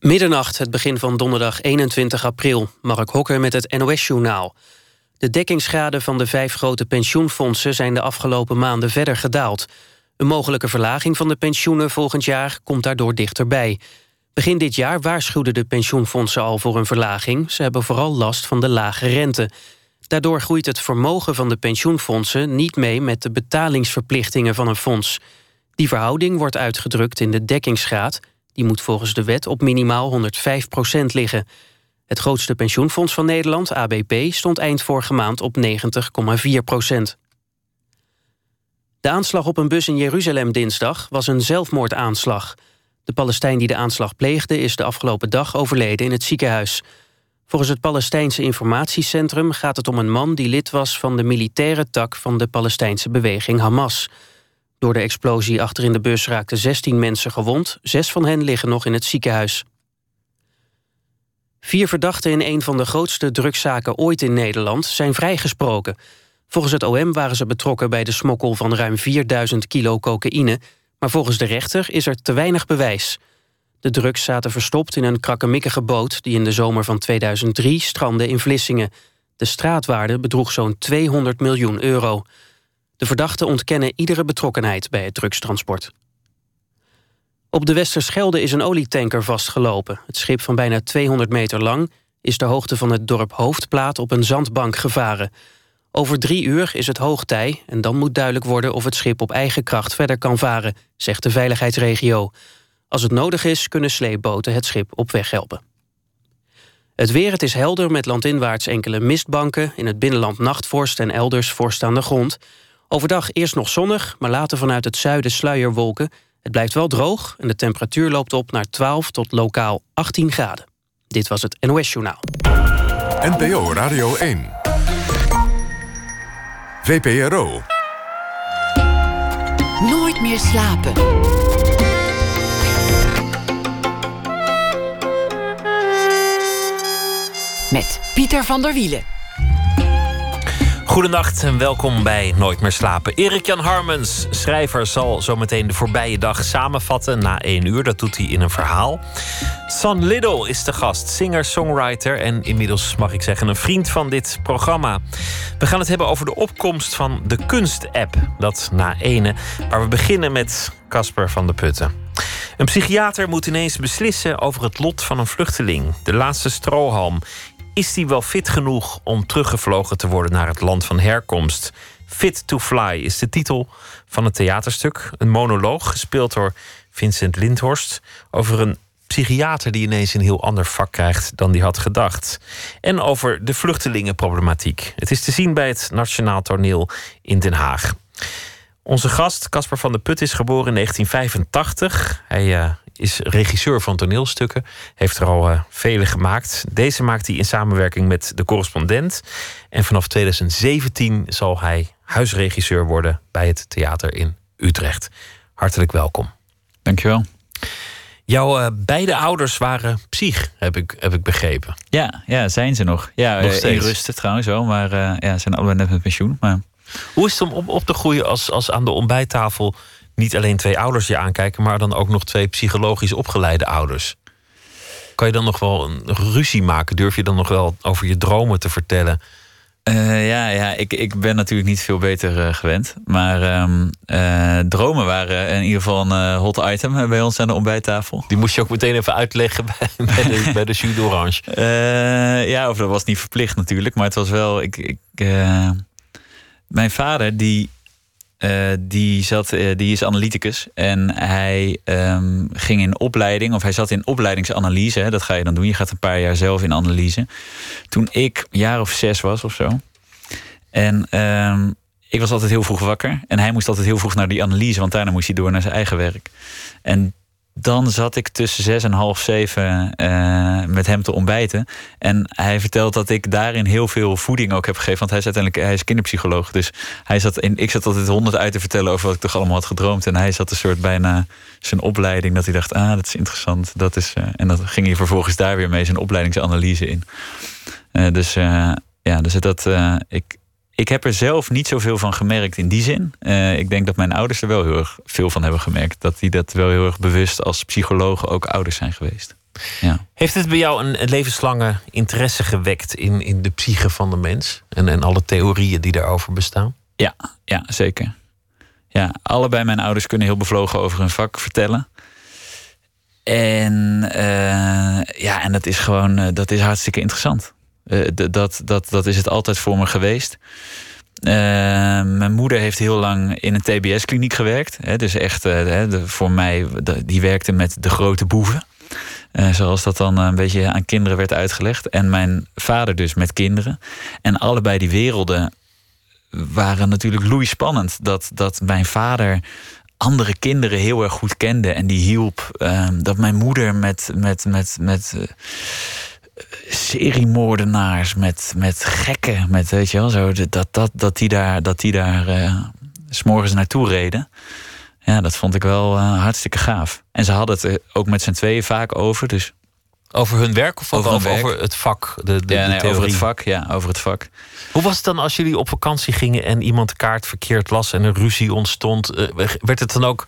Middernacht, het begin van donderdag 21 april. Mark Hokker met het NOS-journaal. De dekkingsgraden van de vijf grote pensioenfondsen... zijn de afgelopen maanden verder gedaald. Een mogelijke verlaging van de pensioenen volgend jaar... komt daardoor dichterbij. Begin dit jaar waarschuwden de pensioenfondsen al voor een verlaging. Ze hebben vooral last van de lage rente. Daardoor groeit het vermogen van de pensioenfondsen... niet mee met de betalingsverplichtingen van een fonds. Die verhouding wordt uitgedrukt in de dekkingsgraad... Die moet volgens de wet op minimaal 105% liggen. Het grootste pensioenfonds van Nederland, ABP, stond eind vorige maand op 90,4% De aanslag op een bus in Jeruzalem dinsdag was een zelfmoordaanslag. De Palestijn die de aanslag pleegde is de afgelopen dag overleden in het ziekenhuis. Volgens het Palestijnse Informatiecentrum gaat het om een man die lid was van de militaire tak van de Palestijnse beweging Hamas. Door de explosie achter in de bus raakten 16 mensen gewond. Zes van hen liggen nog in het ziekenhuis. Vier verdachten in een van de grootste drugszaken ooit in Nederland zijn vrijgesproken. Volgens het OM waren ze betrokken bij de smokkel van ruim 4000 kilo cocaïne... maar volgens de rechter is er te weinig bewijs. De drugs zaten verstopt in een krakkemikkige boot... die in de zomer van 2003 strandde in Vlissingen. De straatwaarde bedroeg zo'n 200 miljoen euro. De verdachten ontkennen iedere betrokkenheid bij het drugstransport. Op de Westerschelde is een olietanker vastgelopen. Het schip van bijna 200 meter lang is de hoogte van het dorp Hoofdplaat op een zandbank gevaren. Over drie uur is het hoogtij en dan moet duidelijk worden of het schip op eigen kracht verder kan varen, zegt de veiligheidsregio. Als het nodig is, kunnen sleepboten het schip op weg helpen. Het weer, het is helder met landinwaarts enkele mistbanken... in het binnenland nachtvorst en elders vorst aan de grond. Overdag eerst nog zonnig, maar later vanuit het zuiden sluierwolken. Het blijft wel droog en de temperatuur loopt op naar 12 tot lokaal 18 graden. Dit was het NOS Journaal. NPO Radio 1. VPRO. Nooit meer slapen. Met Pieter van der Wielen. Goedenacht en welkom bij Nooit meer slapen. Erik-Jan Harmens, schrijver, zal zometeen de voorbije dag samenvatten na één uur. Dat doet hij in een verhaal. San Little is de gast, singer, songwriter en inmiddels mag ik zeggen een vriend van dit programma. We gaan het hebben over de opkomst van de kunst-app, dat na ene, waar we beginnen met Casper van de Putten. Een psychiater moet ineens beslissen over het lot van een vluchteling. De laatste strohalm is hij wel fit genoeg om teruggevlogen te worden naar het land van herkomst? Fit to Fly is de titel van het theaterstuk. Een monoloog gespeeld door Vincent Lindhorst over een psychiater die ineens een heel ander vak krijgt dan die had gedacht. En over de vluchtelingenproblematiek. Het is te zien bij het Nationaal Toneel in Den Haag. Onze gast, Casper van der Put, is geboren in 1985. Hij uh, is regisseur van toneelstukken. Heeft er al uh, vele gemaakt. Deze maakt hij in samenwerking met de correspondent. En vanaf 2017 zal hij huisregisseur worden bij het theater in Utrecht. Hartelijk welkom. Dankjewel. Jouw uh, beide ouders waren psych, heb ik, heb ik begrepen. Ja, ja, zijn ze nog. Ja, nog steeds. in rusten trouwens wel, maar uh, ja, zijn allebei net met pensioen. Maar... Hoe is het om op, op te groeien als, als aan de ontbijttafel niet alleen twee ouders je aankijken, maar dan ook nog twee psychologisch opgeleide ouders. Kan je dan nog wel een ruzie maken? Durf je dan nog wel over je dromen te vertellen? Uh, ja, ja ik, ik ben natuurlijk niet veel beter uh, gewend. Maar um, uh, dromen waren in ieder geval een hot item bij ons aan de ontbijttafel. Die moest je ook meteen even uitleggen bij, bij de, bij de jus d'orange. ja, of dat was niet verplicht natuurlijk. Maar het was wel... Ik, ik, mijn vader die uh, die, zat, uh, die is analyticus en hij um, ging in opleiding, of hij zat in opleidingsanalyse. Dat ga je dan doen. Je gaat een paar jaar zelf in analyse. Toen ik jaar of zes was of zo. En um, ik was altijd heel vroeg wakker. En hij moest altijd heel vroeg naar die analyse, want daarna moest hij door naar zijn eigen werk. En dan zat ik tussen zes en half zeven uh, met hem te ontbijten. En hij vertelt dat ik daarin heel veel voeding ook heb gegeven. Want hij is uiteindelijk hij is kinderpsycholoog. Dus hij zat in, ik zat altijd honderd uit te vertellen over wat ik toch allemaal had gedroomd. En hij zat een soort bijna zijn opleiding. Dat hij dacht, ah, dat is interessant. Dat is, uh, en dan ging hij vervolgens daar weer mee zijn opleidingsanalyse in. Uh, dus ja, dus dat, ik, ik heb er zelf niet zoveel van gemerkt in die zin. Uh, ik denk dat mijn ouders er wel heel erg veel van hebben gemerkt. Dat die dat wel heel erg bewust als psychologen ook ouders zijn geweest. Ja. Heeft het bij jou een, een levenslange interesse gewekt in, in de psyche van de mens? En, en alle theorieën die daarover bestaan? Ja, ja, zeker. Ja, allebei mijn ouders kunnen heel bevlogen over hun vak vertellen. En eh, ja, en dat is gewoon, eh, dat is hartstikke interessant. Eh, dat, dat, dat is het altijd voor me geweest. Eh, mijn moeder heeft heel lang in een TBS-kliniek gewerkt. Hè, dus echt, eh, voor mij, die werkte met de grote boeven. Zoals dat dan een beetje aan kinderen werd uitgelegd. En mijn vader dus met kinderen. En allebei die werelden waren natuurlijk loeispannend. Dat, dat mijn vader andere kinderen heel erg goed kende en die hielp. Ehm, dat mijn moeder met, met, met, met seriemoordenaars, met, met gekken, met weet je wel, zo, dat, dat, dat die daar, dat die daar eh, s'morgens naartoe reden. Ja, dat vond ik wel eh, hartstikke gaaf. En ze hadden het er ook met z'n tweeën vaak over. Dus Over hun werk of Over het vak? De, de, ja, de over het vak. Ja, over het vak. Hoe was het dan als jullie op vakantie gingen en iemand de kaart verkeerd las en een ruzie ontstond? Eh, werd het dan ook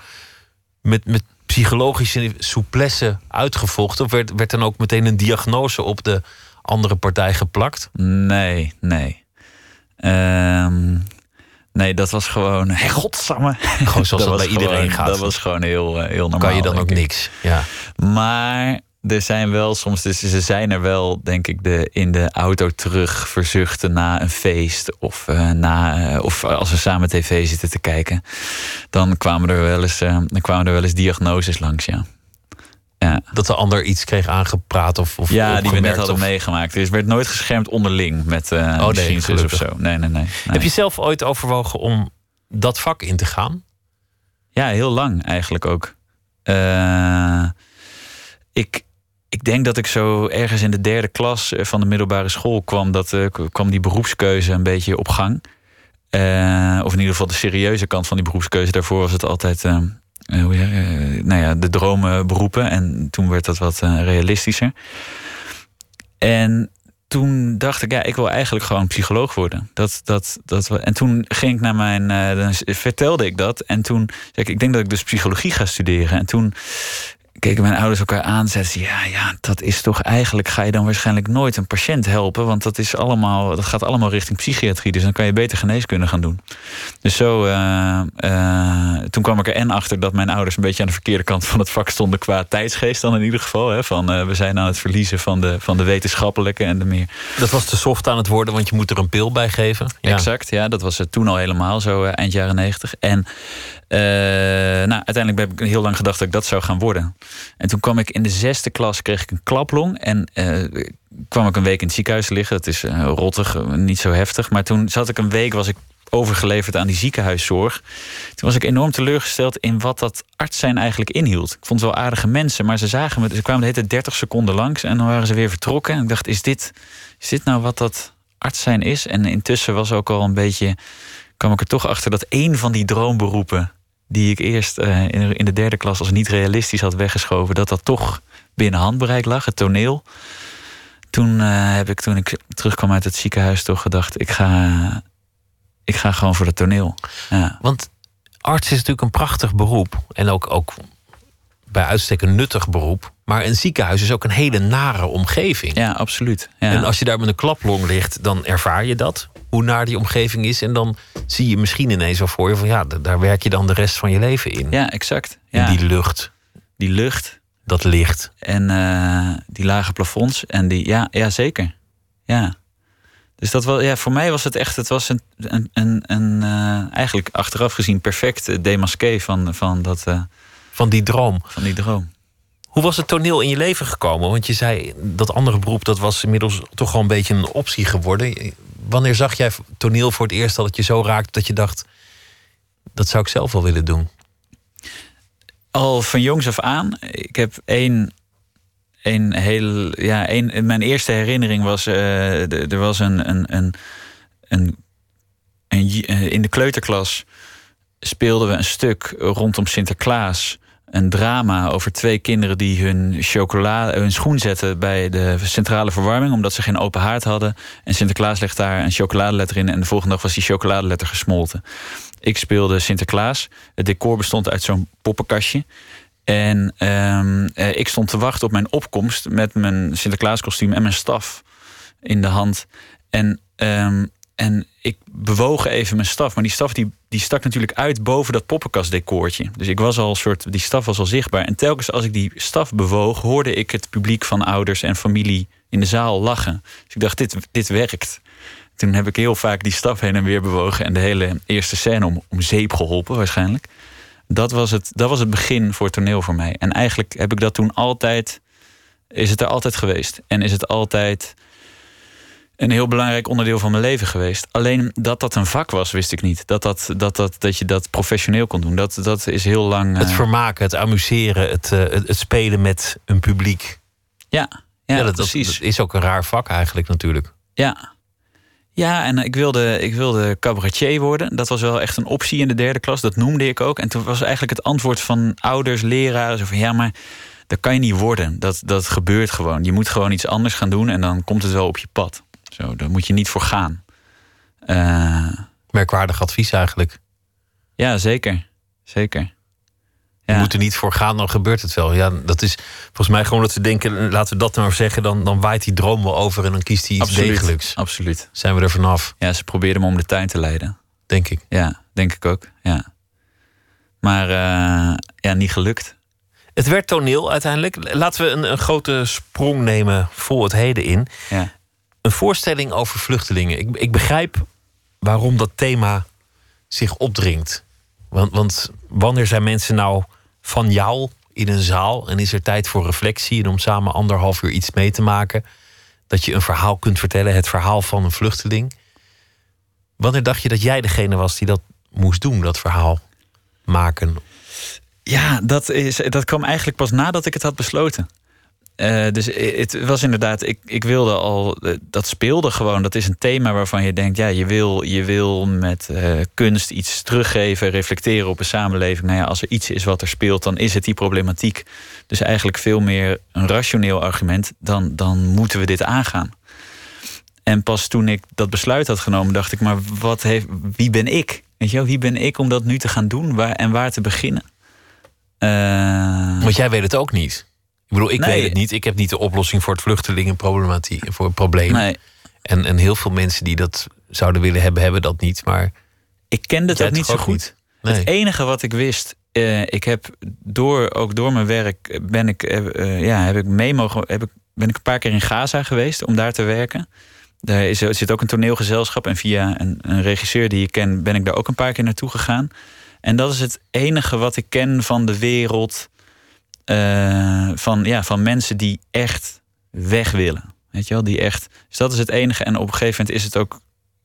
met, met psychologische souplesse uitgevochten? Of werd, werd dan ook meteen een diagnose op de andere partij geplakt? Nee, nee. Ehm, nee, dat was gewoon. Hey, godsamme. Gewoon zoals dat, bij iedereen gewoon- gaat. Dat was gewoon heel, eh, heel normaal. kan je dan ook ik. niks. Ja. Maar er zijn wel soms, dus ze zijn er wel, denk ik, de, in de auto terug verzuchten na een feest. Of, eh, na, eh, of als we samen tv zitten te kijken. Dan kwamen er wel eens, eh, dan kwamen er wel eens diagnoses langs, ja. Ja, Dat de ander iets kreeg aangepraat of, of ja die we net hadden of- meegemaakt. Dus er werd nooit geschermd onderling met eh nee, of zo. Nee, nee, nee. nee. Heb je zelf ooit overwogen om dat vak in te gaan? Ja, heel lang eigenlijk ook. Eh, ik, ik denk dat ik zo ergens in de derde klas eh, van de middelbare school kwam, dat, eh, kwam die beroepskeuze een beetje op gang. Eh, of in ieder geval de serieuze kant van die beroepskeuze. Daarvoor was het altijd eh, nou ja, de dromenberoepen. En toen werd dat wat realistischer. En toen dacht ik, ja, ik wil eigenlijk gewoon psycholoog worden. Dat, dat, dat, en toen ging ik naar mijn, vertelde ik dat. En toen zei ik, ik denk dat ik dus psychologie ga studeren. En toen keken mijn ouders elkaar aan en zeiden ze, ja, ja, dat is toch eigenlijk, ga je dan waarschijnlijk nooit een patiënt helpen. Want dat, is allemaal, dat gaat allemaal richting psychiatrie. Dus dan kan je beter geneeskunde gaan doen. Dus zo, eh, eh, toen kwam ik er en achter dat mijn ouders een beetje aan de verkeerde kant van het vak stonden qua tijdsgeest dan in ieder geval. Hè, van eh, we zijn aan het verliezen van de, van de wetenschappelijke en de meer Dat was te soft aan het worden, want je moet er een pil bij geven. Ja. Exact, ja, dat was het toen al helemaal zo eind jaren negentig. En eh, nou, uiteindelijk heb ik heel lang gedacht dat ik dat zou gaan worden. En toen kwam ik in de zesde klas, kreeg ik een klaplong. En eh, kwam ik een week in het ziekenhuis liggen. Dat is eh, rottig, niet zo heftig. Maar toen zat ik een week, was ik overgeleverd aan die ziekenhuiszorg. Toen was ik enorm teleurgesteld in wat dat arts zijn eigenlijk inhield. Ik vond het wel aardige mensen, maar ze zagen me. Ze kwamen de hele 30 seconden langs en dan waren ze weer vertrokken. En ik dacht, is dit, is dit nou wat dat arts zijn is? En intussen was ook al een beetje. kwam ik er toch achter dat één van die droomberoepen. Die ik eerst eh, in in de derde klas als niet realistisch had weggeschoven. dat dat toch binnen handbereik lag, het toneel. Toen eh, heb ik, toen ik terugkwam uit het ziekenhuis, toch gedacht: ik ga, ik ga gewoon voor het toneel. Ja. Want arts is natuurlijk een prachtig beroep. En ook, ook bij uitstek een nuttig beroep. Maar een ziekenhuis is ook een hele nare omgeving. Ja, absoluut. Ja. En als je daar met een klaplong ligt, dan ervaar je dat. Hoe naar die omgeving is. En dan zie je misschien ineens wel voor je van ja, daar werk je dan de rest van je leven in. ja, exact. In die lucht, die lucht dat licht. en eh, die lage plafonds. En die, ja, ja, zeker. Ja. Dus dat wel, ja, voor mij was het echt, het was een, een, een, een eh, eigenlijk achteraf gezien perfect eh, demasqué van, van, dat, Van die droom. van die droom. Hoe was het toneel in je leven gekomen? Want je zei dat andere beroep, dat was inmiddels toch wel een beetje een optie geworden. Wanneer zag jij toneel voor het eerst dat het je zo raakte dat je dacht, dat zou ik zelf wel willen doen? Al van jongs af aan. Ik heb één. Een heel, ja, één, mijn eerste herinnering was. eh, er was een. een, een, een, een eh, in de kleuterklas speelden we een stuk rondom Sinterklaas. Een drama over twee kinderen die hun, chocolade, hun schoen zetten bij de centrale verwarming. omdat ze geen open haard hadden. En Sinterklaas legt daar een chocoladeletter in. En de volgende dag was die chocoladeletter gesmolten. Ik speelde Sinterklaas. Het decor bestond uit zo'n poppenkastje. En ehm, eh, ik stond te wachten op mijn opkomst met mijn Sinterklaaskostuum en mijn staf in de hand. En, ehm, en ik bewoog even mijn staf. Maar die staf die, die stak natuurlijk uit boven dat poppenkastdecoortje. Dus ik was al soort, die staf was al zichtbaar. En telkens als ik die staf bewoog, hoorde ik het publiek van ouders en familie in de zaal lachen. Dus ik dacht, dit, dit werkt. Toen heb ik heel vaak die staf heen en weer bewogen en de hele eerste scène om, om zeep geholpen, waarschijnlijk. Dat was, het, dat was het begin voor toneel voor mij. En eigenlijk heb ik dat toen altijd, is het er altijd geweest. En is het altijd een heel belangrijk onderdeel van mijn leven geweest. Alleen dat dat een vak was, wist ik niet. Dat, dat, dat, dat, dat je dat professioneel kon doen. Dat, dat is heel lang. Het eh, vermaken, het amuseren, het, eh, het, het spelen met een publiek. Ja, ja, Ja, dat, dat, precies. dat is ook een raar vak eigenlijk natuurlijk. Ja. Ja, en ik wilde, ik wilde cabaretier worden. Dat was wel echt een optie in de derde klas. Dat noemde ik ook. En toen was eigenlijk het antwoord van ouders, leraren... Zo van, ja, maar dat kan je niet worden. Dat, dat gebeurt gewoon. Je moet gewoon iets anders gaan doen... en dan komt het wel op je pad. Zo, daar moet je niet voor gaan. Eh, Merkwaardig advies eigenlijk. ja, zeker. Zeker. Je Ja. moet er niet voor gaan, dan gebeurt het wel. Ja, dat is volgens mij gewoon dat ze denken, laten we dat nou zeggen, dan, dan waait die droom wel over en dan kiest hij iets Absoluut. degelijks. Absoluut. Zijn we er vanaf, Ja, ze probeerden me om de tuin te leiden. denk ik. Ja, denk ik ook. Ja. Maar eh, ja, niet gelukt. Het werd toneel uiteindelijk. Laten we een, een grote sprong nemen voor het heden in. Ja. Een voorstelling over vluchtelingen. Ik, ik begrijp waarom dat thema zich opdringt. Want, want wanneer zijn mensen nou van jou in een zaal en is er tijd voor reflectie en om samen anderhalf uur iets mee te maken, dat je een verhaal kunt vertellen, het verhaal van een vluchteling? Wanneer dacht je dat jij degene was die dat moest doen, dat verhaal maken? Ja, dat, is, dat kwam eigenlijk pas nadat ik het had besloten. Eh, dus het was inderdaad, ik, ik wilde al, eh, dat speelde gewoon. Dat is een thema waarvan je denkt, ja, je wil, je wil met eh, kunst iets teruggeven, reflecteren op een samenleving. Nou ja, als er iets is wat er speelt, dan is het die problematiek. Dus eigenlijk veel meer een rationeel argument, dan, dan moeten we dit aangaan. En pas toen ik dat besluit had genomen, dacht ik, maar wat heeft, wie ben ik? Weet je wel, wie ben ik om dat nu te gaan doen waar, en waar te beginnen? Want jij weet het ook niet. Ik bedoel, ik Nee. weet het niet. Ik heb niet de oplossing voor het vluchtelingenproblematiek, voor het probleem. nee, En, en heel veel mensen die dat zouden willen hebben, hebben dat niet. Maar ik kende ook niet zo goed. niet? Nee. Het enige wat ik wist, eh, ik heb door, ook door mijn werk, ben ik, eh, ja, heb ik mee mogen, heb ik, ben ik een paar keer in Gaza geweest om daar te werken. Daar is, er zit ook een toneelgezelschap en via een, een regisseur die ik ken, ben ik daar ook een paar keer naartoe gegaan. En dat is het enige wat ik ken van de wereld, eh, van, ja, van mensen die echt weg willen. Weet je wel, die echt. Dus dat is het enige. En op een gegeven moment is het ook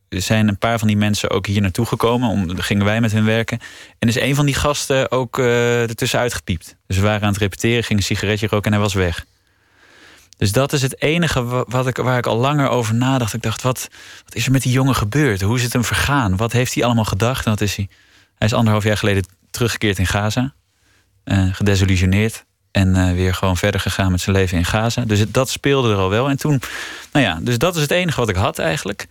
zijn een paar van die mensen ook hier naartoe gekomen. Om, gingen wij met hen werken. En is een van die gasten ook uh, ertussen uitgepiept. Dus we waren aan het repeteren, ging een sigaretje roken en hij was weg. Dus dat is het enige wat ik, waar ik al langer over nadacht. Ik dacht, wat, wat is er met die jongen gebeurd? Hoe is het hem vergaan? Wat heeft hij allemaal gedacht? En wat is hij? Hij is anderhalf jaar geleden teruggekeerd in Gaza. Uh, gedesillusioneerd. En uh, weer gewoon verder gegaan met zijn leven in Gaza. Dus dat speelde er al wel. En toen, nou ja, dus dat is het enige wat ik had eigenlijk.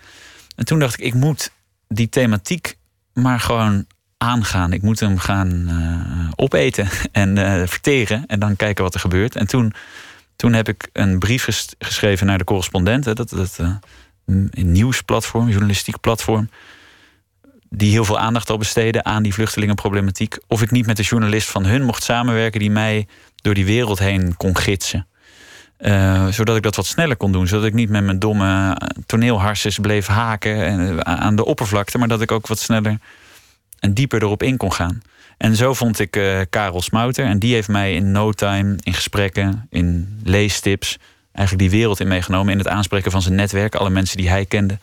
En toen dacht ik, ik moet die thematiek maar gewoon aangaan. Ik moet hem gaan uh, opeten en uh, verteren en dan kijken wat er gebeurt. En toen, toen heb ik een brief ges geschreven naar de correspondenten. Dat, dat een nieuwsplatform, journalistiek platform. Die heel veel aandacht al besteden aan die vluchtelingenproblematiek. Of ik niet met de journalist van hun mocht samenwerken die mij door die wereld heen kon gidsen. Uh, zodat ik dat wat sneller kon doen. Zodat ik niet met mijn domme toneelharses bleef haken aan de oppervlakte. Maar dat ik ook wat sneller en dieper erop in kon gaan. En zo vond ik uh, Karel Smouter. En die heeft mij in no time, in gesprekken, in leestips... eigenlijk die wereld in meegenomen. In het aanspreken van zijn netwerk. Alle mensen die hij kende.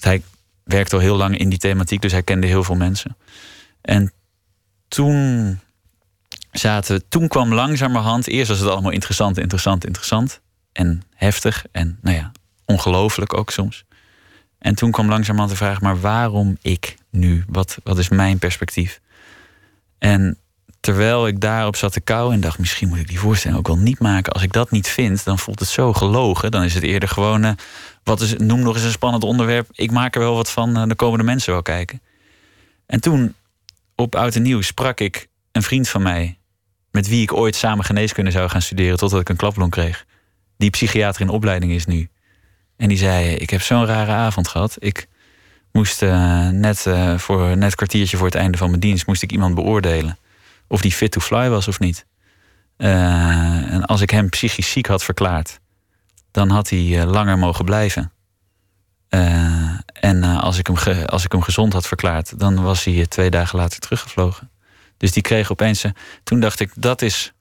Hij werkte al heel lang in die thematiek. Dus hij kende heel veel mensen. En toen zaten toen kwam langzamerhand, eerst was het allemaal interessant, interessant, interessant. En heftig en nou ja, ongelooflijk ook soms. En toen kwam langzamerhand de vraag, maar waarom ik nu? Wat, wat is mijn perspectief? En terwijl ik daarop zat te kou en dacht, misschien moet ik die voorstelling ook wel niet maken. Als ik dat niet vind, dan voelt het zo gelogen. Dan is het eerder gewoon, uh, wat is, noem nog eens een spannend onderwerp. Ik maak er wel wat van, dan komen de mensen wel kijken. En toen, op Oud en Nieuw, sprak ik een vriend van mij met wie ik ooit samen geneeskunde zou gaan studeren totdat ik een klapblong kreeg. Die psychiater in opleiding is nu. En die zei: Ik heb zo'n rare avond gehad. Ik moest uh, net, uh, voor net kwartiertje voor het einde van mijn dienst moest ik iemand beoordelen. Of die fit to fly was of niet. En als ik hem psychisch ziek had verklaard, dan had hij langer mogen blijven. en als, ik hem als ik hem gezond had verklaard, dan was hij twee dagen later teruggevlogen. Dus die kreeg opeens. toen dacht ik, dat is,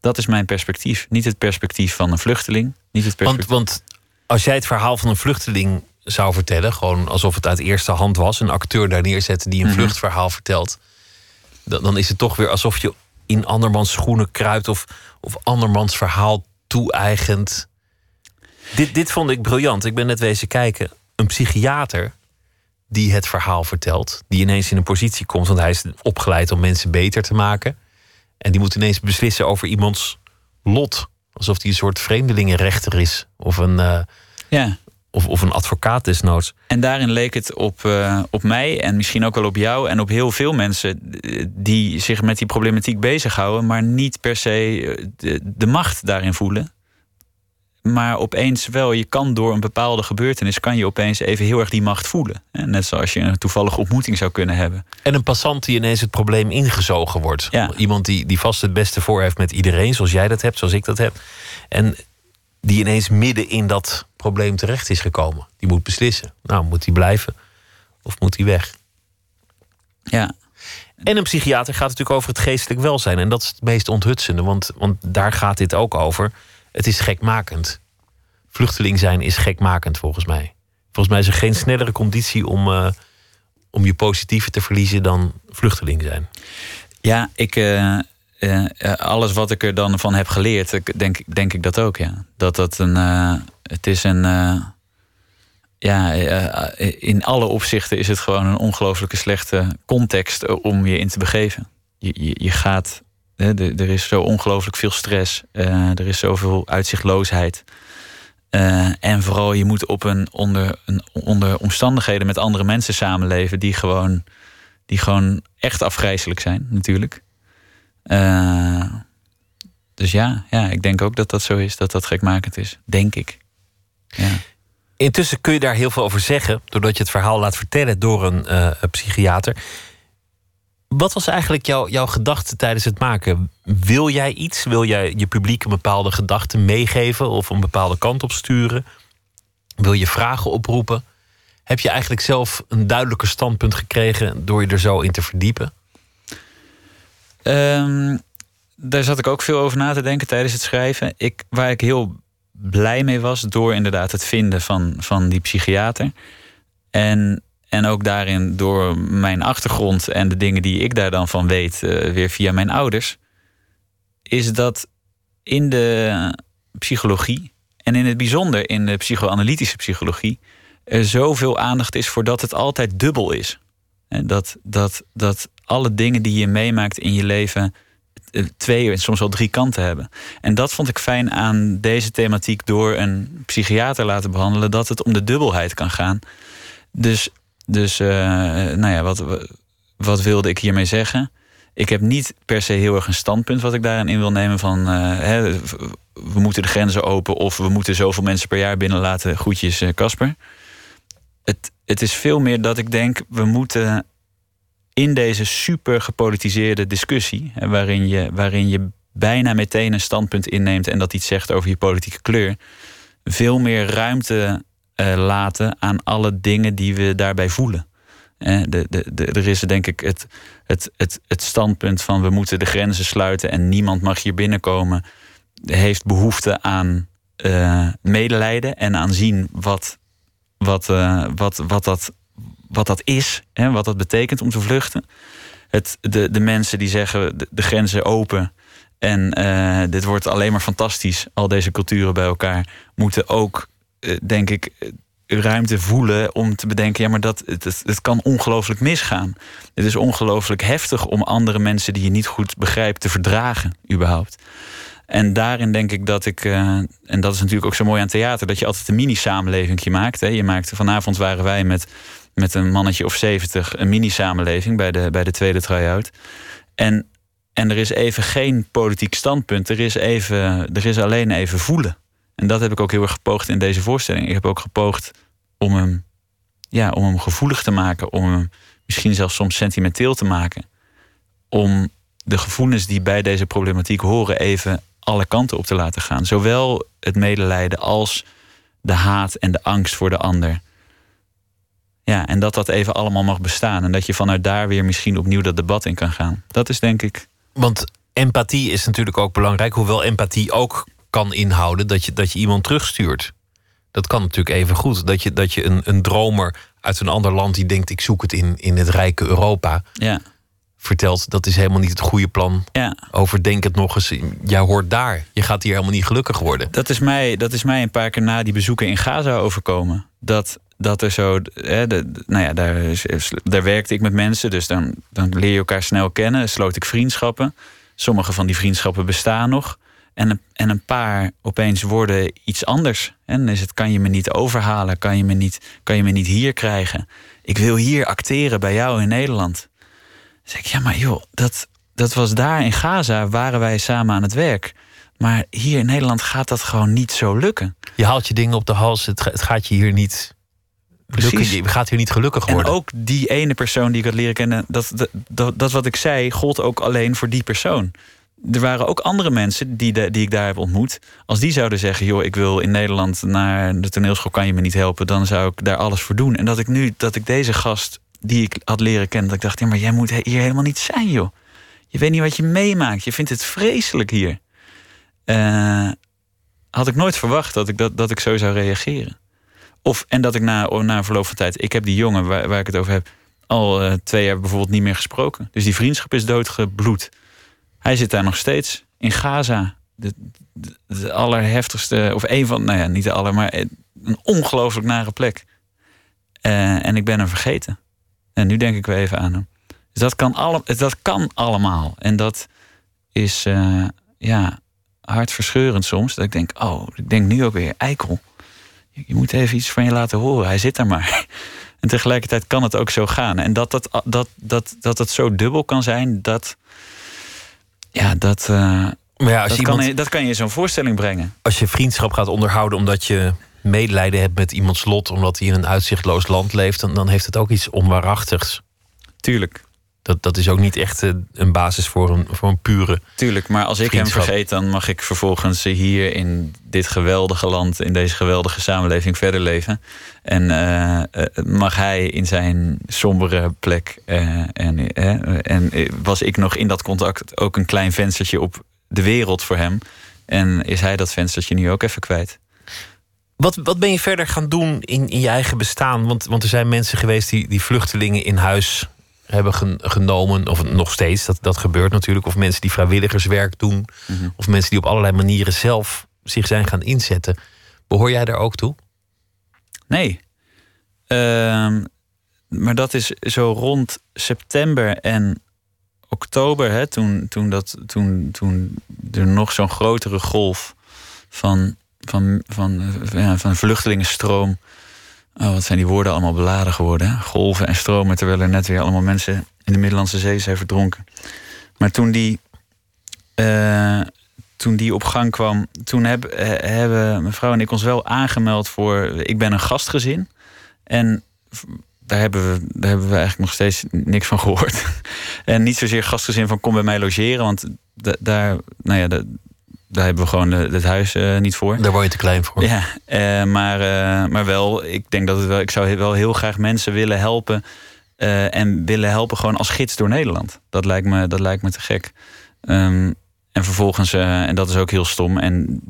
dat is mijn perspectief. Niet het perspectief van een vluchteling. Niet het perspectief... want, want als jij het verhaal van een vluchteling zou vertellen, gewoon alsof het uit eerste hand was, een acteur daar neerzetten die een mhm. vluchtverhaal vertelt, dan, dan is het toch weer alsof je in andermans schoenen kruipt of, of andermans verhaal toe-eigent. Dit, dit vond ik briljant. Ik ben net wezen kijken. Een psychiater die het verhaal vertelt, die ineens in een positie komt, want hij is opgeleid om mensen beter te maken. En die moet ineens beslissen over iemands lot. Alsof hij een soort vreemdelingenrechter is. Of een, uh, ja. of, of een advocaat desnoods. En daarin leek het op, uh, op mij en misschien ook wel op jou en op heel veel mensen eh, die zich met die problematiek bezighouden, maar niet per se de, de macht daarin voelen maar opeens wel, je kan door een bepaalde gebeurtenis... kan je opeens even heel erg die macht voelen. Net zoals je een toevallige ontmoeting zou kunnen hebben. En een passant die ineens het probleem ingezogen wordt. Ja. Iemand die, die vast het beste voor heeft met iedereen... zoals jij dat hebt, zoals ik dat heb. En die ineens midden in dat probleem terecht is gekomen. Die moet beslissen. Nou, moet hij blijven of moet hij weg? Ja. En een psychiater gaat natuurlijk over het geestelijk welzijn. En dat is het meest onthutsende, want, want daar gaat dit ook over het is gekmakend. Vluchteling zijn is gekmakend volgens mij. Volgens mij is er geen snellere conditie om, uh, om je positieve te verliezen dan vluchteling zijn. Ja, ik, uh, uh, alles wat ik er dan van heb geleerd, denk, denk ik dat ook. Ja. Dat dat een. het is een. ja, in alle opzichten is het gewoon een ongelooflijke slechte context om je in te begeven. Je, je, je gaat er is zo ongelooflijk veel stress. Uh, er is zoveel uitzichtloosheid. Uh, en vooral, je moet op een onder, een onder omstandigheden met andere mensen samenleven die gewoon, die gewoon echt afgrijzelijk zijn, natuurlijk. Uh, dus ja, ja, ik denk ook dat dat zo is, dat dat gekmakend is. Denk ik. Ja. Intussen kun je daar heel veel over zeggen, doordat je het verhaal laat vertellen door een psychiater. Wat was eigenlijk jouw, jouw gedachte tijdens het maken? Wil jij iets? Wil jij je publiek een bepaalde gedachte meegeven of een bepaalde kant op sturen? Wil je vragen oproepen? Heb je eigenlijk zelf een duidelijker standpunt gekregen door je er zo in te verdiepen? Um, daar zat ik ook veel over na te denken tijdens het schrijven. Ik, waar ik heel blij mee was door inderdaad het vinden van, van die psychiater. En en ook daarin door mijn achtergrond en de dingen die ik daar dan van weet, uh, weer via mijn ouders, is dat in de psychologie en in het bijzonder in de psychoanalytische psychologie er zoveel aandacht is voor dat het altijd dubbel is. En dat, dat, dat alle dingen die je meemaakt in je leven eh, twee en soms wel drie kanten hebben. En dat vond ik fijn aan deze thematiek door een psychiater laten behandelen, dat het om de dubbelheid kan gaan. Dus dus uh, nou ja, wat, wat wilde ik hiermee zeggen? Ik heb niet per se heel erg een standpunt wat ik daarin in wil nemen van uh, hè, we moeten de grenzen open of we moeten zoveel mensen per jaar binnenlaten. Groetjes, eh, Casper. het, het is veel meer dat ik denk we moeten in deze super gepolitiseerde discussie, waarin, je, waarin je bijna meteen een standpunt inneemt en dat iets zegt over je politieke kleur, veel meer ruimte uh, laten aan alle dingen die we daarbij voelen. Uh, de, de, de, er is denk ik het, het, het, het standpunt van we moeten de grenzen sluiten en niemand mag hier binnenkomen. Heeft behoefte aan uh, medelijden en aan zien wat, wat, wat, wat, dat, wat dat is, hè, wat dat betekent om te vluchten. Het, de, de mensen die zeggen de, grenzen open en dit wordt alleen maar fantastisch, al deze culturen bij elkaar, moeten ook eh, denk ik, eh, ruimte voelen om te bedenken: ja, maar dat, het, het kan ongelooflijk misgaan. Het is ongelooflijk heftig om andere mensen die je niet goed begrijpt te verdragen, überhaupt. En daarin denk ik dat ik, uh, en dat is natuurlijk ook zo mooi aan theater, dat je altijd een mini-samenleving maakt. Hè. Je maakte vanavond waren wij met, met een mannetje of zeventig een mini-samenleving bij de, bij de tweede try-out. En En er is even geen politiek standpunt. Er is, even, er is alleen even voelen. En dat heb ik ook heel erg gepoogd in deze voorstelling. Ik heb ook gepoogd om hem, ja, om hem gevoelig te maken. Om hem misschien zelfs soms sentimenteel te maken. Om de gevoelens die bij deze problematiek horen even alle kanten op te laten gaan. Zowel het medelijden als de haat en de angst voor de ander. Ja, en dat dat even allemaal mag bestaan. En dat je vanuit daar weer misschien opnieuw dat debat in kan gaan. Dat is denk ik. Want empathie is natuurlijk ook belangrijk. Hoewel empathie ook kan inhouden dat je, dat je iemand terugstuurt. Dat kan natuurlijk even goed. Dat je, dat je een, een dromer uit een ander land die denkt: ik zoek het in, in het rijke Europa. Ja. Vertelt dat is helemaal niet het goede plan. Ja. Overdenk het nog eens. Jij hoort daar. Je gaat hier helemaal niet gelukkig worden. Dat is mij, dat is mij een paar keer na die bezoeken in Gaza overkomen. Dat, dat er zo. Hè, de, nou ja, daar, daar werkte ik met mensen. Dus dan, dan leer je elkaar snel kennen. Sloot ik vriendschappen. Sommige van die vriendschappen bestaan nog. En, en een paar opeens worden iets anders. En dan is het, kan je me niet overhalen? Kan je me niet, kan je me niet hier krijgen? Ik wil hier acteren bij jou in Nederland. Dan zeg ik, ja, maar joh, dat, dat was daar in Gaza, waren wij samen aan het werk. Maar hier in Nederland gaat dat gewoon niet zo lukken. Je haalt je dingen op de hals, het, het gaat je hier niet lukken. Je gaat hier niet gelukkig worden. En ook die ene persoon die ik had leren kennen, dat, dat, dat, dat wat ik zei, gold ook alleen voor die persoon er waren ook andere mensen die, die ik daar heb ontmoet. Als die zouden zeggen: joh, ik wil in Nederland naar de toneelschool, kan je me niet helpen, dan zou ik daar alles voor doen. En dat ik nu, dat ik deze gast die ik had leren kennen, dat ik dacht: ja, maar jij moet hier helemaal niet zijn, joh. Je weet niet wat je meemaakt. Je vindt het vreselijk hier. Uh, had ik nooit verwacht dat ik, dat, dat ik zo zou reageren. Of, en dat ik na, na een verloop van tijd, ik heb die jongen waar, waar ik het over heb, al uh, twee jaar bijvoorbeeld niet meer gesproken. Dus die vriendschap is doodgebloed. Hij zit daar nog steeds in Gaza. De, de, allerheftigste, of een van, nou ja, niet de aller, maar een ongelooflijk nare plek. Uh, en ik ben hem vergeten. En nu denk ik weer even aan hem. Dus dat kan, alle, dat kan allemaal. En dat is uh, ja, hartverscheurend soms. Dat ik denk, oh, ik denk nu ook weer, eikel. Je, moet even iets van je laten horen. Hij zit er maar. En tegelijkertijd kan het ook zo gaan. En dat dat, dat, dat, dat het zo dubbel kan zijn, dat ja, dat, uh, maar ja, als dat, iemand, kan, dat kan je in zo'n voorstelling brengen. Als je vriendschap gaat onderhouden omdat je medelijden hebt met iemands lot, omdat hij in een uitzichtloos land leeft, dan, dan heeft het ook iets onwaarachtigs. Tuurlijk. Dat, dat is ook niet echt eh, een basis voor een, voor een pure. Tuurlijk, maar als ik hem vergeet, dan mag ik vervolgens hier in dit geweldige land, in deze geweldige samenleving verder leven. En uh, mag hij in zijn sombere plek. Uh, en, en was ik nog in dat contact ook een klein venstertje op de wereld voor hem. En is hij dat venstertje nu ook even kwijt? Wat, wat ben je verder gaan doen in, in je eigen bestaan? Want, want er zijn mensen geweest die, die vluchtelingen in huis hebben genomen, of nog steeds, dat, dat gebeurt natuurlijk, of mensen die vrijwilligerswerk doen, mhm. of mensen die op allerlei manieren zelf zich zijn gaan inzetten. Behoor jij daar ook toe? Nee. Ehm, maar dat is zo rond september en oktober, hè, toen, toen, dat, toen, toen er nog zo'n grotere golf van, van, van, ja, van vluchtelingenstroom Oh, wat zijn die woorden allemaal beladen geworden. Golven en stromen, terwijl er net weer allemaal mensen in de Middellandse Zee zijn verdronken. Maar toen die, uh, toen die op gang kwam, toen heb, uh, hebben mevrouw en ik ons wel aangemeld voor. Ik ben een gastgezin. En daar hebben, we, daar hebben we eigenlijk nog steeds niks van gehoord. en niet zozeer gastgezin van kom bij mij logeren, want daar, nou ja, daar hebben we gewoon het huis uh, niet voor. Daar word je te klein voor. Ja, uh, maar, uh, maar wel, ik denk dat het wel, ik zou wel heel graag mensen willen helpen. en willen helpen gewoon als gids door Nederland. Dat lijkt me, dat lijkt me te gek. Um, en vervolgens, en dat is ook heel stom en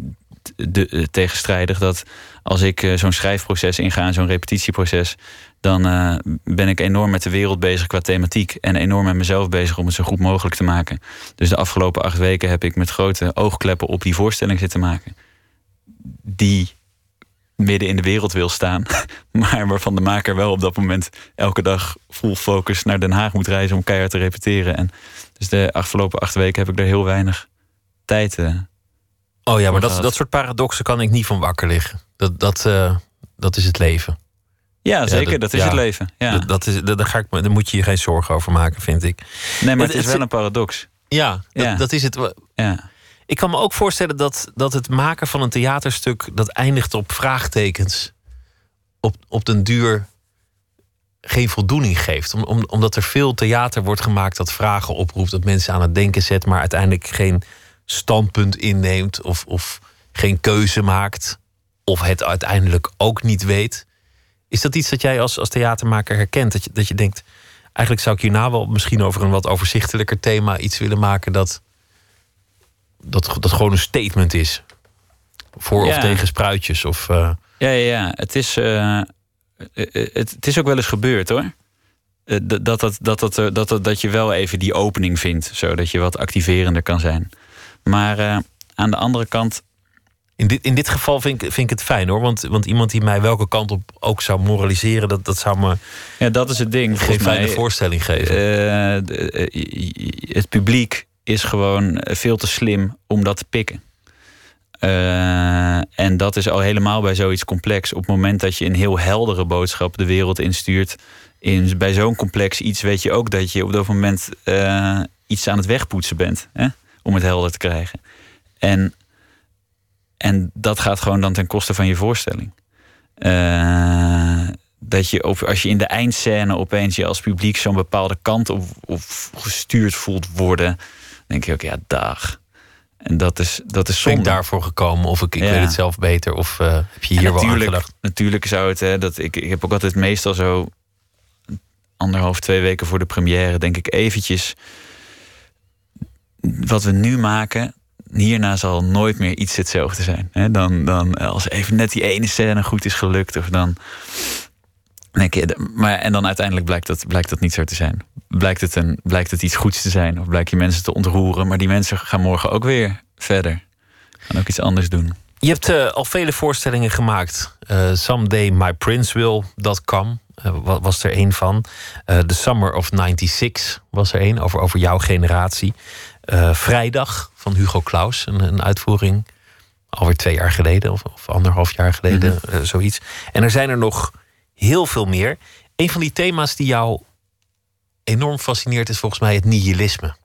de, tegenstrijdig, dat als ik zo'n schrijfproces inga, zo'n repetitieproces, dan uh, ben ik enorm met de wereld bezig qua thematiek. En enorm met mezelf bezig om het zo goed mogelijk te maken. Dus de afgelopen acht weken heb ik met grote oogkleppen op die voorstelling zitten maken. Die midden in de wereld wil staan. Maar waarvan de maker wel op dat moment elke dag full focus naar Den Haag moet reizen om keihard te repeteren. En dus de afgelopen acht weken heb ik er heel weinig tijd. Oh ja, maar dat, dat soort paradoxen kan ik niet van wakker liggen. Dat, dat, uh, dat is het leven. Ja, zeker. dat, is het leven. Ja. Dat, dat is, daar, ga ik, daar moet je je geen zorgen over maken, vind ik. Nee, maar het, is wel een paradox. Ja, dat, dat is het. Ja. Ik kan me ook voorstellen dat, dat het maken van een theaterstuk dat eindigt op vraagtekens, op, op den duur geen voldoening geeft. Om, om, omdat er veel theater wordt gemaakt dat vragen oproept, dat mensen aan het denken zet, maar uiteindelijk geen standpunt inneemt of, of geen keuze maakt, of het uiteindelijk ook niet weet. Is dat iets dat jij als, als theatermaker herkent? Dat je, dat je denkt, eigenlijk zou ik hierna wel misschien over een wat overzichtelijker thema iets willen maken dat dat, dat gewoon een statement is. Voor of tegen spruitjes. Of, eh, Ja, ja, ja. Het is, eh, eh, het, het is ook wel eens gebeurd hoor. Dat, dat, dat, dat, dat, dat, dat, dat je wel even die opening vindt, zodat je wat activerender kan zijn. Maar eh, aan de andere kant, in, dit, in dit geval vind ik, vind ik het fijn hoor. Want, want iemand die mij welke kant op ook zou moraliseren, dat, dat zou me ja, dat is het ding. geen fijne mij. voorstelling geven. Eh, eh, het publiek is gewoon veel te slim om dat te pikken. Eh, en dat is al helemaal bij zoiets complex. Op het moment dat je een heel heldere boodschap de wereld instuurt, in, bij zo'n complex iets weet je ook dat je op dat moment eh, iets aan het wegpoetsen bent. Hè? Om het helder te krijgen. En, en dat gaat gewoon dan ten koste van je voorstelling. Eh, dat je op, als je in de eindscène opeens je als publiek zo'n bepaalde kant op, op gestuurd voelt worden, denk je ook, ja, dag. En dat is, dat is ben zonde. ik daarvoor gekomen? Of ik, ik Ja. weet het zelf beter? Of eh, heb je hier wel aan natuurlijk, gedacht? natuurlijk zou het, hè, dat ik, ik heb ook altijd meestal zo anderhalf, twee weken voor de première, denk ik eventjes. Wat we nu maken, hierna zal nooit meer iets hetzelfde zijn. Dan, dan als even net die ene scène goed is gelukt, of dan. je, maar, en dan uiteindelijk blijkt dat, blijkt dat niet zo te zijn. Blijkt het, een, blijkt het iets goeds te zijn, of blijkt je mensen te ontroeren. Maar die mensen gaan morgen ook weer verder. Gaan ook iets anders doen. Je hebt eh, al vele voorstellingen gemaakt. Eh, Someday My Prince Will.com eh, wa- was er één van. Eh, The Summer of 96 was er één, over, over jouw generatie. Eh, Vrijdag van Hugo Claus, een, een uitvoering alweer twee jaar geleden... of, of anderhalf jaar geleden, eh, zoiets. En er zijn er nog heel veel meer. Een van die thema's die jou enorm fascineert... is volgens mij het nihilisme.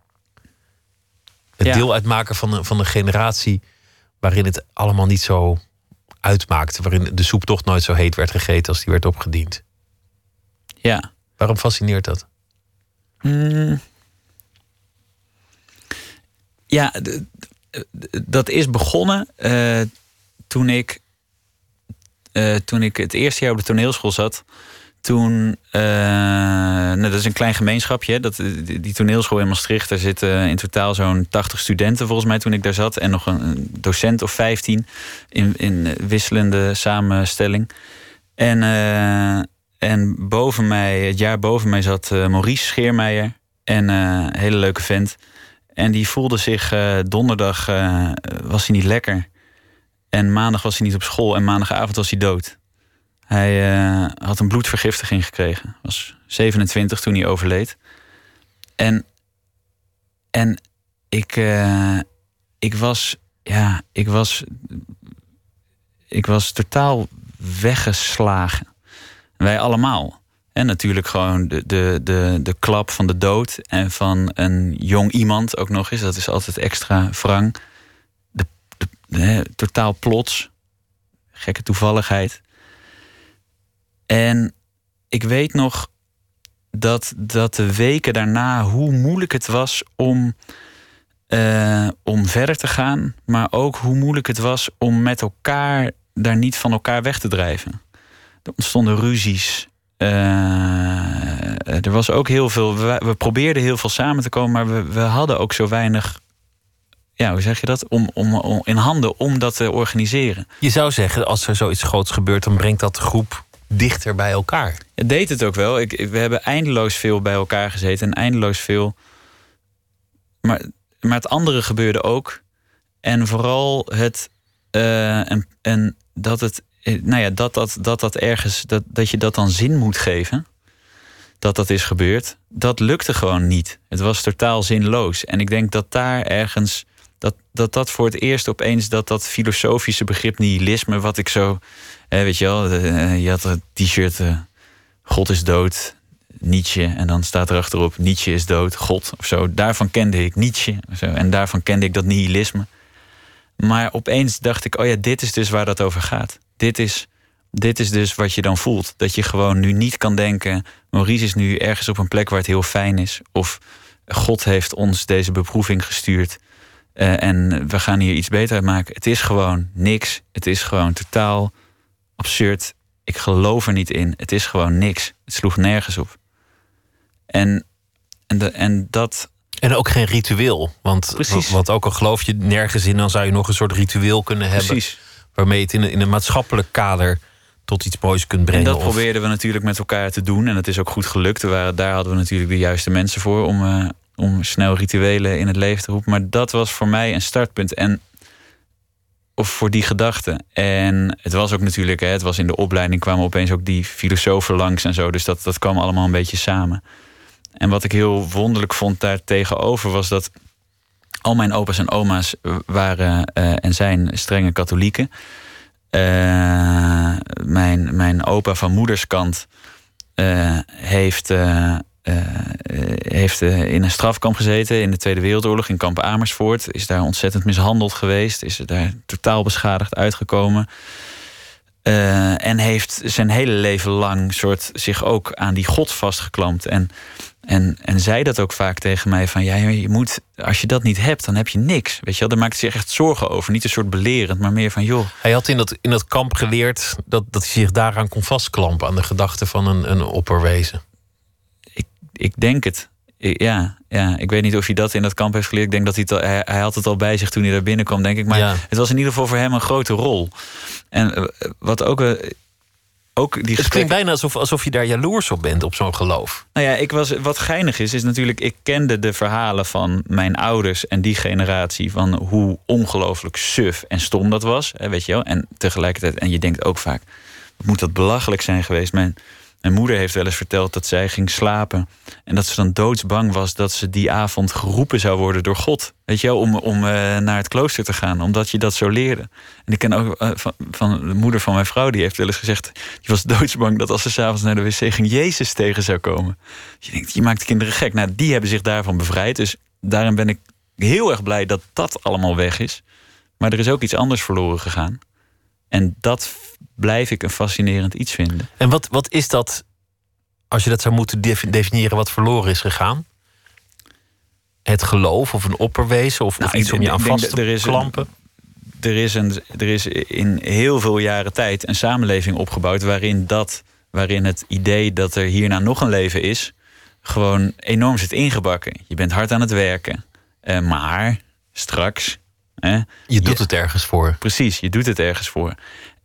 Het Ja. deel uitmaken van een, van een generatie waarin het allemaal niet zo uitmaakte. Waarin de soep toch nooit zo heet werd gegeten als die werd opgediend. Ja. Waarom fascineert dat? Mm. Ja, dat is begonnen eh, toen ik eh, toen ik het eerste jaar op de toneelschool zat. Toen, eh, nou, dat is een klein gemeenschapje. Dat, die, toneelschool in Maastricht, daar zitten in totaal zo'n 80 studenten volgens mij toen ik daar zat. En nog een, docent of 15 in, in wisselende samenstelling. En, en boven mij, het jaar boven mij zat Maurice Scheermeijer. En een hele leuke vent. En die voelde zich eh, donderdag eh, was hij niet lekker. En maandag was hij niet op school. En maandagavond was hij dood. Hij eh, had een bloedvergiftiging gekregen. Was 27 toen hij overleed. En, en ik, ik was, ja, ik was, ik was totaal weggeslagen. Wij allemaal. En natuurlijk gewoon de, de, de, de klap van de dood. En van een jong iemand ook nog eens. Dat is altijd extra wrang. De, totaal plots. Gekke toevalligheid. En ik weet nog dat, dat de weken daarna hoe moeilijk het was om, eh, om verder te gaan. Maar ook hoe moeilijk het was om met elkaar daar niet van elkaar weg te drijven. Er ontstonden ruzies. Eh, er was ook heel veel. We, we probeerden heel veel samen te komen, maar we, we hadden ook zo weinig. Ja, hoe zeg je dat? Om, om, om in handen om dat te organiseren. Je zou zeggen, als er zoiets groots gebeurt, dan brengt dat de groep dichter bij elkaar. Het deed het ook wel. Ik, ik- we hebben eindeloos veel bij elkaar gezeten en eindeloos veel. Maar, maar het andere gebeurde ook. En vooral het. eh, en, en dat het. Eh, Nou ja, dat dat, dat, dat ergens. Dat, dat je dat dan zin moet geven. Dat dat is gebeurd. Dat lukte gewoon niet. Het was totaal zinloos. En ik denk dat daar ergens. Dat, dat dat voor het eerst opeens dat dat filosofische begrip nihilisme, wat ik zo. weet je wel, eh, je had een t-shirt. eh, God is dood. Nietzsche. En dan staat er achterop: Nietzsche is dood, God of zo. Daarvan kende ik Nietzsche. Zo. En daarvan kende ik dat nihilisme. Maar opeens dacht ik: oh ja, dit is dus waar dat over gaat. Dit is, dit is dus wat je dan voelt. Dat je gewoon nu niet kan denken: Maurice is nu ergens op een plek waar het heel fijn is. Of God heeft ons deze beproeving gestuurd. Uh, en we gaan hier iets beter uit maken. Het is gewoon niks. Het is gewoon totaal absurd. Ik geloof er niet in. Het is gewoon niks. Het sloeg nergens op. En, en, de, en dat. En ook geen ritueel. Want, Precies. want ook al geloof je nergens in, dan zou je nog een soort ritueel kunnen hebben. Precies. Waarmee je het in een, in een maatschappelijk kader tot iets moois kunt brengen. En dat probeerden we natuurlijk met elkaar te doen. En dat is ook goed gelukt. Waren, daar hadden we natuurlijk de juiste mensen voor om, uh, om snel rituelen in het leven te roepen. Maar dat was voor mij een startpunt. En of voor die gedachten. En het was ook natuurlijk, hè, het was in de opleiding kwamen opeens ook die filosofen langs en zo. Dus dat, dat kwam allemaal een beetje samen. En wat ik heel wonderlijk vond daar tegenover was dat al mijn opa's en oma's waren uh, en zijn strenge katholieken. Uh, mijn, mijn opa van moederskant uh, heeft uh, heeft uh, in een strafkamp gezeten in de Tweede Wereldoorlog in kamp Amersfoort. Is daar ontzettend mishandeld geweest. Is er daar totaal beschadigd uitgekomen. En heeft zijn hele leven lang soort zich ook aan die God vastgeklampt. En, en, en zei dat ook vaak tegen mij: van ja, je moet, als je dat niet hebt, dan heb je niks. Weet je wel, daar maakte zich echt zorgen over. Niet een soort belerend, maar meer van joh. Hij had in dat, in dat kamp geleerd dat, dat hij zich daaraan kon vastklampen, aan de gedachte van een, een opperwezen ik denk het. ja, ja, ik weet niet of hij dat in dat kamp heeft geleerd. Ik denk dat hij, het hij, hij, had het al bij zich toen hij daar binnenkwam, denk ik. Maar het was in ieder geval voor hem een grote rol. En eh, wat ook, uh, ook die Het klinkt bijna alsof, alsof je daar jaloers op bent, op zo'n geloof. Nou ja, ik was, wat geinig is, is natuurlijk... ik kende de verhalen van mijn ouders en die generatie... van hoe ongelooflijk suf en stom dat was, weet je wel. En tegelijkertijd, en je denkt ook vaak... moet dat belachelijk zijn geweest. Mijn mijn moeder heeft wel eens verteld dat zij ging slapen. En dat ze dan doodsbang was dat ze die avond geroepen zou worden door God. Weet je wel, om, om uh, naar het klooster te gaan, omdat je dat zo leerde. En ik ken ook uh, van, van, de moeder van mijn vrouw, die heeft wel eens gezegd... die was doodsbang dat als ze s'avonds naar de wc ging, Jezus tegen zou komen. Je denkt, je maakt de kinderen gek. Nou, die hebben zich daarvan bevrijd. Dus daarin ben ik heel erg blij dat dat allemaal weg is. Maar er is ook iets anders verloren gegaan. En dat blijf ik een fascinerend iets vinden. En wat, wat is dat, als je dat zou moeten definiëren, wat verloren is gegaan? Het geloof of een opperwezen of, nou, iets om je aan vast te klampen? er, is een, er is in heel veel jaren tijd een samenleving opgebouwd waarin, dat, waarin het idee dat er hierna nog een leven is, gewoon enorm zit ingebakken. Je bent hard aan het werken. Uh, maar straks. je doet het ergens voor. Precies, je doet het ergens voor.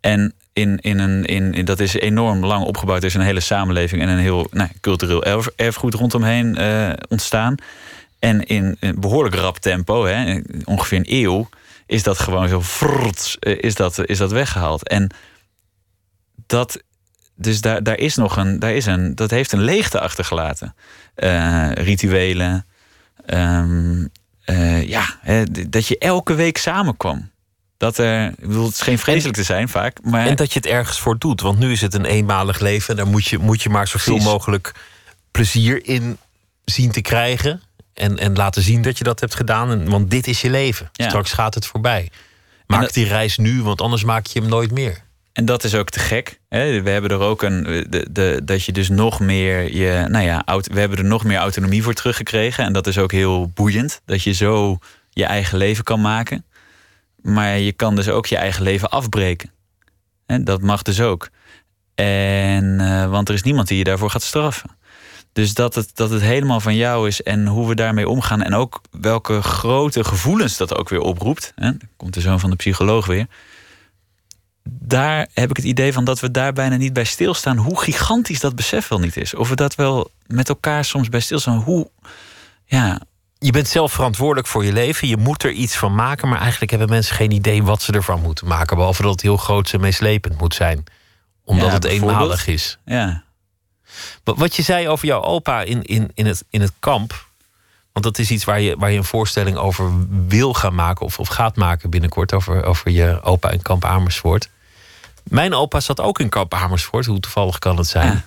En in, in een, in, dat is enorm lang opgebouwd. Er is een hele samenleving en een heel nou, cultureel erf, erfgoed rondomheen uh, ontstaan. En in een behoorlijk rap tempo, hè, ongeveer een eeuw, is dat gewoon zo frrrt, eh, is dat, is dat weggehaald. En dat, dus daar, daar is nog een, daar is een, dat heeft een leegte achtergelaten. Uh, rituelen. Uh, ja, hè, dat je elke week samenkwam. Dat er, ik bedoel, het is geen vreselijk te zijn vaak. Maar... En dat je het ergens voor doet. Want nu is het een eenmalig leven. En daar moet je, moet je maar zoveel Precies. mogelijk plezier in zien te krijgen. En, en laten zien dat je dat hebt gedaan. En, want dit is je leven. Ja. Straks gaat het voorbij. Maak dat... die reis nu, want anders maak je hem nooit meer. En dat is ook te gek. Hè? We hebben er ook een. De, de, dat je dus nog meer. Je, nou ja, we hebben er nog meer autonomie voor teruggekregen. En dat is ook heel boeiend. Dat je zo je eigen leven kan maken. Maar je kan dus ook je eigen leven afbreken. En dat mag dus ook. En, uh, want er is niemand die je daarvoor gaat straffen. Dus dat het, dat het helemaal van jou is en hoe we daarmee omgaan. En ook welke grote gevoelens dat ook weer oproept. Hè? Komt de zoon van de psycholoog weer. Daar heb ik het idee van dat we daar bijna niet bij stilstaan. Hoe gigantisch dat besef wel niet is. Of we dat wel met elkaar soms bij stilstaan. Hoe, ja, je bent zelf verantwoordelijk voor je leven. Je moet er iets van maken. Maar eigenlijk hebben mensen geen idee wat ze ervan moeten maken. Behalve dat het heel groot en meeslepend moet zijn. Omdat het eenmalig is. Ja. Wat je zei over jouw opa in, in, in, het, in het kamp. Want dat is iets waar je, waar je een voorstelling over wil gaan maken. Of, of gaat maken binnenkort. Over, over je opa in kamp Amersfoort. Mijn opa zat ook in kamp Amersfoort. Hoe toevallig kan het zijn?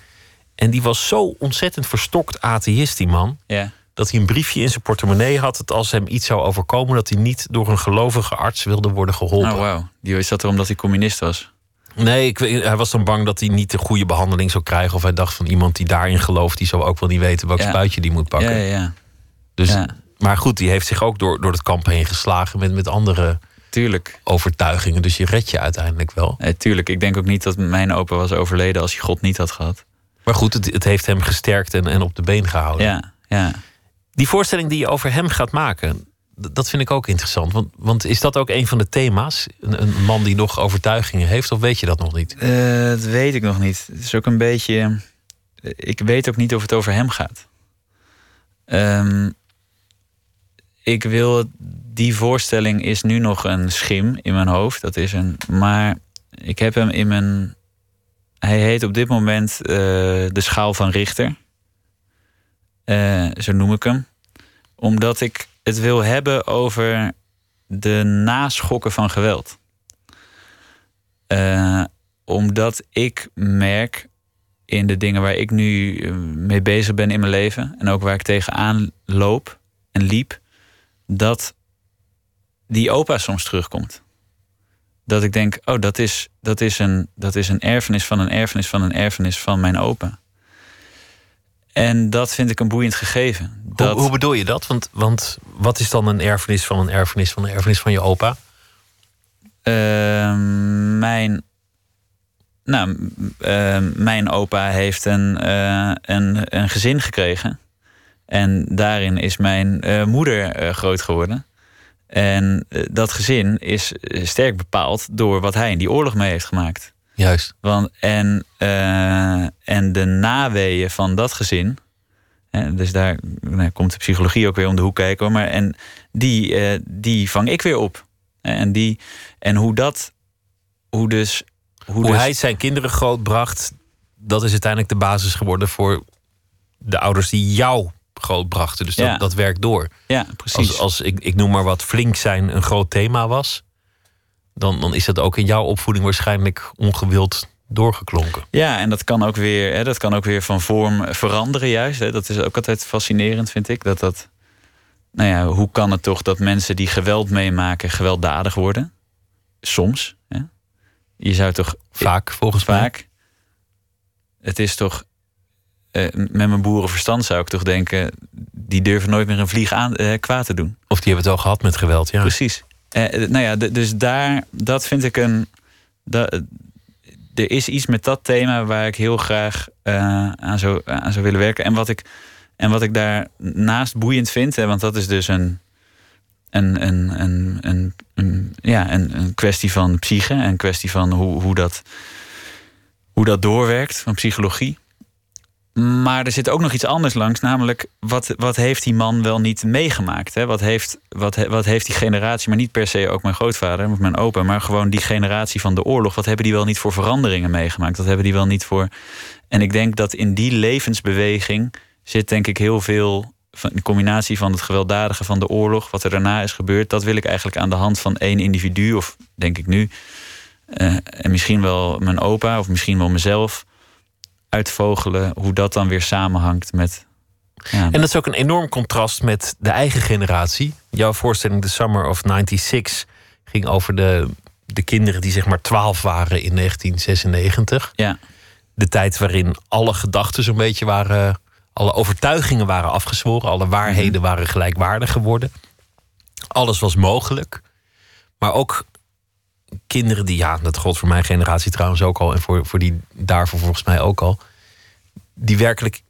En die was zo ontzettend verstokt atheïst, die man. Ja. Dat hij een briefje in zijn portemonnee had. Dat als hem iets zou overkomen, dat hij niet door een gelovige arts wilde worden geholpen. Oh, wauw. Die is dat er omdat hij communist was? Nee, ik, hij was dan bang dat hij niet de goede behandeling zou krijgen. Of hij dacht van iemand die daarin gelooft, die zou ook wel niet weten welk Ja. spuitje die moet pakken. Ja, ja. Dus. Maar goed, die heeft zich ook door, door het kamp heen geslagen met, met andere Tuurlijk. overtuigingen. Dus je redt je uiteindelijk wel. Nee, tuurlijk. Ik denk ook niet dat mijn opa was overleden als hij God niet had gehad. Maar goed, het, het heeft hem gesterkt en, en op de been gehouden. Ja, ja. Die voorstelling die je over hem gaat maken, dat vind ik ook interessant. Want, want is dat ook een van de thema's? Een, een man die nog overtuigingen heeft, of weet je dat nog niet? Eh, dat weet ik nog niet. Het is ook een beetje. Ik weet ook niet of het over hem gaat. Ehm, ik wil. Die voorstelling is nu nog een schim in mijn hoofd. Dat is een. Maar ik heb hem in mijn. Hij heet op dit moment eh, De Schaal van Richter. Eh, zo noem ik hem. Omdat ik het wil hebben over de naschokken van geweld. Eh, omdat ik merk in de dingen waar ik nu eh, mee bezig ben in mijn leven en ook waar ik tegenaan loop en liep, dat die opa soms terugkomt. Dat ik denk, oh, dat is, dat is, een, dat is een erfenis van een erfenis van een erfenis van mijn opa. En dat vind ik een boeiend gegeven. Dat, Hoe, hoe bedoel je dat? Want, want wat is dan een erfenis van een erfenis van een erfenis van je opa? Eh, mijn. Nou, m- eh, mijn opa heeft een, eh, een, een gezin gekregen. En daarin is mijn eh, moeder eh, groot geworden. En dat gezin is sterk bepaald door wat hij in die oorlog mee heeft gemaakt. Juist. Want, en, eh, en de naweeën van dat gezin. Hè, dus daar nou, komt de psychologie ook weer om de hoek kijken. Hoor, maar, en die, eh, die vang ik weer op. En, die, en hoe dat. Hoe dus. Hoe, Hoe dus, hij zijn kinderen grootbracht, dat is uiteindelijk de basis geworden voor de ouders die jou grootbrachten. Dus dat, Ja. dat werkt door. Ja, precies. Als, als ik, ik noem maar wat flink zijn een groot thema was, dan, dan is dat ook in jouw opvoeding waarschijnlijk ongewild doorgeklonken. Ja, en dat kan ook weer, hè, dat kan ook weer van vorm veranderen, juist. Hè. Dat is ook altijd fascinerend, vind ik. Dat dat. Nou ja, hoe kan het toch dat mensen die geweld meemaken gewelddadig worden? Soms. Hè? Je zou toch Vaak, volgens mij. vaak. Het is toch. eh, met mijn boerenverstand zou ik toch denken. Die durven nooit meer een vlieg aan, eh, kwaad te doen. Of die hebben het al gehad met geweld, ja. Precies. Eh, nou ja, dus daar, dat vind ik een. da- er is iets met dat thema waar ik heel graag eh, aan, zou, aan zou willen werken. En wat ik, en wat ik daarnaast boeiend vind, hè, want dat is dus een. Een, een, een, een, een- ja, een, een kwestie van psyche en een kwestie van hoe, hoe, dat, hoe dat doorwerkt, van psychologie. Maar er zit ook nog iets anders langs, namelijk wat, wat heeft die man wel niet meegemaakt? Hè? Wat, heeft, wat, wat heeft die generatie, maar niet per se ook mijn grootvader of mijn opa, maar gewoon die generatie van de oorlog, wat hebben die wel niet voor veranderingen meegemaakt? Wat hebben die wel niet voor. En ik denk dat in die levensbeweging zit, denk ik, heel veel van de combinatie van het gewelddadige van de oorlog, wat er daarna is gebeurd. Dat wil ik eigenlijk aan de hand van één individu, of denk ik nu, eh, en misschien wel mijn opa, of misschien wel mezelf uitvogelen hoe dat dan weer samenhangt met. Ja, En dat is ook een enorm contrast met de eigen generatie. Jouw voorstelling The Summer of 96 ging over de, de kinderen die zeg maar 12 waren in 1996. ja, De tijd waarin alle gedachten zo'n beetje waren, alle overtuigingen waren afgezworen, alle waarheden waren gelijkwaardig geworden. Alles was mogelijk. Maar ook kinderen die, ja, dat gold voor mijn generatie trouwens ook al en voor, voor die daarvoor volgens mij ook al, die werkelijk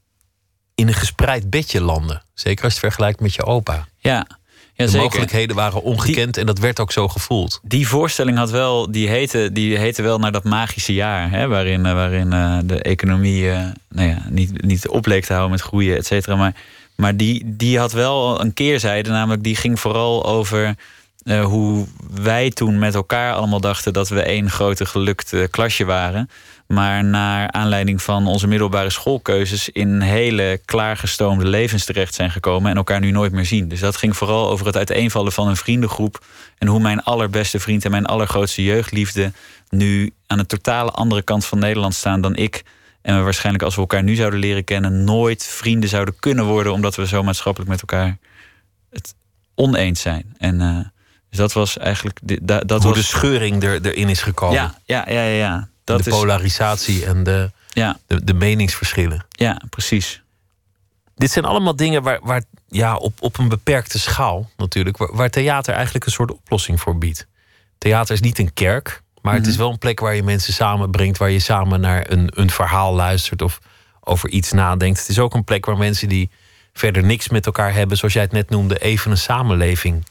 in een gespreid bedje landen. Zeker als je het vergelijkt met je opa. ja, ja De mogelijkheden waren ongekend en dat werd ook zo gevoeld. Die voorstelling had wel, die heette, die heette wel naar dat magische jaar, hè, waarin, eh, waarin eh, de economie eh, nou ja, niet, niet op leek te houden met groeien, et cetera. Maar, maar die, die had wel een keerzijde, namelijk die ging vooral over eh, hoe wij toen met elkaar allemaal dachten dat we één grote gelukt eh, klasje waren. Maar naar aanleiding van onze middelbare schoolkeuzes in hele klaargestoomde levens terecht zijn gekomen en elkaar nu nooit meer zien. Dus dat ging vooral over het uiteenvallen van een vriendengroep. En hoe mijn allerbeste vriend en mijn allergrootste jeugdliefde nu aan een totale andere kant van Nederland staan dan ik. En we waarschijnlijk als we elkaar nu zouden leren kennen, nooit vrienden zouden kunnen worden, omdat we zo maatschappelijk met elkaar het oneens zijn. En uh, dus dat was eigenlijk. Da, dat Hoe was... de scheuring er, erin is gekomen. Ja, ja, ja, ja. ja. Dat de polarisatie en de, ja. de, de meningsverschillen. Ja, precies. Dit zijn allemaal dingen waar, waar ja, op, op een beperkte schaal natuurlijk, waar, waar theater eigenlijk een soort oplossing voor biedt. Theater is niet een kerk, maar het is mhm. wel een plek waar je mensen samenbrengt, waar je samen naar een, een verhaal luistert of over iets nadenkt. Het is ook een plek waar mensen die verder niks met elkaar hebben, zoals jij het net noemde, even een samenleving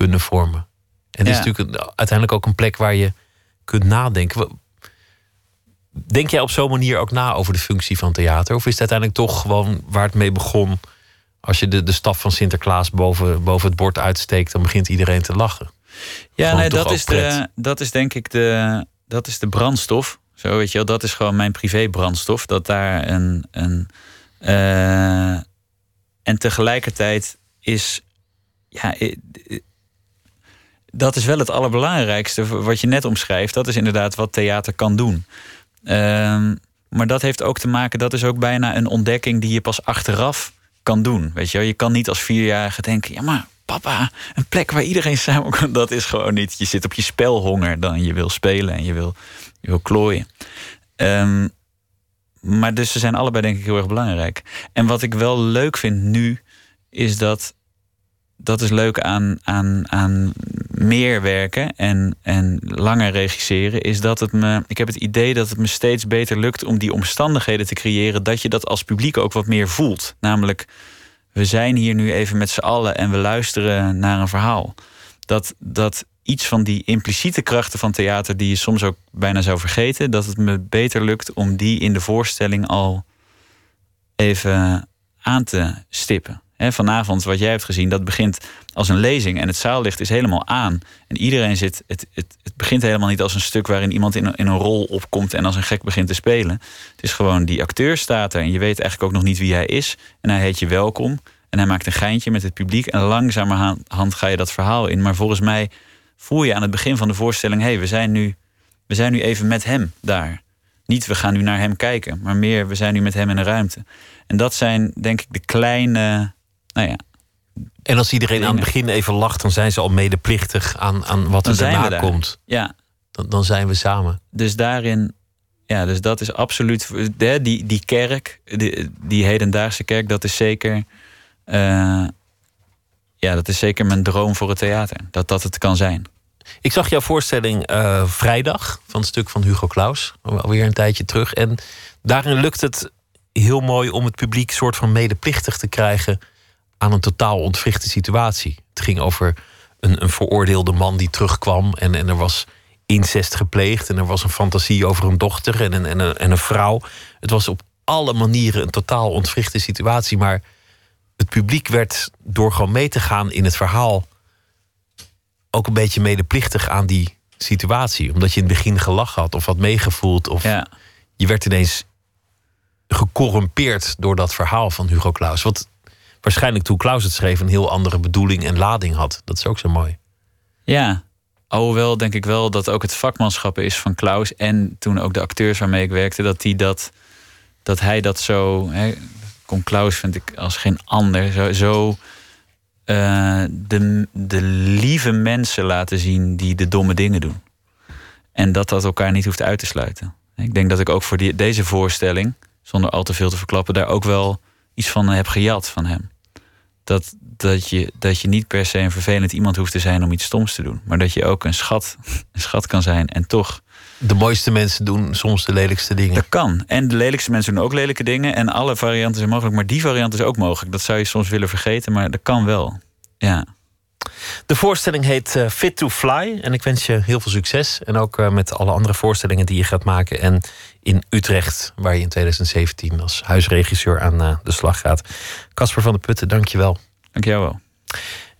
kunnen vormen. En het is natuurlijk uiteindelijk ook een plek waar je kunt nadenken. Denk jij op zo'n manier ook na over de functie van theater? Of is het uiteindelijk toch gewoon waar het mee begon? Als je de, de staf van Sinterklaas boven, boven het bord uitsteekt, dan begint iedereen te lachen. Ja, nee, dat is, de, dat is denk ik de, dat is de brandstof. Zo weet je wel, dat is gewoon mijn privé brandstof. Dat daar een. een uh, en tegelijkertijd is. Ja, dat is wel het allerbelangrijkste wat je net omschrijft. Dat is inderdaad wat theater kan doen. Um, maar dat heeft ook te maken, dat is ook bijna een ontdekking die je pas achteraf kan doen. Weet je, je kan niet als vierjarige denken: ja, maar papa, een plek waar iedereen samen kan. Dat is gewoon niet. Je zit op je spelhonger dan je wil spelen en je wil, je wil klooien. Um, maar dus ze zijn allebei denk ik heel erg belangrijk. En wat ik wel leuk vind nu, is dat dat is leuk aan, aan, aan meer werken en, en langer regisseren, is dat het me. Ik heb het idee dat het me steeds beter lukt om die omstandigheden te creëren. Dat je dat als publiek ook wat meer voelt. Namelijk, we zijn hier nu even met z'n allen en we luisteren naar een verhaal. Dat, dat iets van die impliciete krachten van theater, die je soms ook bijna zou vergeten, dat het me beter lukt om die in de voorstelling al even aan te stippen vanavond, wat jij hebt gezien, dat begint als een lezing en het zaallicht is helemaal aan. En iedereen zit. Het, het, het begint helemaal niet als een stuk waarin iemand in een, in een rol opkomt en als een gek begint te spelen. Het is gewoon die acteur staat er en je weet eigenlijk ook nog niet wie hij is. En hij heet je welkom. En hij maakt een geintje met het publiek. En langzamerhand ga je dat verhaal in. Maar volgens mij voel je aan het begin van de voorstelling: hé, hey, we, zijn nu, we zijn nu even met hem daar. Niet we gaan nu naar hem kijken, maar meer we zijn nu met hem in een ruimte. En dat zijn denk ik de kleine nou ja. En als iedereen aan het begin even lacht, dan zijn ze al medeplichtig aan, aan wat er daarna komt. Ja. Dan, dan zijn we samen. Dus daarin, ja, dus dat is absoluut. Die, die kerk, die, die hedendaagse kerk, dat is zeker. Uh, ja, dat is zeker mijn droom voor het theater. Dat dat het kan zijn. Ik zag jouw voorstelling uh, vrijdag van het stuk van Hugo Claus, alweer een tijdje terug. En daarin lukt het heel mooi om het publiek soort van medeplichtig te krijgen aan een totaal ontwrichte situatie. Het ging over een, een veroordeelde man die terugkwam en, en er was incest gepleegd en er was een fantasie over een dochter en een, en, een, en een vrouw. Het was op alle manieren een totaal ontwrichte situatie, maar het publiek werd door gewoon mee te gaan in het verhaal ook een beetje medeplichtig aan die situatie. Omdat je in het begin gelachen had of had meegevoeld. Of ja. je werd ineens gecorrumpeerd door dat verhaal van Hugo Claus. Wat waarschijnlijk toen Klaus het schreef een heel andere bedoeling en lading had. Dat is ook zo mooi. Ja, alhoewel denk ik wel dat ook het vakmanschap is van Klaus en toen ook de acteurs waarmee ik werkte, dat, die dat, dat hij dat zo. Hè, Kom Klaus vind ik als geen ander. Zo, zo uh, de, de lieve mensen laten zien die de domme dingen doen. En dat dat elkaar niet hoeft uit te sluiten. Ik denk dat ik ook voor die, deze voorstelling, zonder al te veel te verklappen, daar ook wel iets van heb gejat van hem. Dat, dat, je, dat je niet per se een vervelend iemand hoeft te zijn om iets stoms te doen. Maar dat je ook een schat, een schat kan zijn en toch. De mooiste mensen doen soms de lelijkste dingen. Dat kan. En de lelijkste mensen doen ook lelijke dingen. En alle varianten zijn mogelijk. Maar die variant is ook mogelijk. Dat zou je soms willen vergeten, maar dat kan wel. Ja. De voorstelling heet eh, Fit to Fly. En ik wens je heel veel succes. En ook eh, met alle andere voorstellingen die je gaat maken. En in Utrecht, waar je in 2017 als huisregisseur aan uh, de slag gaat. Casper van der Putten, dank je wel. Dank jou wel.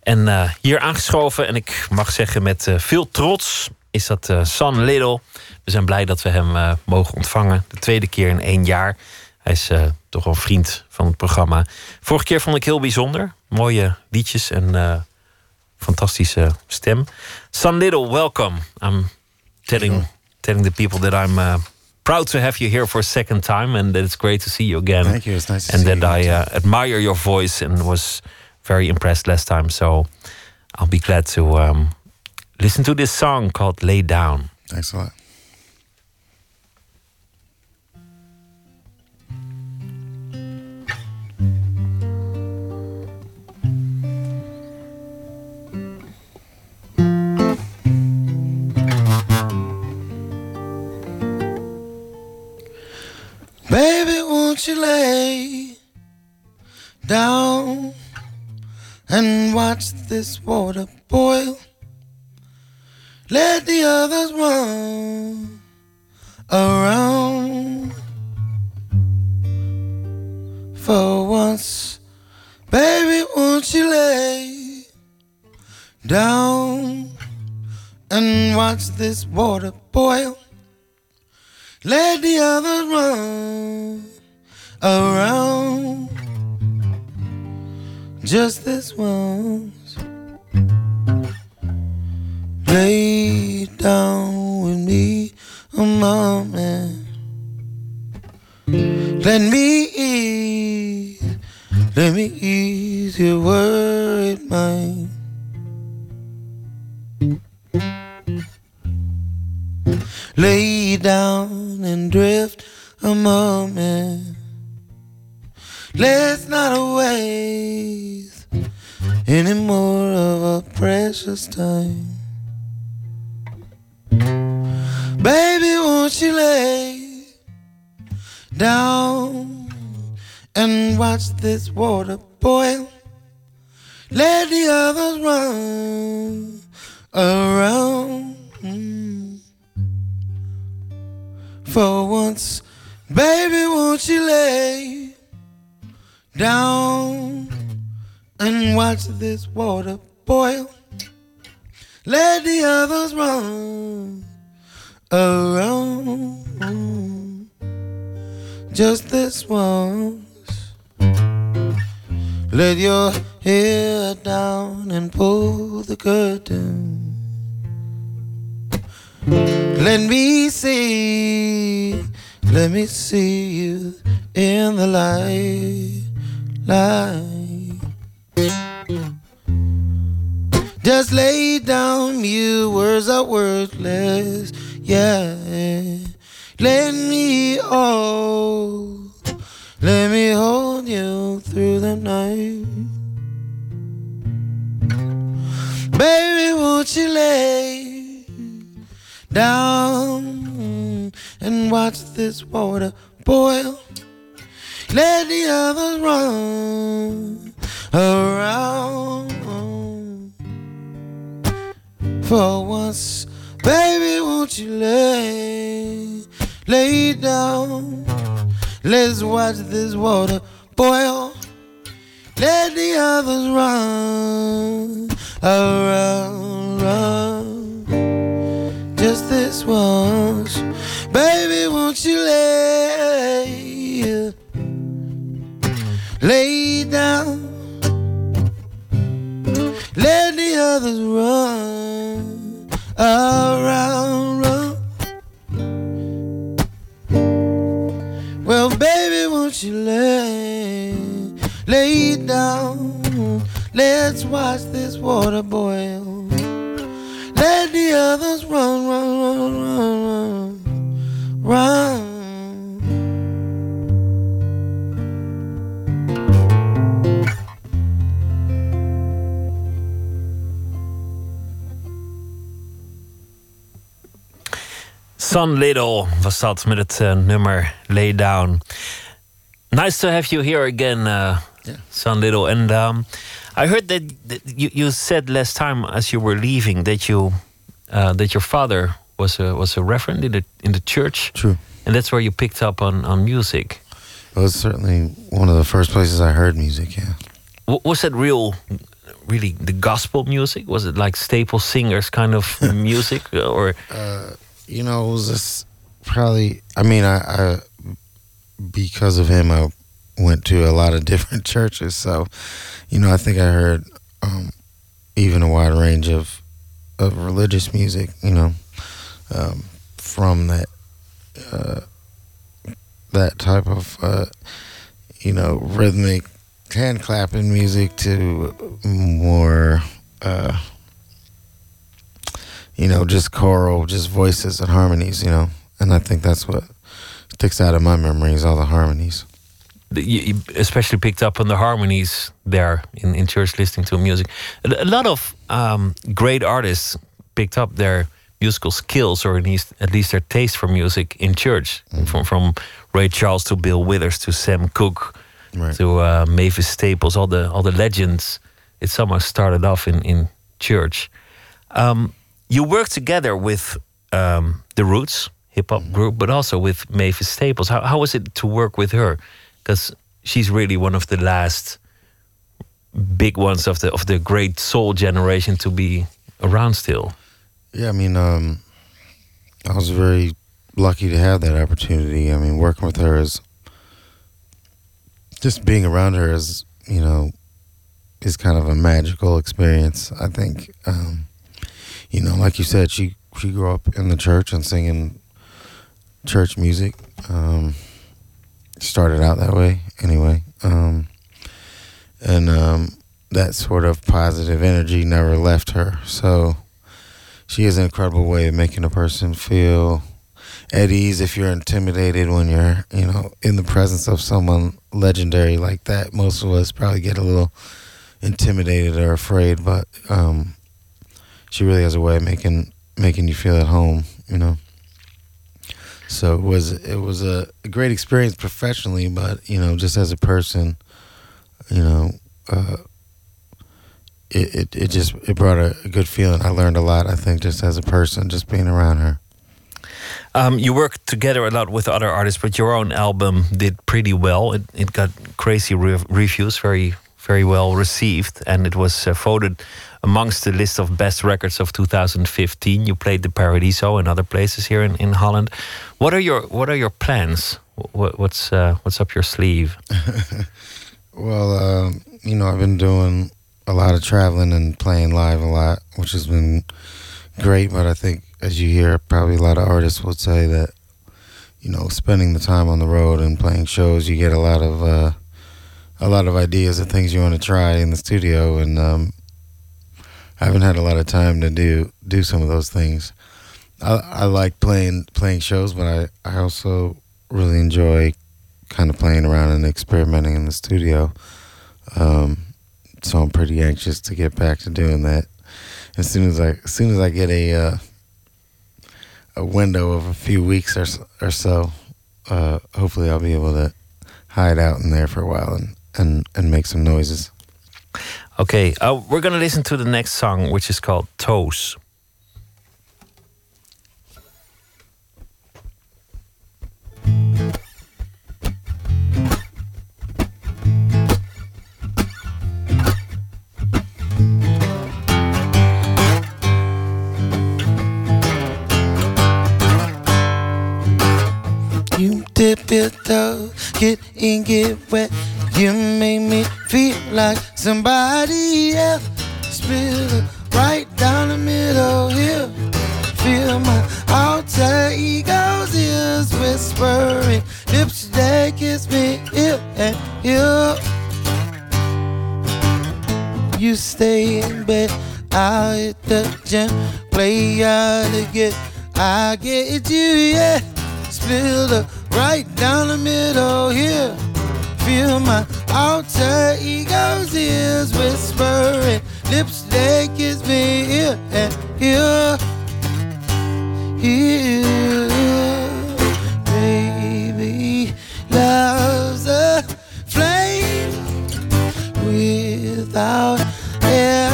En hier aangeschoven, en ik mag zeggen met veel trots, is dat San Little. We zijn blij dat we hem mogen ontvangen. De tweede keer in één jaar. Hij is toch wel vriend van het programma. Vorige keer vond ik heel bijzonder. Mooie liedjes en fantastische stem. San Little, welcome. I'm telling telling the people that I'm uh, proud to have you here for a second time, and it's great to see you again. Thank you. It's nice to and see you. And that. I uh, admire your voice and was very impressed last time. So I'll be glad to um, listen to this song called "Lay Down." Thanks won't you lay down and watch this water boil? Let the others run around. For once, baby, won't you lay down and watch this water boil? Let the others run around. Just this once. Lay down with me a moment. Let me ease, let me ease your worried mind. Lay down and drift a moment. Let's not waste any more of our precious time. Baby, won't you lay down and watch this water boil? Let the others run around. For once, baby, won't you lay down and watch this water boil? Let the others run around. Just this once. Let your hair down and pull the curtain. Let me see, let me see you in the light, light. Just lay down, you words are worthless, yeah. Let me hold, let me hold you through the night. Baby, won't you lay down and watch this water boil? Let the others run around. For once, baby, won't you lay, lay down? Let's watch this water boil. Let the others run around, run. Just this once, baby, won't you lay, lay down? Let the others run around, run. Well, baby, won't you lay, lay down? Let's watch this water boil. Let the others run, run, run, run, run, Sun Little was dat met het uh, nummer Lay Down. Nice to have you here again, uh, Yeah. Sun Little. And um, I heard that, that you, you said last time as you were leaving that you uh, that your father was a was a reverend in the in the church, True. and that's where you picked up on on music. It was certainly one of the first places I heard music, yeah. W- was that real, really the gospel music? Was it like staple singers kind of music, or you know, it was just probably. I mean, I, I because of him, I went to a lot of different churches. So, you know, I think I heard um, even a wide range of of religious music. You know, um, from that uh, that type of uh, you know rhythmic hand clapping music to more uh, you know just choral, just voices and harmonies. You know, and I think that's what sticks out of my memories, all the harmonies. You especially picked up on the harmonies there in, in church listening to music. A lot of um, great artists picked up their musical skills or at least, at least their taste for music in church. Mm -hmm. From, from Ray Charles to Bill Withers to Sam Cooke right. to uh, Mavis Staples, all the all the legends. It somehow started off in in church. Um, you work together with um, the Roots hip hop mm-hmm. group, but also with Mavis Staples. How how was it to work with her? Because she's really one of the last big ones of the of the great soul generation to be around still. Yeah, I mean, um, I was very lucky to have that opportunity. I mean, working with her is just being around her is, you know, is kind of a magical experience. I think, um, you know, like you said, she she grew up in the church and singing church music. Um, started out that way, anyway, um, and um, that sort of positive energy never left her. So she has an incredible way of making a person feel at ease if you're intimidated when you're, you know, in the presence of someone legendary like that. Most of us probably get a little intimidated or afraid, but um, she really has a way of making making you feel at home, you know. So it was it was a great experience professionally, but you know, just as a person, you know, uh, it, it, it just it brought a, good feeling. I learned a lot. I think just as a person, just being around her. Um, you worked together a lot with other artists, but your own album did pretty well. It it got crazy re reviews, very very well received, and it was uh, voted amongst the list of best records of 2015. You played the Paradiso and other places here in, in Holland. What are your What are your plans? What, what's uh, What's up your sleeve? well, uh, you know, I've been doing a lot of traveling and playing live a lot, which has been great. But I think, as you hear, probably a lot of artists would say that, you know, spending the time on the road and playing shows, you get a lot of uh, a lot of ideas of things you want to try in the studio, and um, I haven't had a lot of time to do do some of those things. I, I like playing playing shows, but I, I also really enjoy kind of playing around and experimenting in the studio. Um, so I'm pretty anxious to get back to doing that. As soon as I, as soon as I get a uh, a window of a few weeks or or so, uh, hopefully I'll be able to hide out in there for a while and and and make some noises. Okay, uh, we're gonna listen to the next song, which is called Toes. You dip your toe, get in, get wet. You make me feel like somebody else. Spill right down the middle here. Feel my alter ego's ears whispering. Lips that kiss me here and here. You stay in bed, I'll hit the gym, play out again. I get you, yeah. Spill the right down the middle here. Feel my alter ego's ears whispering, lips that kiss me here and here, here. Baby, love's a flame without air.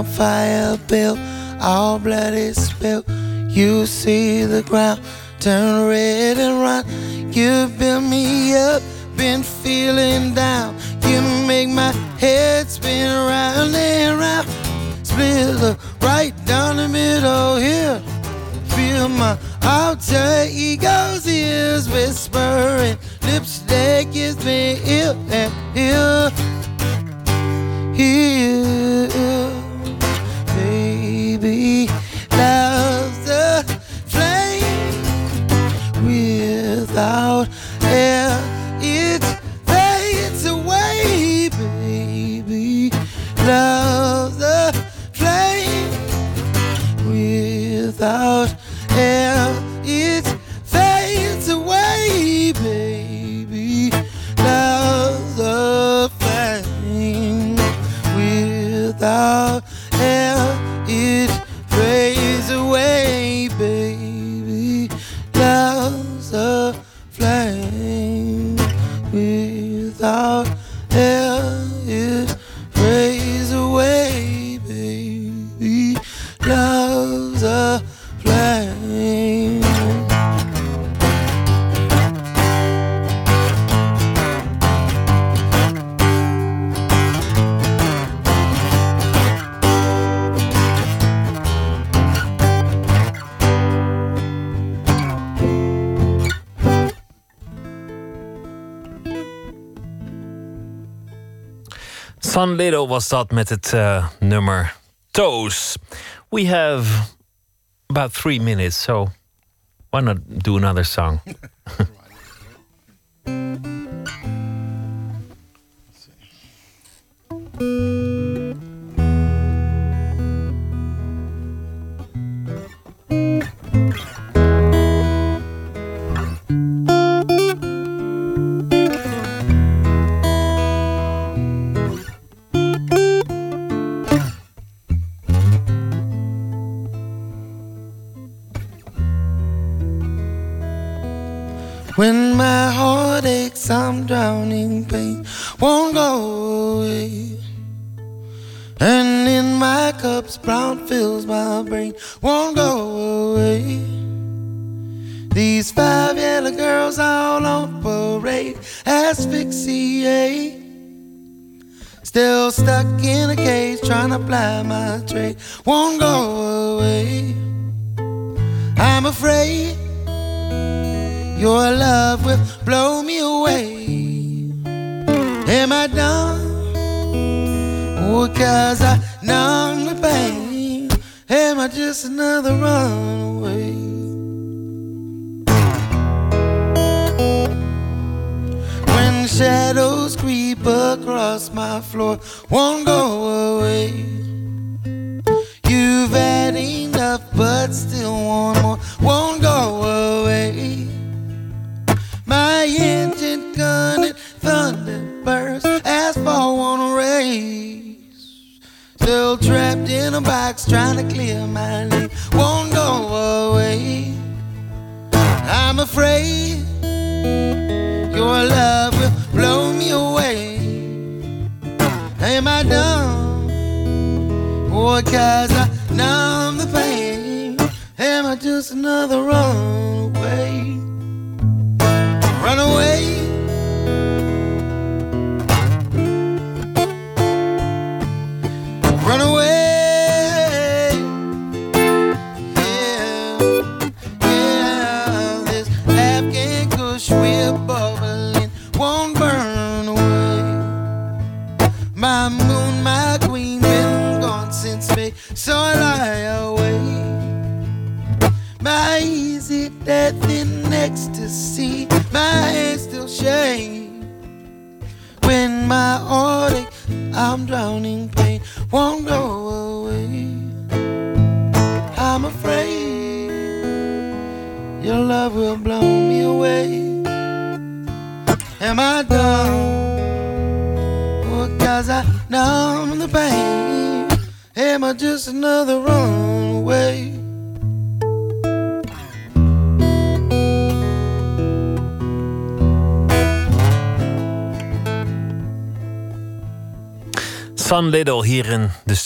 on fire built, all blood is spilled. You see the ground turn red and run. You build me up, been feeling down. You make my head spin round and round. Split the right down the middle here. Feel my alter ego's ears whispering. lips that is me ill and ill. here. loud. Van Lido was dat met het eh, nummer Toes. We have about three minutes, so why not do another song?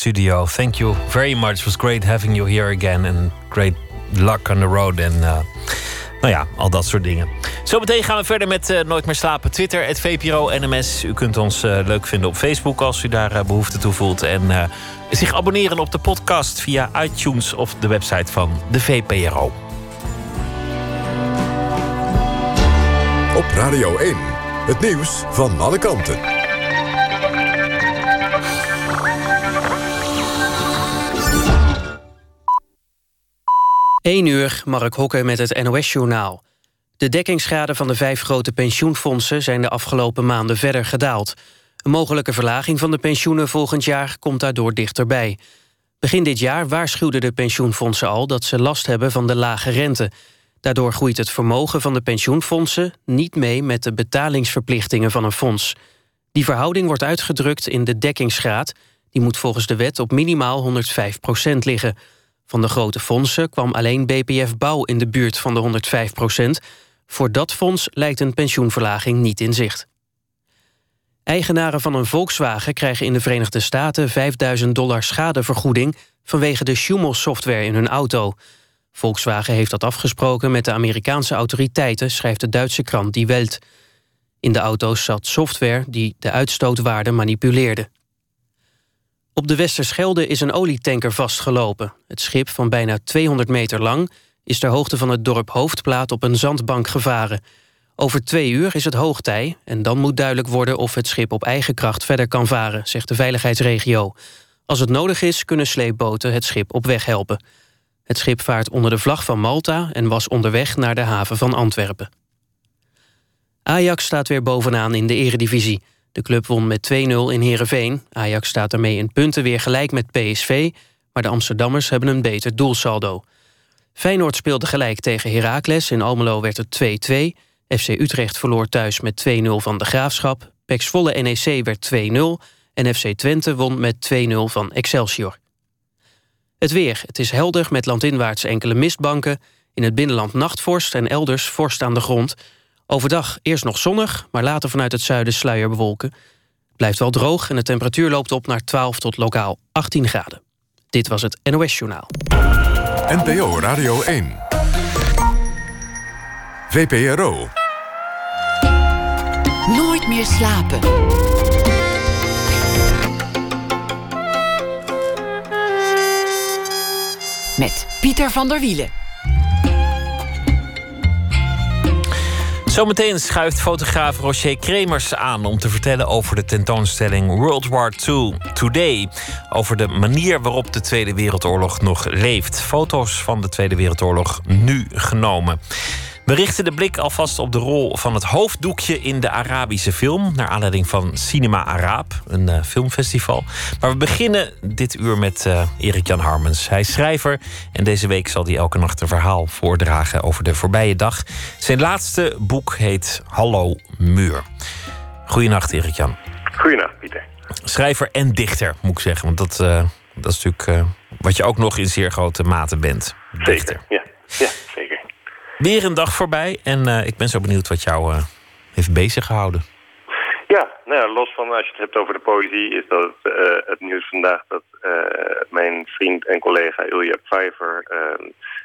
studio. Thank you very much. It was great having you here again. And great luck on the road. En uh, nou ja, al dat soort dingen. Zometeen gaan we verder met eh, Nooit meer slapen. Twitter, het VPRO NMS. U kunt ons eh, leuk vinden op Facebook als u daar eh, behoefte toe voelt. En zich abonneren op de podcast via iTunes of de website van de VPRO. Op Radio 1, het nieuws van alle kanten. 1 uur, Mark Hokke met het NOS-journaal. De dekkingsgraden van de vijf grote pensioenfondsen... zijn de afgelopen maanden verder gedaald. Een mogelijke verlaging van de pensioenen volgend jaar... komt daardoor dichterbij. Begin dit jaar waarschuwden de pensioenfondsen al... dat ze last hebben van de lage rente. Daardoor groeit het vermogen van de pensioenfondsen... niet mee met de betalingsverplichtingen van een fonds. Die verhouding wordt uitgedrukt in de dekkingsgraad. Die moet volgens de wet op minimaal 105% liggen... Van de grote fondsen kwam alleen BPF Bouw in de buurt van de 105 procent. Voor dat fonds lijkt een pensioenverlaging niet in zicht. Eigenaren van een Volkswagen krijgen in de Verenigde Staten 5000 dollar schadevergoeding vanwege de Schumel-software in hun auto. Volkswagen heeft dat afgesproken met de Amerikaanse autoriteiten, schrijft de Duitse krant Die Welt. In de auto's zat software die de uitstootwaarde manipuleerde. Op de Westerschelde is een olietanker vastgelopen. Het schip van bijna 200 meter lang is ter hoogte van het dorp Hoofdplaat op een zandbank gevaren. Over twee uur is het hoogtij en dan moet duidelijk worden of het schip op eigen kracht verder kan varen, zegt de veiligheidsregio. Als het nodig is, kunnen sleepboten het schip op weg helpen. Het schip vaart onder de vlag van Malta en was onderweg naar de haven van Antwerpen. Ajax staat weer bovenaan in de eredivisie. De club won met 2-0 in Heerenveen. Ajax staat ermee in punten weer gelijk met PSV... maar de Amsterdammers hebben een beter doelsaldo. Feyenoord speelde gelijk tegen Heracles. In Almelo werd het 2-2. FC Utrecht verloor thuis met 2-0 van de Graafschap. PEC NEC werd 2-0. En FC Twente won met 2-0 van Excelsior. Het weer. Het is helder met landinwaarts enkele mistbanken. In het binnenland nachtvorst en elders vorst aan de grond... Overdag eerst nog zonnig, maar later vanuit het zuiden sluierbewolken. Het blijft wel droog en de temperatuur loopt op naar 12 tot lokaal 18 graden. Dit was het NOS Journaal. NPO Radio 1. VPRO. Nooit meer slapen. Met Pieter van der Wielen. Zometeen schuift fotograaf Rocher Kremers aan om te vertellen over de tentoonstelling World War II Today. Over de manier waarop de Tweede Wereldoorlog nog leeft. Foto's van de Tweede Wereldoorlog nu genomen. We richten de blik alvast op de rol van het hoofddoekje in de Arabische film. Naar aanleiding van Cinema Araab, een uh, filmfestival. Maar we beginnen dit uur met uh, Erik-Jan Harmens. Hij is schrijver en deze week zal hij elke nacht een verhaal voordragen over de voorbije dag. Zijn laatste boek heet Hallo Muur. Goedenacht, Erik-Jan. Goedenacht, Pieter. Schrijver en dichter, moet ik zeggen. Want dat, uh, dat is natuurlijk wat je ook nog in zeer grote mate bent. Dichter. Zeker, ja. ja zeker. Weer een dag voorbij en uh, ik ben zo benieuwd wat jou uh, heeft bezig gehouden. Ja, nou los van als je het hebt over de poëzie... is dat uh, het nieuws vandaag dat mijn vriend en collega Ilja Pfeiffer...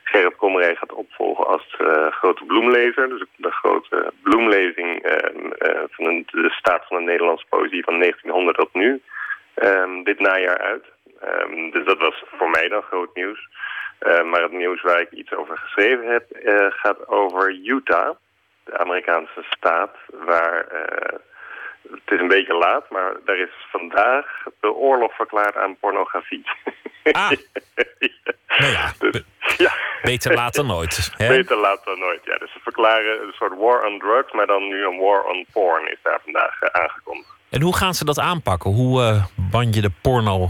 Gerrit Komrij gaat opvolgen als grote bloemlezer. Dus de grote bloemlezing van een, de staat van de Nederlandse poëzie van 1900 tot nu. Um, dit najaar uit. Dus dat was voor mij dan groot nieuws. Uh, maar het nieuws waar ik iets over geschreven heb uh, gaat over Utah, de Amerikaanse staat, waar uh, het is een beetje laat, maar daar is vandaag de oorlog verklaard aan pornografie. Ah. ja. Nou ja, dus, ja. Beter laat dan nooit. Hè? Beter laat dan nooit, ja. Dus ze verklaren een soort war on drugs, maar dan nu een war on porn is daar vandaag aangekondigd. En hoe gaan ze dat aanpakken? Hoe ban je de porno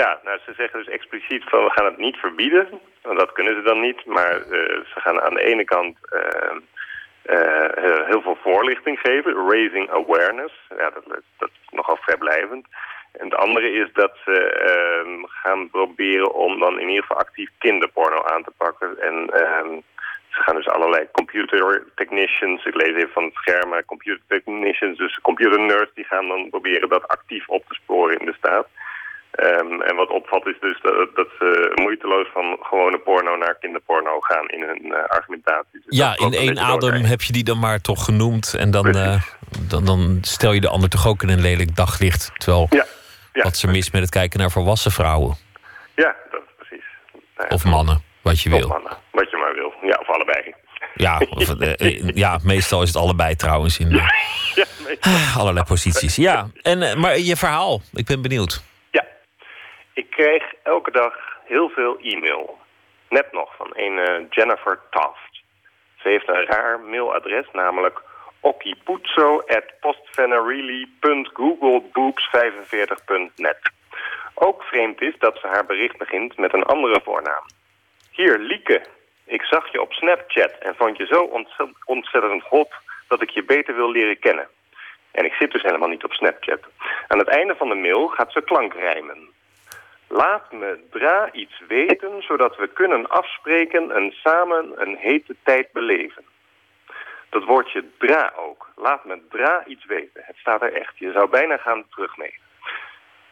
ja, nou, ze zeggen dus expliciet van we gaan het niet verbieden. Want dat kunnen ze dan niet. Maar uh, ze gaan aan de ene kant uh, uh, heel veel voorlichting geven. Raising awareness. Ja, dat, dat is nogal vrijblijvend. En het andere is dat ze ehm, gaan proberen om dan in ieder geval actief kinderporno aan te pakken. En ehm, ze gaan dus allerlei computer technicians, ik lees even van het scherm, computer technicians, dus computer nerds, die gaan dan proberen dat actief op te sporen in de staat. Um, en wat opvalt is dus dat, dat, ze moeiteloos van gewone porno naar kinderporno gaan in hun uh, argumentatie. Dus ja, in één adem heb je die dan maar toch genoemd. En dan, uh, dan, dan, stel je de ander toch ook in een lelijk daglicht. Terwijl ja, ja. wat ze mis met het kijken naar volwassen vrouwen. Ja, dat is precies. of mannen, wat je of wil. Mannen, wat je maar wil. Ja, of allebei. Ja, of, eh, ja, meestal is het allebei trouwens in Ja, allerlei posities. Ja, en, eh, maar je verhaal, ik ben benieuwd. Ik kreeg elke dag heel veel e-mail. Net nog van een eh, Jennifer Taft. Ze heeft een raar mailadres, namelijk okkipuzzo.postvanarili.googleboobs45.net. Ook vreemd is dat ze haar bericht begint met een andere voornaam. Hier, Lieke. Ik zag je op Snapchat en vond je zo ontzettend hot dat ik je beter wil leren kennen. En ik zit dus helemaal niet op Snapchat. Aan het einde van de mail gaat ze klankrijmen. Laat me dra iets weten, zodat we kunnen afspreken en samen een hete tijd beleven. Dat woordje dra ook. Laat me dra iets weten. Het staat er echt. Je zou bijna gaan terugnemen.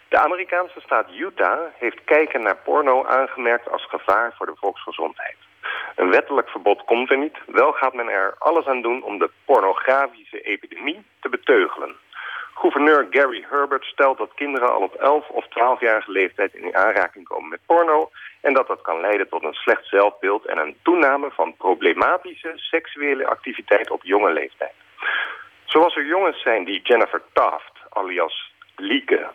De Amerikaanse staat Utah heeft kijken naar porno aangemerkt als gevaar voor de volksgezondheid. Een wettelijk verbod komt er niet. Wel gaat men er alles aan doen om de pornografische epidemie te beteugelen. Gouverneur Gary Herbert stelt dat kinderen al op 11 of 12-jarige leeftijd in aanraking komen met porno... en dat dat kan leiden tot een slecht zelfbeeld en een toename van problematische seksuele activiteit op jonge leeftijd. Zoals er jongens zijn die Jennifer Taft, alias Lieke,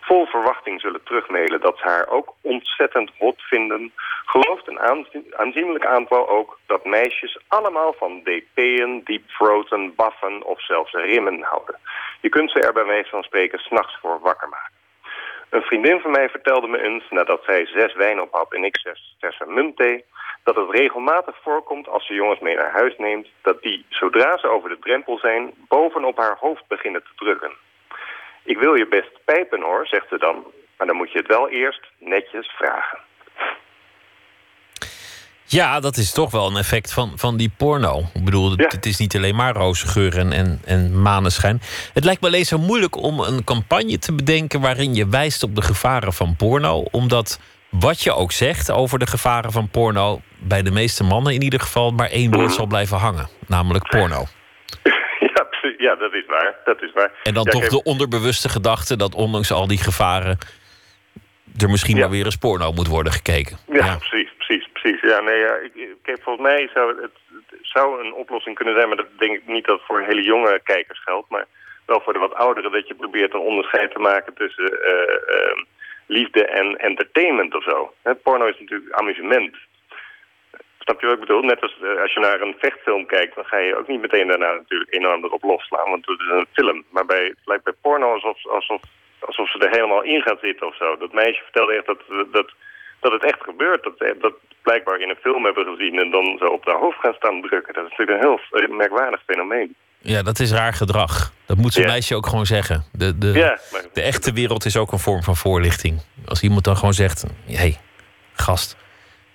vol verwachting zullen terugmailen dat ze haar ook ontzettend hot vinden, gelooft een aanzien- aanzienlijk aantal ook dat meisjes allemaal van DP'en, deepthroaten, baffen of zelfs rimmen houden. Je kunt ze er bij wijze van spreken s'nachts voor wakker maken. Een vriendin van mij vertelde me eens, nadat zij zes wijn op had en ik zes muntthee, dat het regelmatig voorkomt als ze jongens mee naar huis neemt, dat die, zodra ze over de drempel zijn, bovenop haar hoofd beginnen te drukken. Ik wil je best pijpen hoor, zegt ze dan, maar dan moet je het wel eerst netjes vragen. Ja, dat is toch wel een effect van, van die porno. Ik bedoel, het, Ja. het is niet alleen maar roze geur en, en, en maneschijn. Het lijkt me alleen zo moeilijk om een campagne te bedenken... waarin je wijst op de gevaren van porno. Omdat wat je ook zegt over de gevaren van porno... bij de meeste mannen in ieder geval maar één woord zal blijven hangen. Namelijk porno. ja, dat is waar. Dat is waar. En dan Ja, toch de onderbewuste gedachte... dat ondanks al die gevaren... er misschien Ja. maar weer eens porno moet worden gekeken. Ja, precies, precies, precies. Ja, nee, ja, ik, ik- volgens mij zou het, het zou een oplossing kunnen zijn, maar dat denk ik niet dat het voor hele jonge kijkers geldt, maar wel voor de wat ouderen, dat je probeert een onderscheid te maken tussen eh, eh, liefde en entertainment of zo. Porno is natuurlijk amusement. Snap je wat ik bedoel? Net als eh, als je naar een vechtfilm kijkt, dan ga je ook niet meteen daarna natuurlijk enorm erop losslaan, want het is een film. Maar bij, het lijkt bij porno alsof, alsof, alsof ze er helemaal in gaat zitten of zo. Dat meisje vertelde echt dat, dat, dat het echt gebeurt. Dat ze dat blijkbaar in een film hebben gezien en dan zo op haar hoofd gaan staan drukken. Dat is natuurlijk een heel eh, merkwaardig fenomeen. Ja, dat is raar gedrag. Dat moet zo'n Ja. meisje ook gewoon zeggen. De, de, Ja, maar, de echte wereld is ook een vorm van voorlichting. Als iemand dan gewoon zegt: hé, hey, gast,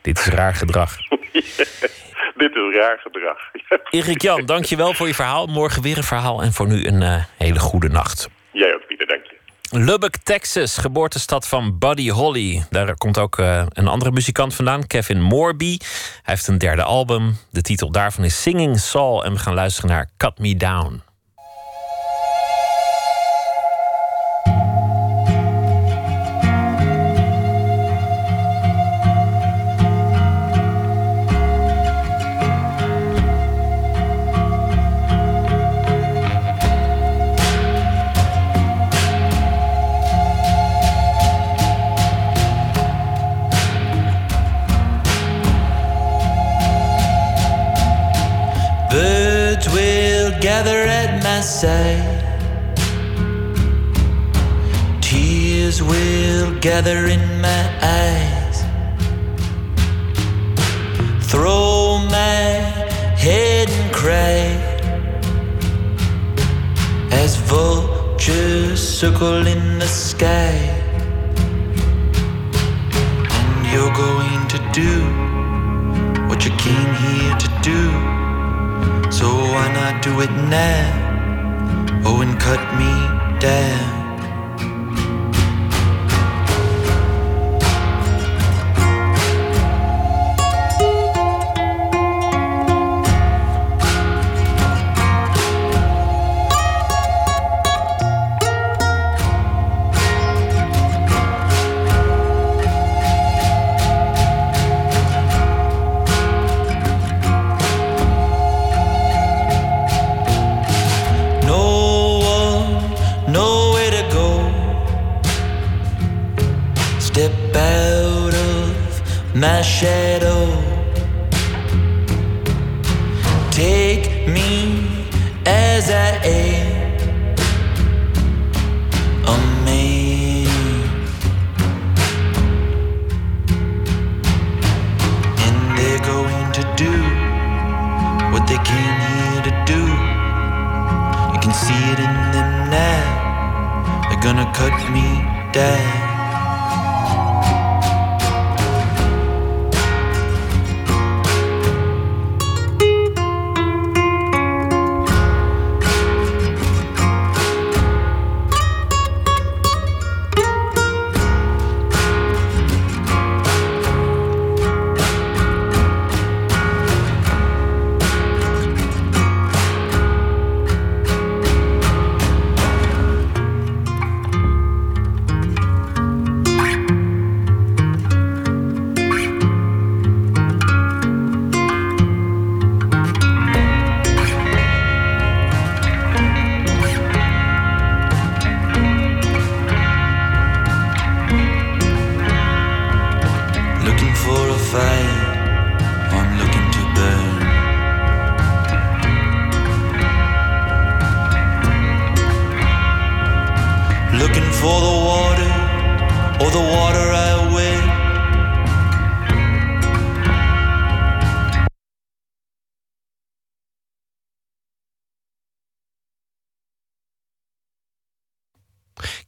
dit is raar gedrag. dit is raar gedrag. Erik Jan, dankjewel voor je verhaal. Morgen weer een verhaal en voor nu een eh, hele goede nacht. Jij ook, Pieter, dank je. Lubbock, Texas, geboortestad van Buddy Holly. Daar komt ook eh, een andere muzikant vandaan, Kevin Morby. Hij heeft een derde album. De titel daarvan is Singing Saul. En we gaan luisteren naar Cut Me Down. Side. Tears will gather in my eyes. Throw my head and cry as vultures circle in the sky. And you're going to do what you came here to do. So why not do it now? Oh, and cut me down.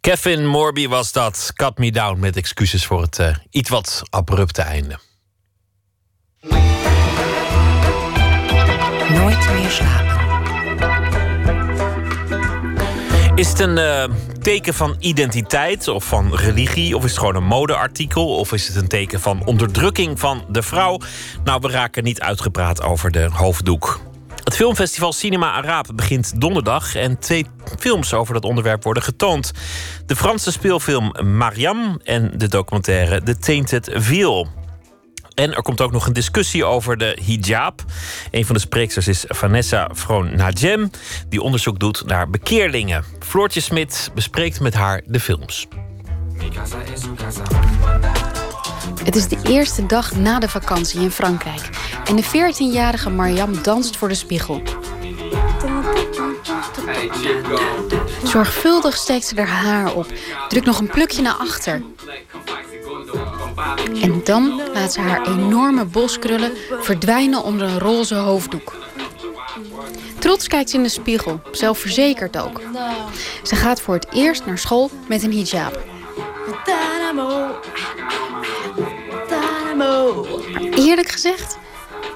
Kevin Morby was dat. Cut Me Down met excuses voor het eh, iets wat abrupte einde. Nooit meer slapen. Is het een eh, teken van identiteit of van religie? Of is het gewoon een modeartikel? Of is het een teken van onderdrukking van de vrouw? Nou, we raken niet uitgepraat over de hoofddoek. Het filmfestival Cinema Araab begint donderdag en twee films over dat onderwerp worden getoond. De Franse speelfilm Mariam en de documentaire The Tainted Veil. En er komt ook nog een discussie over de hijab. Een van de spreeksters is Vanessa Froon Najem, die onderzoek doet naar bekeerlingen. Floortje Smit bespreekt met haar de films. Het is de eerste dag na de vakantie in Frankrijk. En de 14-jarige Mariam danst voor de spiegel. Zorgvuldig steekt ze haar haar op, drukt nog een plukje naar achter. En dan laat ze haar enorme boskrullen verdwijnen onder een roze hoofddoek. Trots kijkt ze in de spiegel, zelfverzekerd ook. Ze gaat voor het eerst naar school met een hijab. Eerlijk gezegd,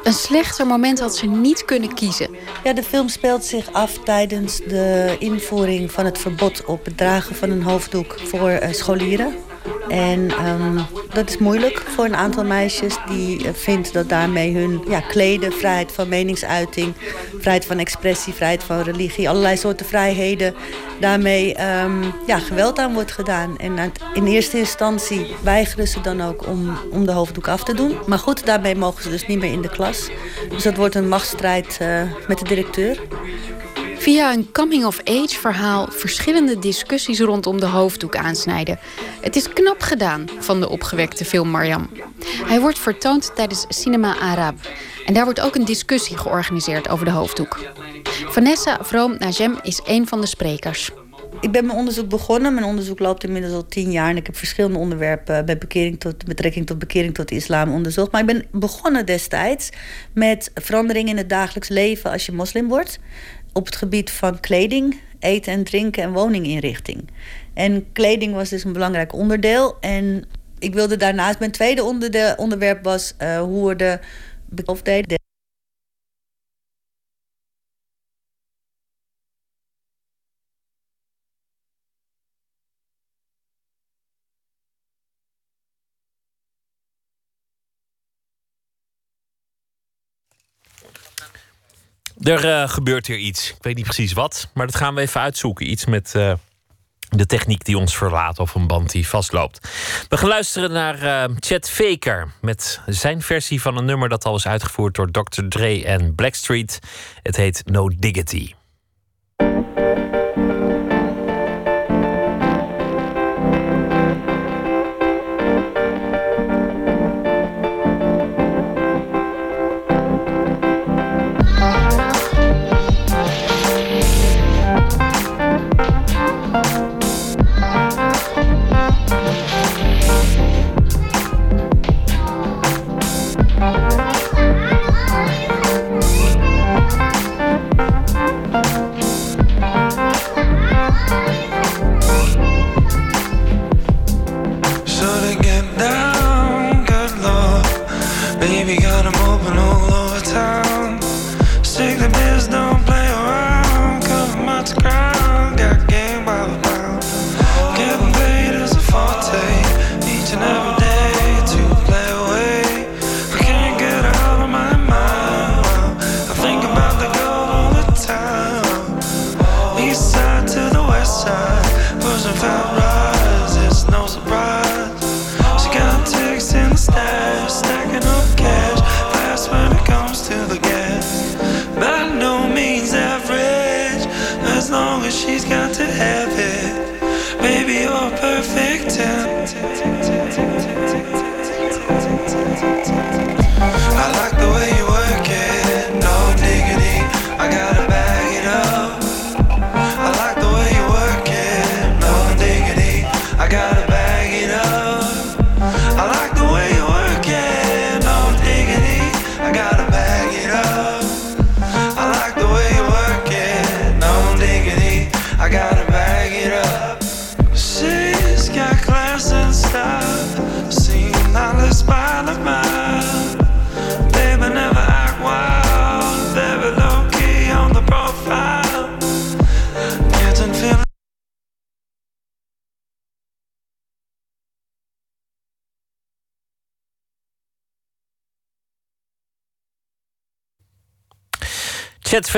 een slechter moment had ze niet kunnen kiezen. Ja, de film speelt zich af tijdens de invoering van het verbod op het dragen van een hoofddoek voor eh, scholieren. En ehm, dat is moeilijk voor een aantal meisjes die uh, vindt dat daarmee hun ja, kleden, vrijheid van meningsuiting, vrijheid van expressie, vrijheid van religie, allerlei soorten vrijheden, daarmee um, ja, geweld aan wordt gedaan. En in eerste instantie weigeren ze dan ook om, om de hoofddoek af te doen. Maar goed, daarmee mogen ze dus niet meer in de klas. Dus dat wordt een machtsstrijd uh, met de directeur. Via een coming-of-age verhaal verschillende discussies rondom de hoofddoek aansnijden. Het is knap gedaan van de opgewekte film Mariam. Hij wordt vertoond tijdens Cinema Arab. En daar wordt ook een discussie georganiseerd over de hoofddoek. Vanessa Vroom Najem is een van de sprekers. Ik ben mijn onderzoek begonnen. Mijn onderzoek loopt inmiddels al tien jaar. En ik heb verschillende onderwerpen bij bekering tot, betrekking tot bekering tot de islam onderzocht. Maar ik ben begonnen destijds met veranderingen in het dagelijks leven als je moslim wordt op het gebied van kleding, eten en drinken en woninginrichting. En kleding was dus een belangrijk onderdeel. En ik wilde daarnaast, mijn tweede onderwerp was uh, hoe de of deden. Er uh, gebeurt hier iets. Ik weet niet precies wat, maar dat gaan we even uitzoeken. Iets met uh, de techniek die ons verlaat of een band die vastloopt. We gaan luisteren naar uh, Chet Faker met zijn versie van een nummer dat al is uitgevoerd door Dr. Dre en Blackstreet. Het heet No Diggity.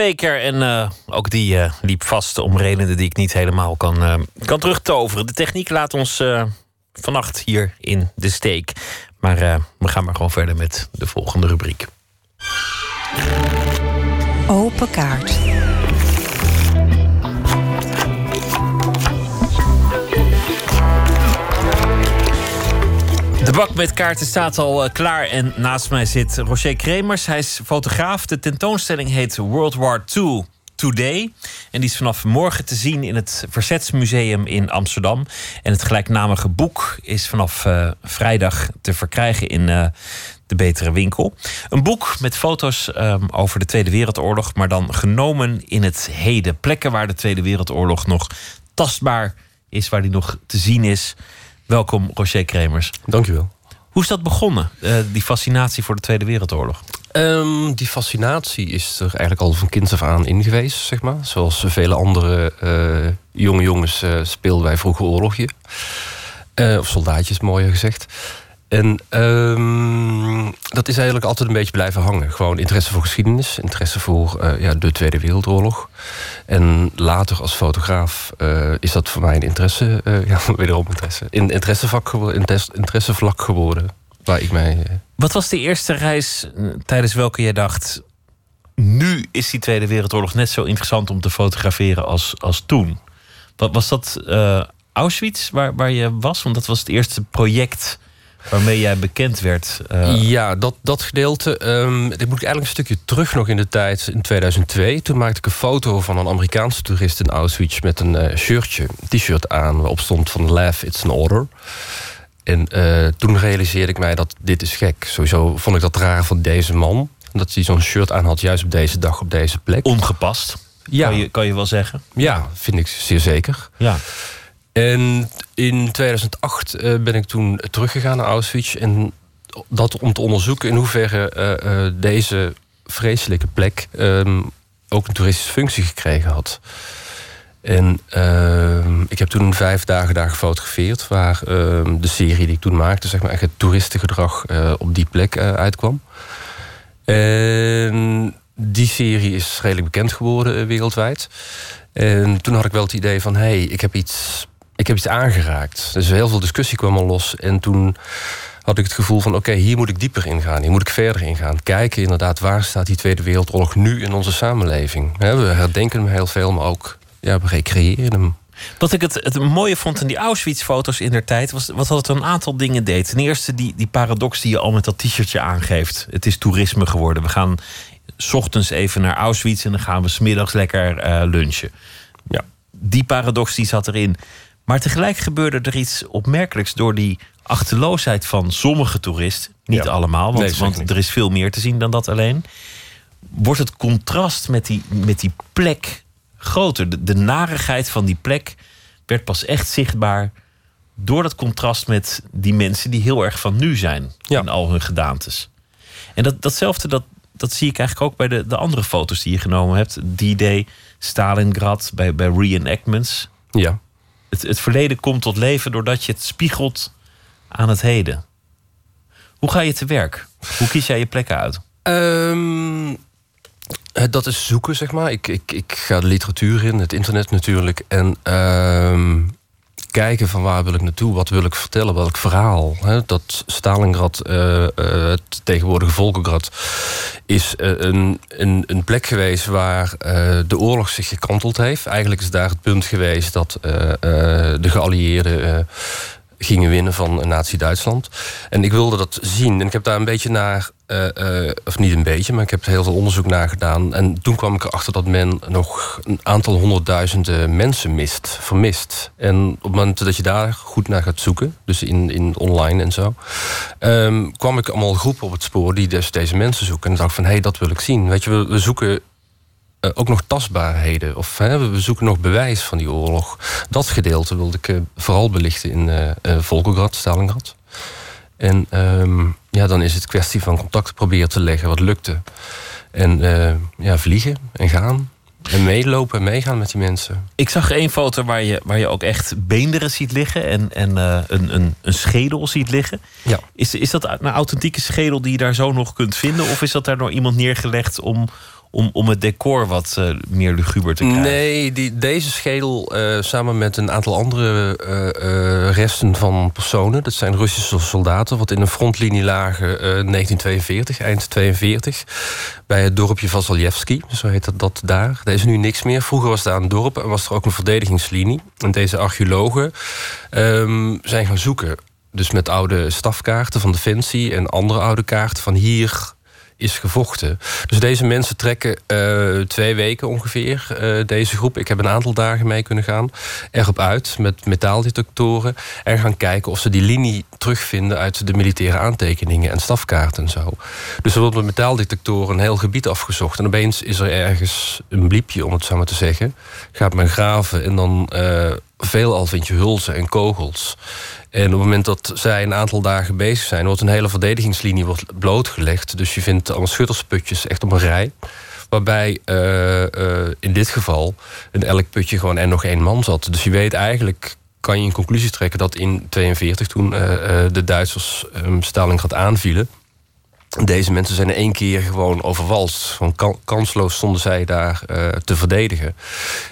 Faker en eh, ook die eh, liep vast om redenen die ik niet helemaal kan, eh, kan terugtoveren. De techniek laat ons vannacht hier in de steek. Maar we gaan maar gewoon verder met de volgende rubriek. Open kaart. De bak met kaarten staat al eh, klaar en naast mij zit Roger Kremers. Hij is fotograaf. De tentoonstelling heet World War II Today. En die is vanaf morgen te zien in het Verzetsmuseum in Amsterdam. En het gelijknamige boek is vanaf eh, vrijdag te verkrijgen in eh, de Betere Winkel. Een boek met foto's ehm, over de Tweede Wereldoorlog, maar dan genomen in het heden. Plekken waar de Tweede Wereldoorlog nog tastbaar is, waar die nog te zien is. Welkom, Roger Kremers. Dankjewel. Hoe is dat begonnen, eh, die fascinatie voor de Tweede Wereldoorlog? Ehm, die fascinatie is er eigenlijk al van kind af aan in geweest, zeg maar. Zoals vele andere eh, jonge jongens eh, speelden wij vroeger oorlogje. Eh, of soldaatjes, mooier gezegd. En ehm, dat is eigenlijk altijd een beetje blijven hangen. Gewoon interesse voor geschiedenis, interesse voor eh, ja, de Tweede Wereldoorlog. En later als fotograaf eh, is dat voor mij een interesse, eh, ja, wederom interesse, een interessevak geworden, interesse, interessevlak geworden. Waar ik mij. Wat was de eerste reis tijdens welke jij dacht... nu is die Tweede Wereldoorlog net zo interessant om te fotograferen als, als toen? Wat, was dat Auschwitz waar, waar je was? Want dat was het eerste project waarmee jij bekend werd. eh, Ja, dat, dat gedeelte. ehm dit moet ik eigenlijk een stukje terug nog in de tijd, in 2002. Toen maakte ik een foto van een Amerikaanse toerist in Auschwitz met een eh, shirtje, een t-shirt aan, waarop stond van Laugh, it's an order. En eh, toen realiseerde ik mij dat dit is gek. Sowieso vond ik dat raar van deze man. Dat hij zo'n shirt aan had, juist op deze dag, op deze plek. Ongepast, ja. kan, je, kan je wel zeggen. Ja, vind ik zeer zeker. Ja. En in 2008 eh, ben ik toen teruggegaan naar Auschwitz. En dat om te onderzoeken in hoeverre eh, eh, deze vreselijke plek ehm, ook een toeristische functie gekregen had. En ehm, ik heb toen vijf dagen daar gefotografeerd, waar ehm, de serie die ik toen maakte, zeg maar echt het toeristengedrag op die plek uitkwam. En die serie is redelijk bekend geworden wereldwijd. En toen had ik wel het idee van, hé, hey, ik heb iets ik heb iets aangeraakt. Dus heel veel discussie kwam al los. En toen had ik het gevoel van... oké, hier moet ik dieper in gaan. Hier moet ik verder in gaan. Kijken inderdaad, waar staat die Tweede Wereldoorlog nu in onze samenleving? We herdenken hem heel veel, maar ook ja, we recreëren hem. Wat ik het, het mooie vond in die Auschwitz-foto's in der tijd... was wat dat het een aantal dingen deed. Ten eerste die, die paradox die je al met dat t-shirtje aangeeft. Het is toerisme geworden. We gaan s ochtends even naar Auschwitz... en dan gaan we smiddags lekker eh, lunchen. Ja. Die paradox die zat erin. Maar tegelijk gebeurde er iets opmerkelijks... door die achterloosheid van sommige toeristen. Niet Ja. allemaal, want, Nee, er is veel meer te zien dan dat alleen. Wordt het contrast met die, met die plek groter? De, de narigheid van die plek werd pas echt zichtbaar... door dat contrast met die mensen die heel erg van nu zijn. In al hun gedaantes. En dat, datzelfde, dat, dat zie ik eigenlijk ook bij de, de andere foto's die je genomen hebt. D-Day, Stalingrad, bij, bij reenactments. Ja. Het, verleden komt tot leven doordat je het spiegelt aan het heden. Hoe ga je te werk? Hoe kies jij je plekken uit? Ehm, eh, dat is zoeken, zeg maar. Ik, ik, ik ga de literatuur in, het internet natuurlijk. En ehm, kijken van waar wil ik naartoe, wat wil ik vertellen, welk verhaal. Hè? Dat Stalingrad, eh, eh, het tegenwoordige Volgograd, is eh, een, een, een plek geweest waar de oorlog zich gekanteld heeft. Eigenlijk is daar het punt geweest dat de geallieerden gingen winnen van Nazi-Duitsland. En ik wilde dat zien. En ik heb daar een beetje naar, eh, eh, of niet een beetje, maar ik heb heel veel onderzoek naar gedaan. En toen kwam ik erachter dat men nog een aantal honderdduizenden mensen mist, vermist. En op het moment dat je daar goed naar gaat zoeken, dus in, in online en zo, ehm, kwam ik allemaal groepen op het spoor die dus deze mensen zoeken. En dacht van, hé, hey, dat wil ik zien. Weet je, we, zoeken eh, ook nog tastbaarheden. Of we zoeken nog bewijs van die oorlog. Dat gedeelte wilde ik vooral belichten in eh, Volgograd, Stalingrad. En ehm, ja, dan is het kwestie van contact proberen te leggen, wat lukte. En eh, ja, vliegen en gaan. En meelopen en meegaan met die mensen. Ik zag één foto waar je, waar je ook echt beenderen ziet liggen en, en eh, een, een, een schedel ziet liggen. Ja. Is, is dat een authentieke schedel die je daar zo nog kunt vinden? Of is dat daar door iemand neergelegd om, om, om het decor wat eh, meer luguber te krijgen? Nee, die, deze schedel eh, samen met een aantal andere eh, resten van personen... dat zijn Russische soldaten, wat in een frontlinie lagen eh, 1942, eind 42... bij het dorpje Vasaljevski, zo heet dat, dat daar. Daar is nu niks meer. Vroeger was daar een dorp en was er ook een verdedigingslinie. En deze archeologen ehm, zijn gaan zoeken. Dus met oude stafkaarten van Defensie en andere oude kaarten van hier is gevochten. Dus deze mensen trekken eh, twee weken ongeveer, eh, deze groep. Ik heb een aantal dagen mee kunnen gaan. Erop uit met metaaldetectoren. En gaan kijken of ze die linie terugvinden uit de militaire aantekeningen en stafkaarten en zo. Dus er wordt met metaaldetectoren een heel gebied afgezocht. En opeens is er ergens een bliepje, om het zo maar te zeggen. Gaat men graven en dan uh, veelal vind je hulzen en kogels. En op het moment dat zij een aantal dagen bezig zijn, wordt een hele verdedigingslinie wordt blootgelegd. Dus je vindt allemaal schuttersputjes echt op een rij. Waarbij uh, uh, in dit geval in elk putje gewoon en nog één man zat. Dus je weet eigenlijk, kan je een conclusie trekken dat in 42 toen uh, de Duitsers um, Stalingrad aanvielen. Deze mensen zijn in één keer gewoon overwalst. Kan, kansloos stonden zij daar uh, te verdedigen.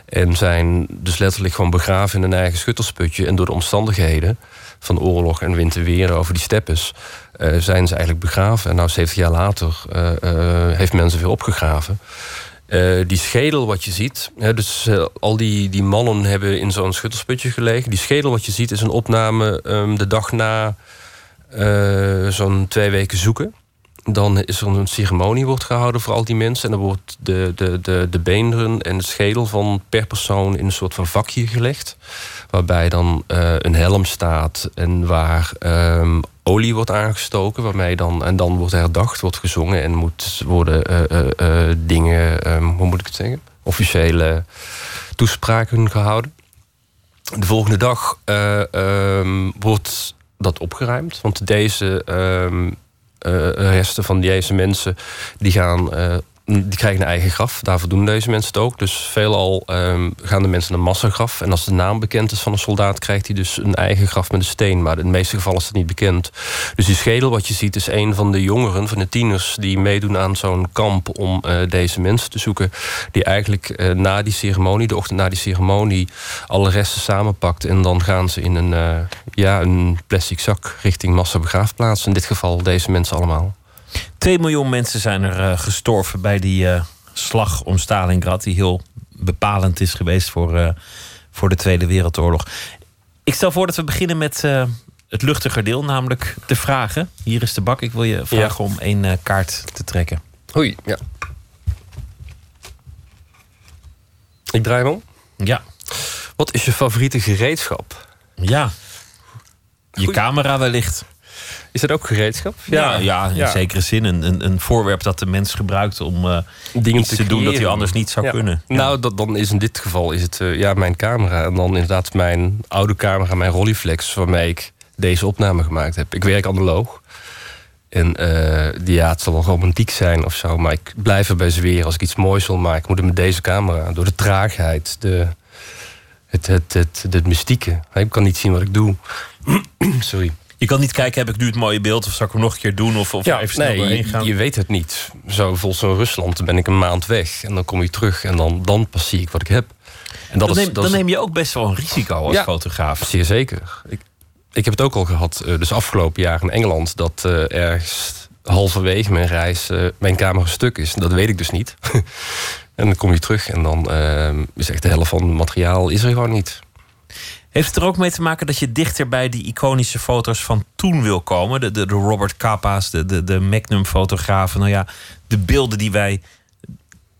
En zijn dus letterlijk gewoon begraven in een eigen schuttersputje. En door de omstandigheden van oorlog en winterweer over die steppes... Uh, zijn ze eigenlijk begraven. En nou, 70 jaar later uh, heeft men ze weer opgegraven. die schedel wat je ziet... Hè, dus al die, die mannen hebben in zo'n schuttersputje gelegen. Die schedel wat je ziet is een opname um, de dag na zo'n twee weken zoeken dan is er een ceremonie wordt gehouden voor al die mensen. En dan wordt de, de, de, de beenderen en de schedel van per persoon in een soort van vakje gelegd. Waarbij dan uh, een helm staat en waar um, olie wordt aangestoken. Waarmee dan, en dan wordt herdacht, wordt gezongen en moet worden uh, uh, dingen, um, hoe moet ik het zeggen? Officiële toespraken gehouden. De volgende dag um, wordt dat opgeruimd. Want deze resten van deze mensen die gaan. Die krijgen een eigen graf. Daarvoor doen deze mensen het ook. Dus veelal um, gaan de mensen een massagraf. En als de naam bekend is van een soldaat, krijgt hij dus een eigen graf met een steen. Maar in de meeste gevallen is dat niet bekend. Dus die schedel wat je ziet, is een van de jongeren, van de tieners, die meedoen aan zo'n kamp om uh, deze mensen te zoeken. Die eigenlijk uh, na die ceremonie, de ochtend na die ceremonie, alle resten samenpakt. En dan gaan ze in een, uh, ja, een plastic zak richting massabegraafplaats. In dit geval deze mensen allemaal. 2 miljoen mensen zijn er uh, gestorven bij die uh, slag om Stalingrad, die heel bepalend is geweest voor, uh, voor de Tweede Wereldoorlog. Ik stel voor dat we beginnen met het luchtiger deel, namelijk de vragen. Hier is de bak. Ik wil je vragen ja. om één kaart te trekken. Oei, ja. Ik draai hem om. Ja. Wat is je favoriete gereedschap? Ja. Je Goeie. camera wellicht. Is dat ook gereedschap? Ja, ja, in ja. zekere zin. Een, een, een, voorwerp dat de mens gebruikt om uh, Dingen iets te, te doen dat hij anders niet zou ja. kunnen. Ja. Nou, dat, dan is in dit geval is het uh, ja, mijn camera. En dan inderdaad mijn oude camera, mijn Rolleiflex, waarmee ik deze opname gemaakt heb. Ik werk analoog. En eh, die, ja, het zal wel romantiek zijn of zo. Maar ik blijf erbij zweren. Als ik iets moois wil maken, moet het met deze camera. Door de traagheid, de, het, het, het, het, mystieke. Ik kan niet zien wat ik doe. Sorry. Je kan niet kijken, heb ik nu het mooie beeld... of zal ik hem nog een keer doen of, of ja, even snel nee, doorheen gaan? Je, je weet het niet. Zo volgens zo'n Rusland ben ik een maand weg. En dan kom je terug en dan, dan pas zie ik wat ik heb. En dat dan, is, neem, dan neem je ook best wel een risico als ja, fotograaf. Zeer zeker. Ik, ik heb het ook al gehad, uh, dus afgelopen jaar in Engeland... dat uh, ergens halverwege mijn reis uh, mijn camera stuk is. Dat weet ik dus niet. en dan kom je terug en dan is echt de helft van het materiaal is er gewoon niet. Heeft het er ook mee te maken dat je dichter bij die iconische foto's van toen wil komen? De, de, de Robert Capa's, de, de, de Magnum-fotografen. Nou ja, de beelden die wij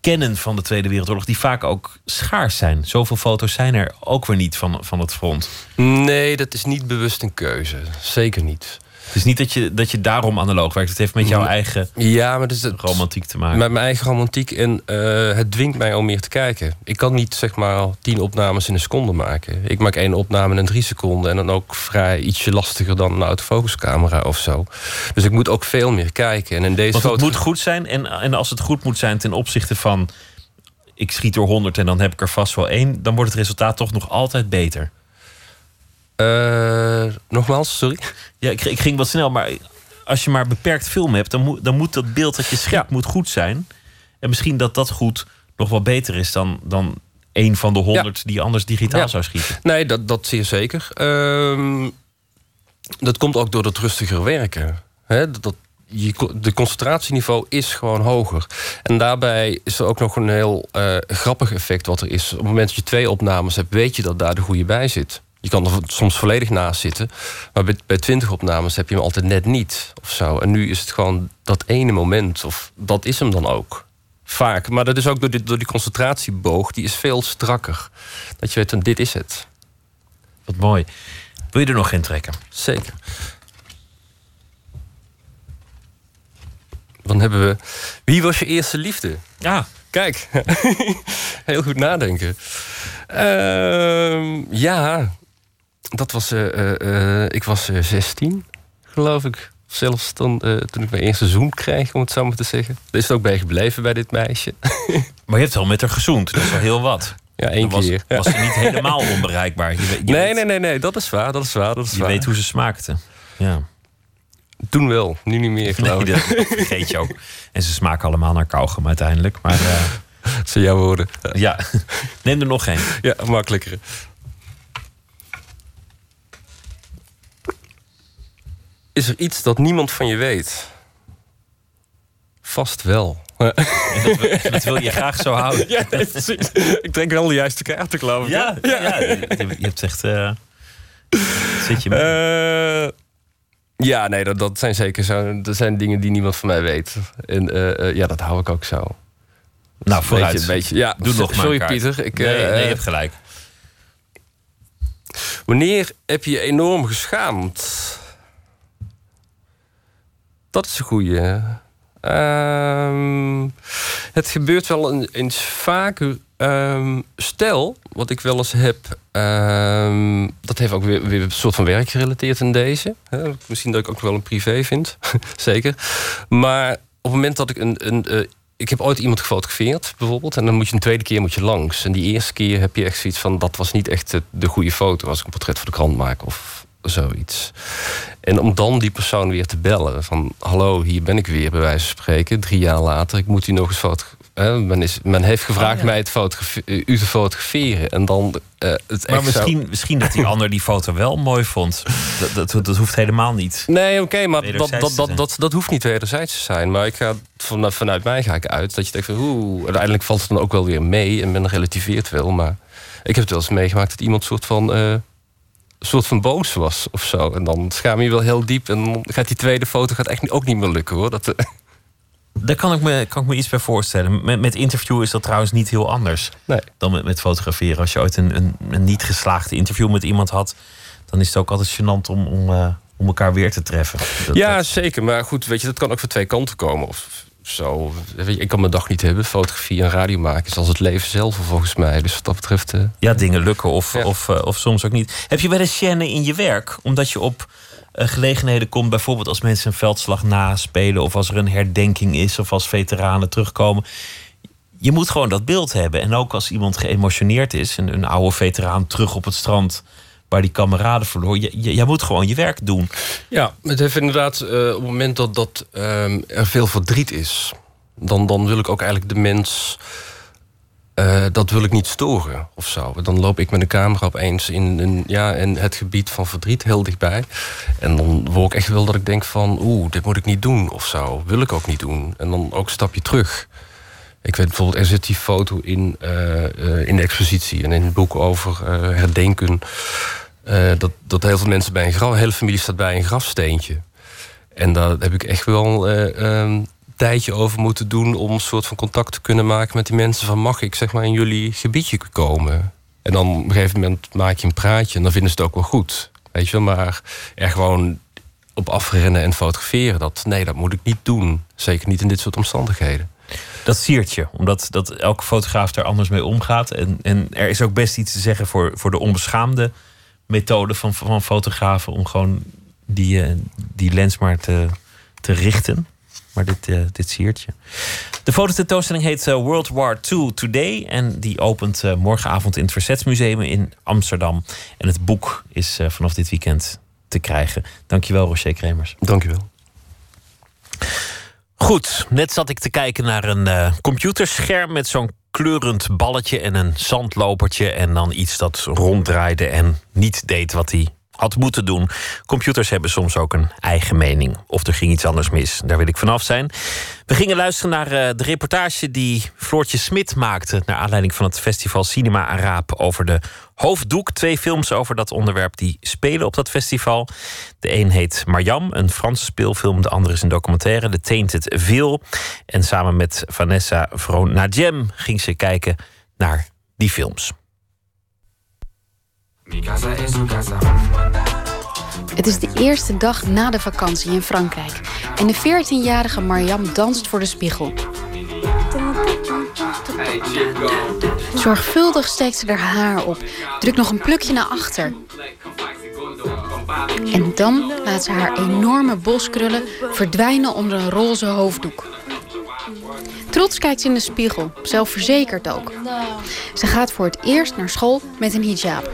kennen van de Tweede Wereldoorlog, die vaak ook schaars zijn. Zoveel foto's zijn er ook weer niet van, van het front. Nee, dat is niet bewust een keuze. Zeker niet. Het is niet dat je, dat je daarom analoog werkt. Het heeft met jouw eigen ja, maar dus het, romantiek te maken. Met mijn eigen romantiek. En uh, het dwingt mij om meer te kijken. Ik kan niet zeg maar tien opnames in een seconde maken. Ik maak één opname in drie seconden. En dan ook vrij ietsje lastiger dan een autofocuscamera of zo. Dus ik moet ook veel meer kijken. En in deze Want het moet goed zijn. En, en als het goed moet zijn ten opzichte van... ik schiet er honderd en dan heb ik er vast wel één... dan wordt het resultaat toch nog altijd beter. Uh, nogmaals, sorry. Ja, ik, ik, ging wat snel, maar als je maar beperkt film hebt, dan moet, dan moet dat beeld dat je schiet ja. moet goed zijn. En misschien dat dat goed nog wel beter is dan, dan een van de honderd ja. die anders digitaal ja. zou schieten. Nee, dat, dat zeer zeker. Uh, dat komt ook door dat rustiger werken. He, dat, je, de concentratieniveau is gewoon hoger. En daarbij is er ook nog een heel uh, grappig effect wat er is. Op het moment dat je twee opnames hebt, weet je dat daar de goede bij zit. Je kan er soms volledig naast zitten. Maar bij, bij 20 opnames heb je hem altijd net niet. Of zo. En nu is het gewoon dat ene moment. Of dat is hem dan ook. Vaak. Maar dat is ook door die, door die concentratieboog. Die is veel strakker. Dat je weet, dit is het. Wat mooi. Wil je er nog in trekken? Zeker. Dan hebben we... Wie was je eerste liefde? Ja. Kijk. Heel goed nadenken. Uh, ja, dat was. Uh, uh, ik was 16, geloof ik. Zelfs dan, toen ik mijn eerste zoen kreeg, om het zo maar te zeggen. Er is het ook bij gebleven bij dit meisje. maar je hebt wel met haar gezoend, dat is wel heel wat. Ja, één was, keer. Was ze niet helemaal onbereikbaar? Je, je nee, weet, nee, nee, nee, dat is waar, dat is waar. Dat is je waar. weet hoe ze smaakte. Ja. Toen wel, nu niet meer, geloof ik. Vergeet je ook. En ze smaken allemaal naar kauwgom uiteindelijk. Maar, uh, dat zijn jouw woorden. Ja, neem er nog één. Ja, makkelijker. Is er iets dat niemand van je weet? Vast wel. Dat wil, dat, wil, je graag zo houden. Ja, nee, precies. Ik trek wel de juiste kaarten, geloof ik. Ja, ja. ja je, hebt echt... Uh, zit je mee? Uh, ja, nee, dat, dat zijn zeker zo. Dat zijn dingen die niemand van mij weet. En uh, ja, dat hou ik ook zo. Nou, vooruit. Beetje, beetje, ja, Doe nog Sorry, maar Pieter. Ik, nee, nee, je hebt gelijk. Wanneer heb je je enorm geschaamd? Dat is een goeie. Um, het gebeurt wel eens vaker. Um, stel, wat ik wel eens heb... Um, dat heeft ook weer, weer een soort van werk gerelateerd in deze. Misschien dat ik ook wel een privé vind. Zeker. Maar op het moment dat ik een... een uh, ik heb ooit iemand gefotografeerd, bijvoorbeeld. En dan moet je een tweede keer moet je langs. En die eerste keer heb je echt zoiets van... dat was niet echt de goede foto als ik een portret voor de krant maak. Of zoiets. En om dan die persoon weer te bellen. Van, hallo, hier ben ik weer, bij wijze van spreken. Drie jaar later, ik moet u nog eens fotograferen. Men, is, men heeft gevraagd Oh, ja. mij het fotografe- u te fotograferen. En dan eh, het Maar zo- misschien, misschien dat die ander die foto wel mooi vond. Dat, dat, dat hoeft helemaal niet. Nee, oké, maar dat, dat, dat, dat, dat hoeft niet wederzijds te zijn. Maar ik ga van, vanuit mij ga ik uit dat je denkt van oeh, uiteindelijk valt het dan ook wel weer mee en men relativeert wel. Maar ik heb het wel eens meegemaakt dat iemand soort van, eh, soort van boos was of zo. En dan schaam je wel heel diep en dan gaat die tweede foto gaat echt ook niet meer lukken hoor. Dat, eh, Daar kan ik me, kan ik me iets bij voorstellen. Met, met interview is dat trouwens niet heel anders Nee. dan met, met fotograferen. Als je ooit een, een, een niet geslaagde interview met iemand had, dan is het ook altijd gênant om, om, eh, om elkaar weer te treffen. Dat- ja, dat- zeker. Maar goed, weet je, dat kan ook van twee kanten komen. Of zo. Ik kan mijn dag niet hebben. Fotografie en radio maken is als het leven zelf volgens mij. Dus wat dat betreft. eh, ja, dingen lukken of, Ja. of, eh, of soms ook niet. Heb je wel eens chaîne in je werk? Omdat je op eh, gelegenheden komt. Bijvoorbeeld als mensen een veldslag naspelen. Of als er een herdenking is. Of als veteranen terugkomen. Je moet gewoon dat beeld hebben. En ook als iemand geëmotioneerd is. Een, een oude veteraan terug op het strand waar die kameraden verloor. Jij moet gewoon je werk doen. Ja, het heeft inderdaad uh, op het moment dat, dat ehm, er veel verdriet is, dan, dan wil ik ook eigenlijk de mens. Uh, dat wil ik niet storen of zo. Dan loop ik met een camera opeens in, in, ja, in het gebied van verdriet heel dichtbij. En dan word ik echt wel dat ik denk van... oeh, dit moet ik niet doen of zo. Wil ik ook niet doen. En dan ook een stapje terug. Ik weet bijvoorbeeld, er zit die foto in, uh, in de expositie... en in het boek over herdenken... Uh, dat, dat heel veel mensen bij een graf, hele familie staat bij een grafsteentje. En daar heb ik echt wel uh, tijdje over moeten doen om een soort van contact te kunnen maken met die mensen. Van mag ik zeg maar in jullie gebiedje komen? En dan op een gegeven moment maak je een praatje en dan vinden ze het ook wel goed. Weet je wel, maar er gewoon op afrennen en fotograferen, dat, nee, dat moet ik niet doen. Zeker niet in dit soort omstandigheden. Dat siert je, omdat dat elke fotograaf er anders mee omgaat. En, en er is ook best iets te zeggen voor, voor de onbeschaamde methode van, van fotografen om gewoon die, uh, die lens maar te, te richten. Maar dit, uh, dit siertje. De fototentoonstelling heet uh, World War II Today. En die opent morgenavond in het Verzetsmuseum in Amsterdam. En het boek is vanaf dit weekend te krijgen. Dankjewel, Rocher Kremers. Dankjewel. Goed, net zat ik te kijken naar een computerscherm met zo'n kleurend balletje en een zandlopertje. En dan iets dat ronddraaide en niet deed wat hij had moeten doen. Computers hebben soms ook een eigen mening. Of er ging iets anders mis. Daar wil ik vanaf zijn. We gingen luisteren naar eh, de reportage die Floortje Smit maakte. Naar aanleiding van het festival Cinema Araap over de hoofddoek. Twee films over dat onderwerp die spelen op dat festival. De een heet Mariam, een Franse speelfilm. De andere is een documentaire, The Tainted Veil. En samen met Vanessa Vronadjem ging ze kijken naar die films. Het is de eerste dag na de vakantie in Frankrijk. En de 14-jarige Mariam danst voor de spiegel. Zorgvuldig steekt ze haar haar op, drukt nog een plukje naar achter. En dan laat ze haar enorme boskrullen verdwijnen onder een roze hoofddoek. Trots kijkt ze in de spiegel, zelfverzekerd ook. Ze gaat voor het eerst naar school met een hijab.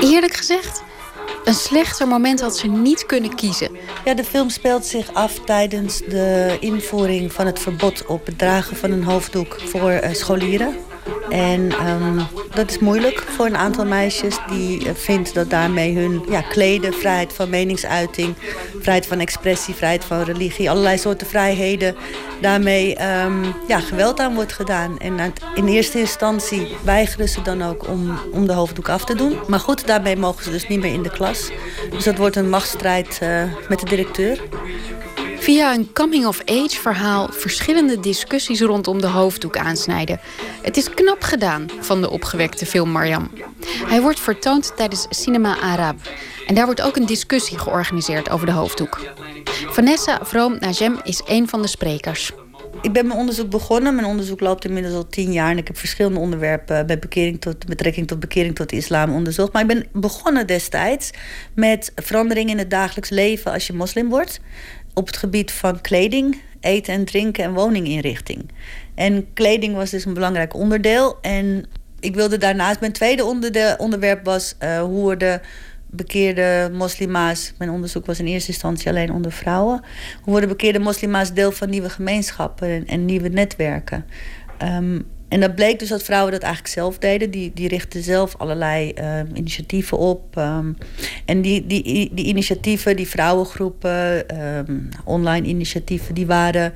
Eerlijk gezegd, een slechter moment had ze niet kunnen kiezen. Ja, de film speelt zich af tijdens de invoering van het verbod op het dragen van een hoofddoek voor uh, scholieren. En um, dat is moeilijk voor een aantal meisjes die uh, vindt dat daarmee hun ja, kleden, vrijheid van meningsuiting, vrijheid van expressie, vrijheid van religie, allerlei soorten vrijheden, daarmee um, ja, geweld aan wordt gedaan. En in eerste instantie weigeren ze dan ook om, om de hoofddoek af te doen. Maar goed, daarmee mogen ze dus niet meer in de klas. Dus dat wordt een machtsstrijd uh, met de directeur. Via een coming-of-age verhaal verschillende discussies rondom de hoofddoek aansnijden. Het is knap gedaan van de opgewekte film Mariam. Hij wordt vertoond tijdens Cinema Arab. En daar wordt ook een discussie georganiseerd over de hoofddoek. Vanessa Vroom Najem is een van de sprekers. Ik ben mijn onderzoek begonnen. Mijn onderzoek loopt inmiddels al tien jaar. En ik heb verschillende onderwerpen met bekering tot, betrekking tot bekering tot de islam onderzocht. Maar ik ben begonnen destijds met veranderingen in het dagelijks leven als je moslim wordt op het gebied van kleding, eten en drinken en woninginrichting. En kleding was dus een belangrijk onderdeel. En ik wilde daarnaast, mijn tweede onderwerp was uh, hoe de bekeerde moslima's, mijn onderzoek was in eerste instantie alleen onder vrouwen, hoe worden bekeerde moslima's deel van nieuwe gemeenschappen en, en nieuwe netwerken. Um, en dat bleek dus dat vrouwen dat eigenlijk zelf deden. Die, die richtten zelf allerlei uh, initiatieven op. Um, en die, die, die initiatieven, die vrouwengroepen, um, online initiatieven, die waren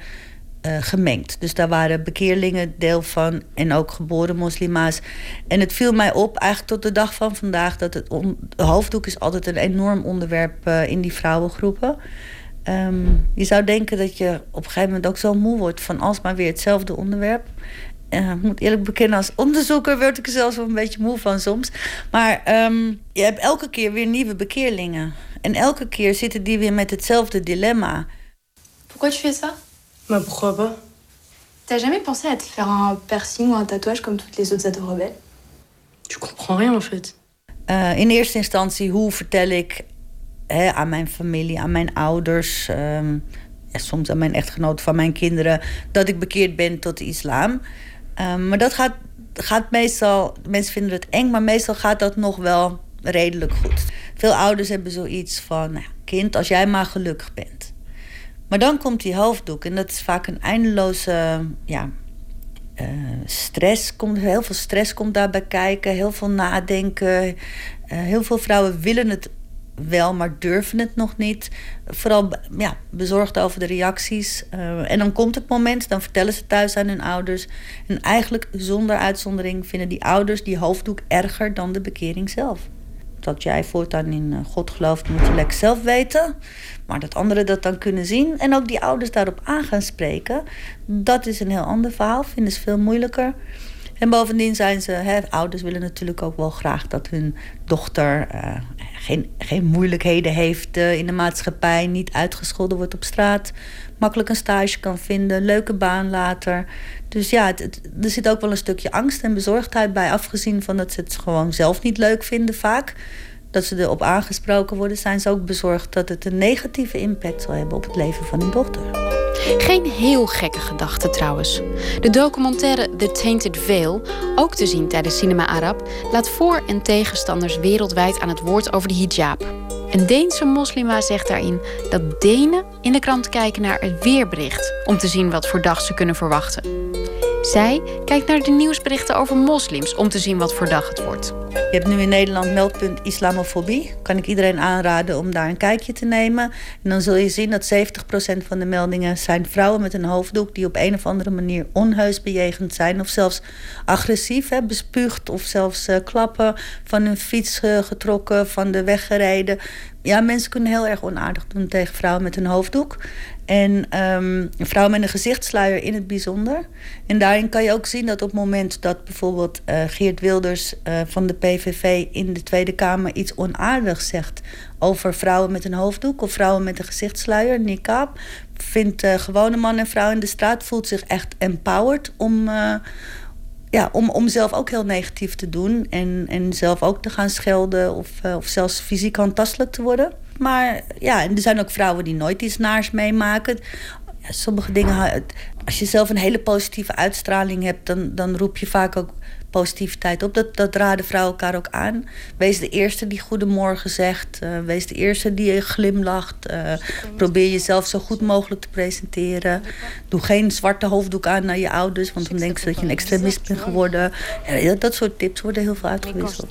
uh, gemengd. Dus daar waren bekeerlingen deel van en ook geboren moslima's. En het viel mij op, eigenlijk tot de dag van vandaag, dat het hoofddoek is altijd een enorm onderwerp uh, in die vrouwengroepen. Je zou denken dat je op een gegeven moment ook zo moe wordt van alsmaar weer hetzelfde onderwerp. Uh, ik moet eerlijk bekennen, als onderzoeker word ik er zelfs wel een beetje moe van soms. Maar um, je hebt elke keer weer nieuwe bekeerlingen. En elke keer zitten die weer met hetzelfde dilemma. Pourquoi tu fais ça Mais pourquoi pas T'as jamais pensé à te faire un piercing ou un tatouage comme toutes les autres ados rebelles Tu comprends rien en fait. Uh, in eerste instantie, hoe vertel ik hè, aan mijn familie, aan mijn ouders, um, ja, soms aan mijn echtgenoot van mijn kinderen, dat ik bekeerd ben tot de islam. Um, maar dat gaat, gaat meestal, mensen vinden het eng, maar meestal gaat dat nog wel redelijk goed. Veel ouders hebben zoiets van, nou, kind, als jij maar gelukkig bent. Maar dan komt die hoofddoek en dat is vaak een eindeloze ja, uh, stress. Komt, heel veel stress komt daarbij kijken, heel veel nadenken. Uh, heel veel vrouwen willen het wel, maar durven het nog niet. Vooral ja, bezorgd over de reacties. Uh, en dan komt het moment, dan vertellen ze thuis aan hun ouders. En eigenlijk zonder uitzondering vinden die ouders die hoofddoek erger dan de bekering zelf. Dat jij voortaan in God gelooft, moet je lekker zelf weten. Maar dat anderen dat dan kunnen zien en ook die ouders daarop aan gaan spreken, dat is een heel ander verhaal. Vinden ze veel moeilijker. En bovendien zijn ze, hè, ouders willen natuurlijk ook wel graag dat hun dochter uh, geen, geen moeilijkheden heeft uh, in de maatschappij, niet uitgescholden wordt op straat, makkelijk een stage kan vinden, leuke baan later. Dus ja, er zit ook wel een stukje angst en bezorgdheid bij, afgezien van dat ze het gewoon zelf niet leuk vinden vaak dat ze erop aangesproken worden, zijn ze ook bezorgd dat het een negatieve impact zal hebben op het leven van hun dochter. Geen heel gekke gedachte trouwens. De documentaire The Tainted Veil, ook te zien tijdens Cinema Arab, laat voor- en tegenstanders wereldwijd aan het woord over de hijab. Een Deense moslima zegt daarin dat Denen in de krant kijken naar het weerbericht om te zien wat voor dag ze kunnen verwachten. Zij kijkt naar de nieuwsberichten over moslims om te zien wat voor dag het wordt. Je hebt nu in Nederland meldpunt islamofobie. Kan ik iedereen aanraden om daar een kijkje te nemen. En dan zul je zien dat 70% van de meldingen zijn vrouwen met een hoofddoek die op een of andere manier onheus bejegend zijn. Of zelfs agressief, hè, bespuugd of zelfs uh, klappen van hun fiets uh, getrokken, van de weg gereden. Ja, mensen kunnen heel erg onaardig doen tegen vrouwen met een hoofddoek. En um, vrouwen met een gezichtsluier in het bijzonder. En daarin kan je ook zien dat op het moment dat bijvoorbeeld uh, Geert Wilders uh, van de PVV in de Tweede Kamer iets onaardigs zegt over vrouwen met een hoofddoek of vrouwen met een gezichtsluier, niqab, vindt uh, gewone man en vrouw in de straat voelt zich echt empowered om ja, om, om zelf ook heel negatief te doen. En, en zelf ook te gaan schelden of, uh, of zelfs fysiek handtastelijk te worden. Maar ja, en er zijn ook vrouwen die nooit iets naars meemaken. Ja, sommige dingen, als je zelf een hele positieve uitstraling hebt, dan, dan roep je vaak ook positiviteit op. Dat, dat raden vrouwen elkaar ook aan. Wees de eerste die goedemorgen zegt. Uh, wees de eerste die glimlacht. Uh, probeer jezelf zo goed mogelijk te presenteren. Doe geen zwarte hoofddoek aan naar je ouders, want dan denken ze dat je een extremist bent geworden. Ja, dat soort tips worden heel veel uitgewisseld.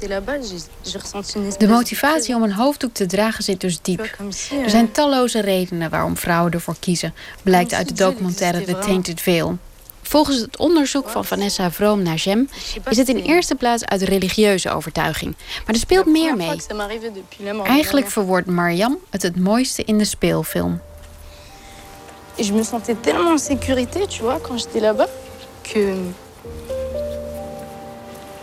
De motivatie om een hoofddoek te dragen zit dus diep. Er zijn talloze redenen waarom vrouwen ervoor kiezen, blijkt uit de documentaire The Tainted Veil. Volgens het onderzoek van Vanessa Vroom naar Jem is het in eerste plaats uit religieuze overtuiging. Maar er speelt meer mee. Eigenlijk verwoordt Mariam het het mooiste in de speelfilm. je me sentais tellement en sécurité, tu vois, quand j'étais là-bas, que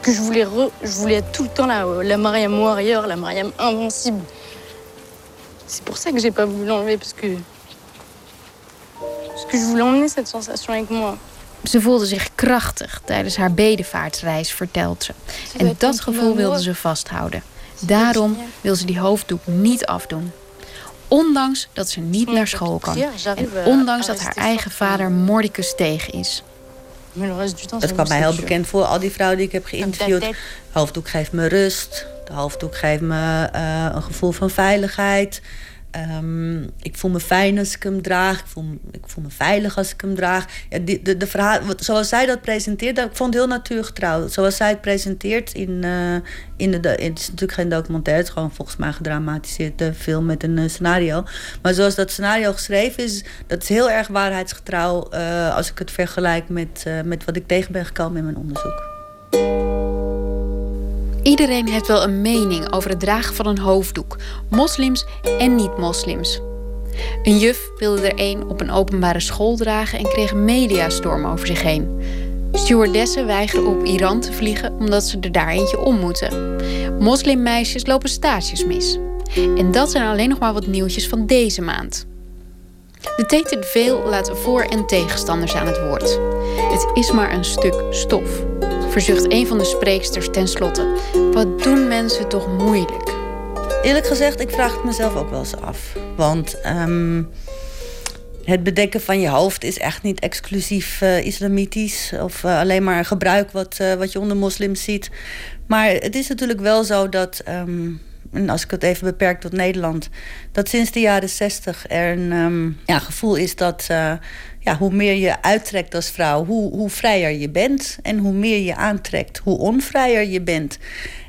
que je voulais, re, je voulais être tout le temps la, la Mariam warrior, la Mariam invincible. C'est pour ça que j'ai pas voulu l'enlever, parce que parce que je voulais emmener cette sensation avec moi. Ze voelde zich krachtig tijdens haar bedevaartsreis, vertelt ze. En dat gevoel wilde ze vasthouden. Daarom wil ze die hoofddoek niet afdoen. Ondanks dat ze niet naar school kan. En ondanks dat haar eigen vader Mordicus tegen is. Het kwam mij heel bekend voor, al die vrouwen die ik heb geïnterviewd. De hoofddoek geeft me rust. De hoofddoek geeft me uh, een gevoel van veiligheid. Um, ik voel me fijn als ik hem draag. Ik voel, ik voel me veilig als ik hem draag. De, de, verhaal, zoals zij dat presenteert, ik vond het heel natuurgetrouw. Zoals zij het presenteert in, uh, in de, Het is natuurlijk geen documentaire, het is gewoon volgens mij gedramatiseerde film met een uh, scenario. Maar zoals dat scenario geschreven is, dat is heel erg waarheidsgetrouw uh, als ik het vergelijk met, met wat ik tegen ben gekomen in mijn onderzoek. Iedereen heeft wel een mening over het dragen van een hoofddoek, moslims en niet-moslims. Een juf wilde er een op een openbare school dragen en kreeg een mediastorm over zich heen. Stewardessen weigeren op Iran te vliegen omdat ze er daar eentje om moeten. Moslimmeisjes lopen stages mis. En dat zijn alleen nog maar wat nieuwtjes van deze maand. De Veel laat voor- en tegenstanders aan het woord. Het is maar een stuk stof verzucht een van de spreeksters tenslotte. Wat doen mensen toch moeilijk? Eerlijk gezegd, ik vraag het mezelf ook wel eens af. Want ehm, het bedekken van je hoofd is echt niet exclusief uh, islamitisch. Of uh, alleen maar een gebruik wat, uh, wat je onder moslims ziet. Maar het is natuurlijk wel zo dat. Um, en als ik het even beperk tot Nederland, dat sinds de jaren zestig er een um, ja, gevoel is dat ja, hoe meer je uittrekt als vrouw, hoe, hoe vrijer je bent. En hoe meer je aantrekt, hoe onvrijer je bent.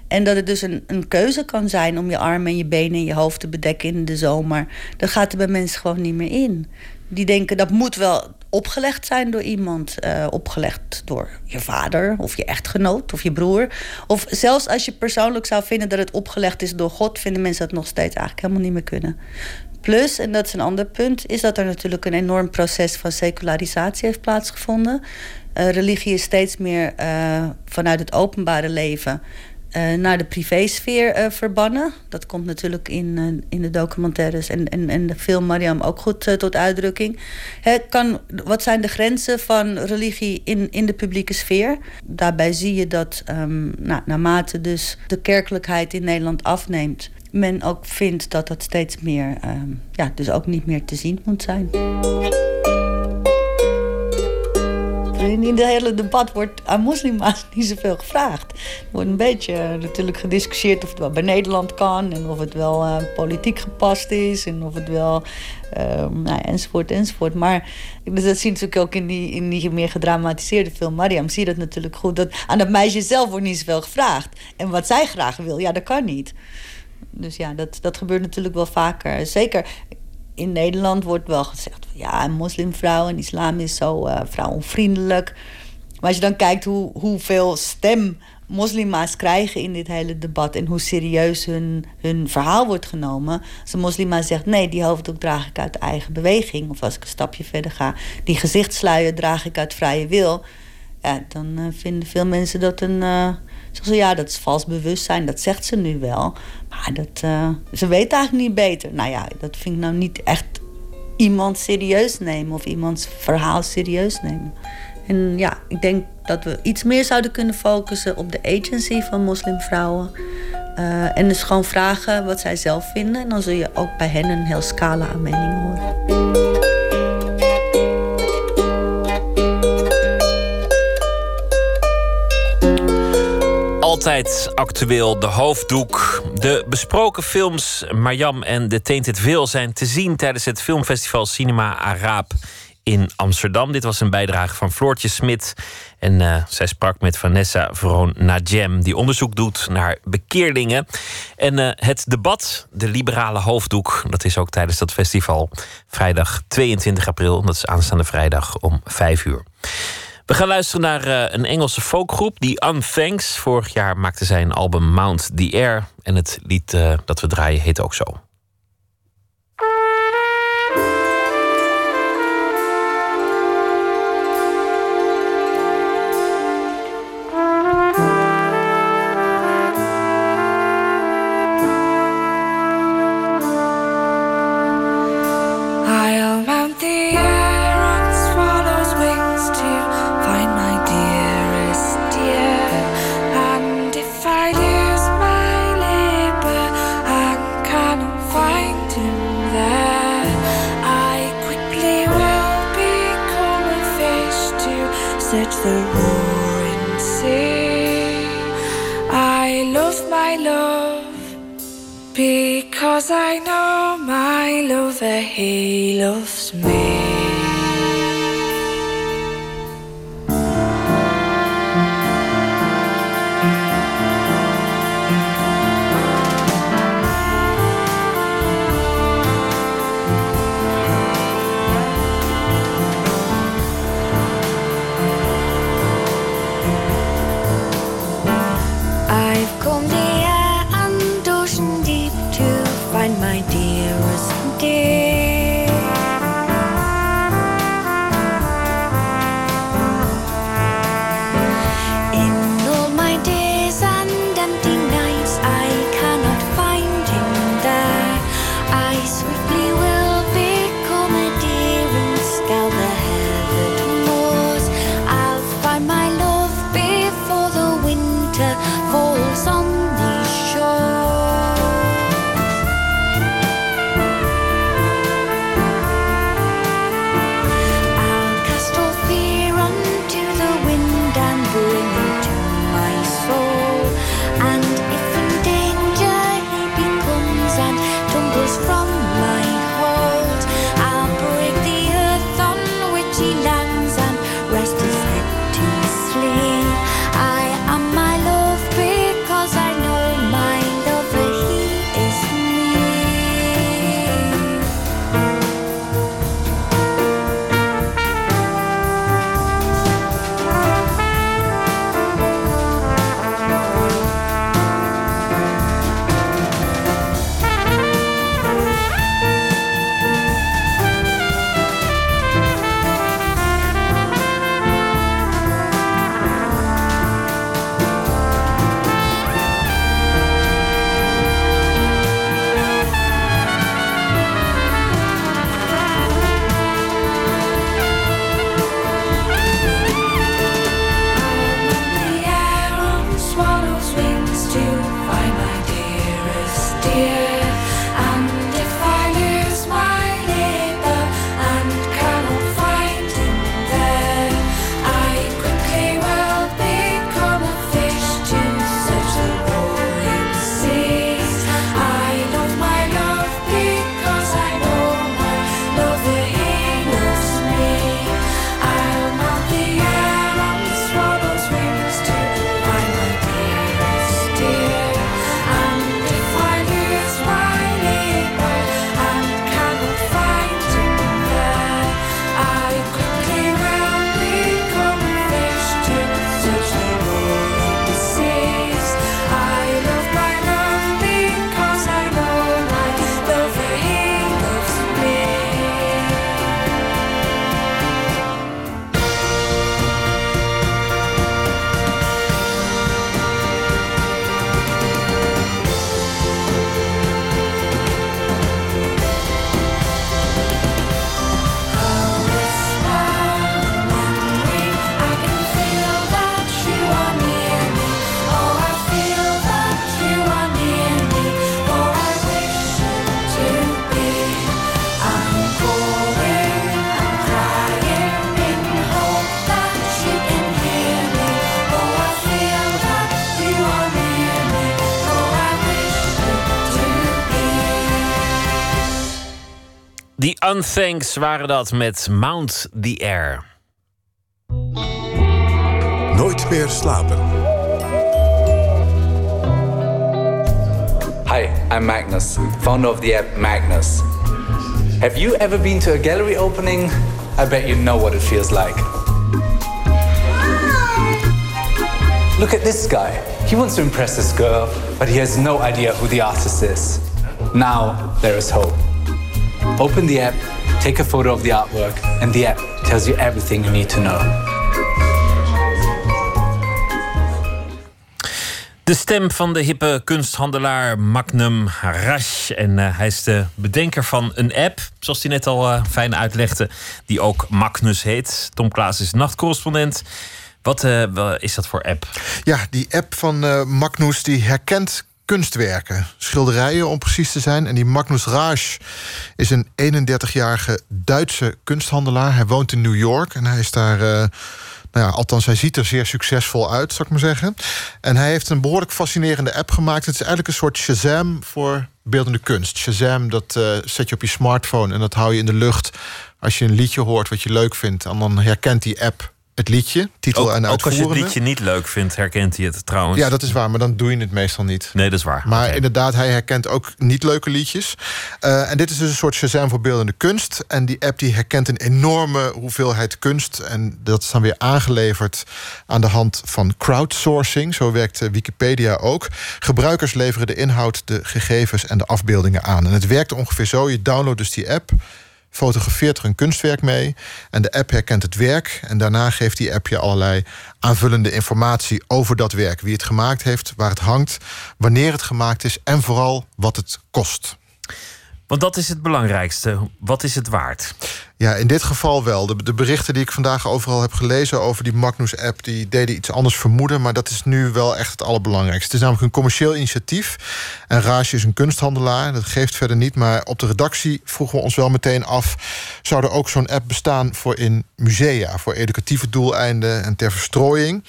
En dat het dus een, een keuze kan zijn om je armen en je benen en je hoofd te bedekken in de zomer. Dat gaat er bij mensen gewoon niet meer in. Die denken dat moet wel opgelegd zijn door iemand. Uh, opgelegd door je vader of je echtgenoot of je broer. Of zelfs als je persoonlijk zou vinden dat het opgelegd is door God, vinden mensen dat nog steeds eigenlijk helemaal niet meer kunnen. Plus, en dat is een ander punt, is dat er natuurlijk een enorm proces van secularisatie heeft plaatsgevonden. Uh, religie is steeds meer uh, vanuit het openbare leven uh, naar de privésfeer verbannen. Dat komt natuurlijk in, in de documentaires en, en, en de film Mariam ook goed tot uitdrukking. Kan, wat zijn de grenzen van religie in, in de publieke sfeer? Daarbij zie je dat um, nou, naarmate dus de kerkelijkheid in Nederland afneemt... men ook vindt dat dat steeds meer, um, ja, dus ook niet meer te zien moet zijn. in het hele debat wordt aan moslima's niet zoveel gevraagd. Er wordt een beetje uh, natuurlijk gediscussieerd of het wel bij Nederland kan... en of het wel uh, politiek gepast is en of het wel... Uh, nou, enzovoort, enzovoort. Maar dat zie je natuurlijk ook in die, in die meer gedramatiseerde film Mariam. Zie je dat natuurlijk goed. Dat aan dat meisje zelf wordt niet zoveel gevraagd. En wat zij graag wil, ja, dat kan niet. Dus ja, dat, dat gebeurt natuurlijk wel vaker. Zeker in Nederland wordt wel gezegd... ja, een moslimvrouw en islam is zo uh, vrouwonvriendelijk. Maar als je dan kijkt hoe, hoeveel stem moslima's krijgen in dit hele debat... en hoe serieus hun, hun verhaal wordt genomen... als een moslima zegt, nee, die hoofddoek draag ik uit eigen beweging... of als ik een stapje verder ga, die gezichtsluier draag ik uit vrije wil... Ja, dan uh, vinden veel mensen dat een... Uh, ze, ja, dat is vals bewustzijn, dat zegt ze nu wel... Maar dat, uh, ze weet eigenlijk niet beter. Nou ja, dat vind ik nou niet echt iemand serieus nemen of iemands verhaal serieus nemen. En ja, ik denk dat we iets meer zouden kunnen focussen op de agency van moslimvrouwen. Uh, en dus gewoon vragen wat zij zelf vinden. En dan zul je ook bij hen een heel scala aan meningen horen. Altijd actueel, de hoofddoek. De besproken films Marjam en The Tainted Veil zijn te zien tijdens het filmfestival Cinema Araab in Amsterdam. Dit was een bijdrage van Floortje Smit. En uh, zij sprak met Vanessa Veron Najem, die onderzoek doet naar bekeerlingen. En uh, het debat, de liberale hoofddoek, dat is ook tijdens dat festival vrijdag 22 april. Dat is aanstaande vrijdag om 5 uur. We gaan luisteren naar uh, een Engelse folkgroep, die Unthanks. Vorig jaar maakte zij een album Mount the Air. En het lied uh, dat we draaien heet ook zo. Because I know my lover, he loves me. Unthanks waren dat met Mount the Air. Nooit meer slapen. Hi, I'm Magnus, founder of the app Magnus. Have you ever been to a gallery opening? I bet you know what it feels like. Look at this guy. He wants to impress this girl, but he has no idea who the artist is. Now there is hope. Open the app, take a photo of the artwork, and the app tells you everything you need to know. De stem van de hippe kunsthandelaar Magnum Rasch. En eh, hij is de bedenker van een app, zoals hij net al eh, fijn uitlegde, die ook Magnus heet. Tom Klaas is nachtcorrespondent. Wat eh, is dat voor app? Ja, die app van eh, Magnus die herkent kunstwerken, schilderijen om precies te zijn. En die Magnus Rasch is een 31-jarige Duitse kunsthandelaar. Hij woont in New York en hij is daar... eh, nou ja, althans, hij ziet er zeer succesvol uit, zou ik maar zeggen. En hij heeft een behoorlijk fascinerende app gemaakt. Het is eigenlijk een soort Shazam voor beeldende kunst. Shazam, dat eh, zet je op je smartphone en dat hou je in de lucht... als je een liedje hoort wat je leuk vindt. En dan herkent die app het liedje, titel Ook, en ook als je het uitvoerende. liedje niet leuk vindt, herkent hij het trouwens. Ja, dat is waar, maar dan doe je het meestal niet. Nee, dat is waar. Maar inderdaad, hij herkent ook niet leuke liedjes. Eh, en dit is dus een soort Shazam voor beeldende kunst. En die app die herkent een enorme hoeveelheid kunst. En dat is dan weer aangeleverd aan de hand van crowdsourcing. Zo werkt eh, Wikipedia ook. Gebruikers leveren de inhoud, de gegevens en de afbeeldingen aan. En het werkt ongeveer zo. Je downloadt dus die app fotografeert er een kunstwerk mee en de app herkent het werk en daarna geeft die app je allerlei aanvullende informatie over dat werk, wie het gemaakt heeft, waar het hangt, wanneer het gemaakt is en vooral wat het kost. Want dat is het belangrijkste. Wat is het waard? Ja, in dit geval wel. De, berichten die ik vandaag overal heb gelezen over die Magnus-app, die deden iets anders vermoeden, maar dat is nu wel echt het allerbelangrijkste. Het is namelijk een commercieel initiatief. En Rage is een kunsthandelaar, dat geeft verder niet. Maar op de redactie vroegen we ons wel meteen af: zou er ook zo'n app bestaan voor in musea, voor educatieve doeleinden en ter verstrooiing?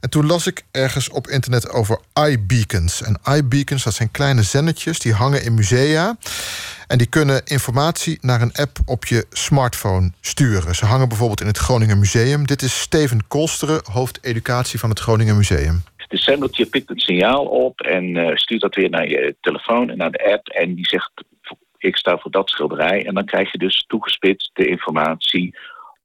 En toen las ik ergens op internet over iBeacons. En iBeacons, dat zijn kleine zendertjes die hangen in musea. En die kunnen informatie naar een app op je smartphone sturen. Ze hangen bijvoorbeeld in het Groningen Museum. Dit is Steven Kolsteren, hoofd educatie van het Groningen Museum. De zendertje pikt het signaal op en eh, stuurt dat weer naar je telefoon en naar de app. En die zegt, ik sta voor dat schilderij. En dan krijg je dus toegespitst de informatie.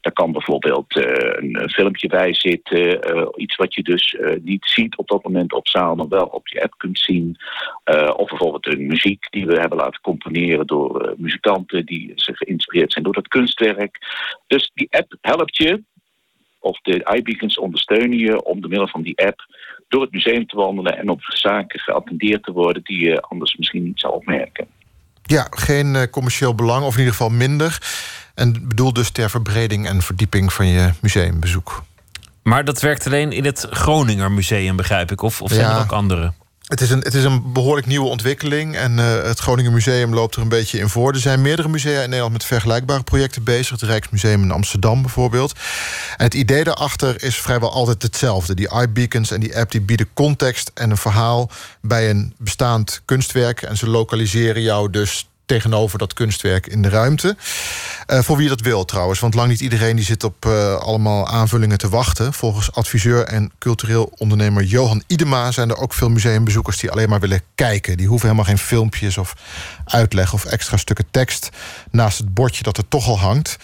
Daar kan bijvoorbeeld eh, een, filmpje bij zitten. eh, iets wat je dus eh, niet ziet op dat moment op zaal, maar wel op je app kunt zien. Of bijvoorbeeld een muziek die we hebben laten componeren door muzikanten die zich geïnspireerd zijn door dat kunstwerk. Dus die app helpt je of de iBeacons ondersteunen je om door middel van die app door het museum te wandelen en op zaken geattendeerd te worden die je anders misschien niet zou opmerken. Ja, geen commercieel belang, of in ieder geval minder. En bedoeld dus ter verbreding en verdieping van je museumbezoek. Maar dat werkt alleen in het Groninger Museum, begrijp ik. Of, of zijn Ja. er ook andere? Het is, een, het is een behoorlijk nieuwe ontwikkeling. En eh, het Groningen Museum loopt er een beetje in voor. Er zijn meerdere musea in Nederland met vergelijkbare projecten bezig. Het Rijksmuseum in Amsterdam bijvoorbeeld. En het idee daarachter is vrijwel altijd hetzelfde. Die iBeacons en die app die bieden context en een verhaal bij een bestaand kunstwerk. En ze lokaliseren jou dus tegenover dat kunstwerk in de ruimte. Eh, voor wie dat wil trouwens, want lang niet iedereen die zit op eh, allemaal aanvullingen te wachten. Volgens adviseur en cultureel ondernemer Johan Idema zijn er ook veel museumbezoekers die alleen maar willen kijken. Die hoeven helemaal geen filmpjes of uitleg of extra stukken tekst naast het bordje dat er toch al hangt.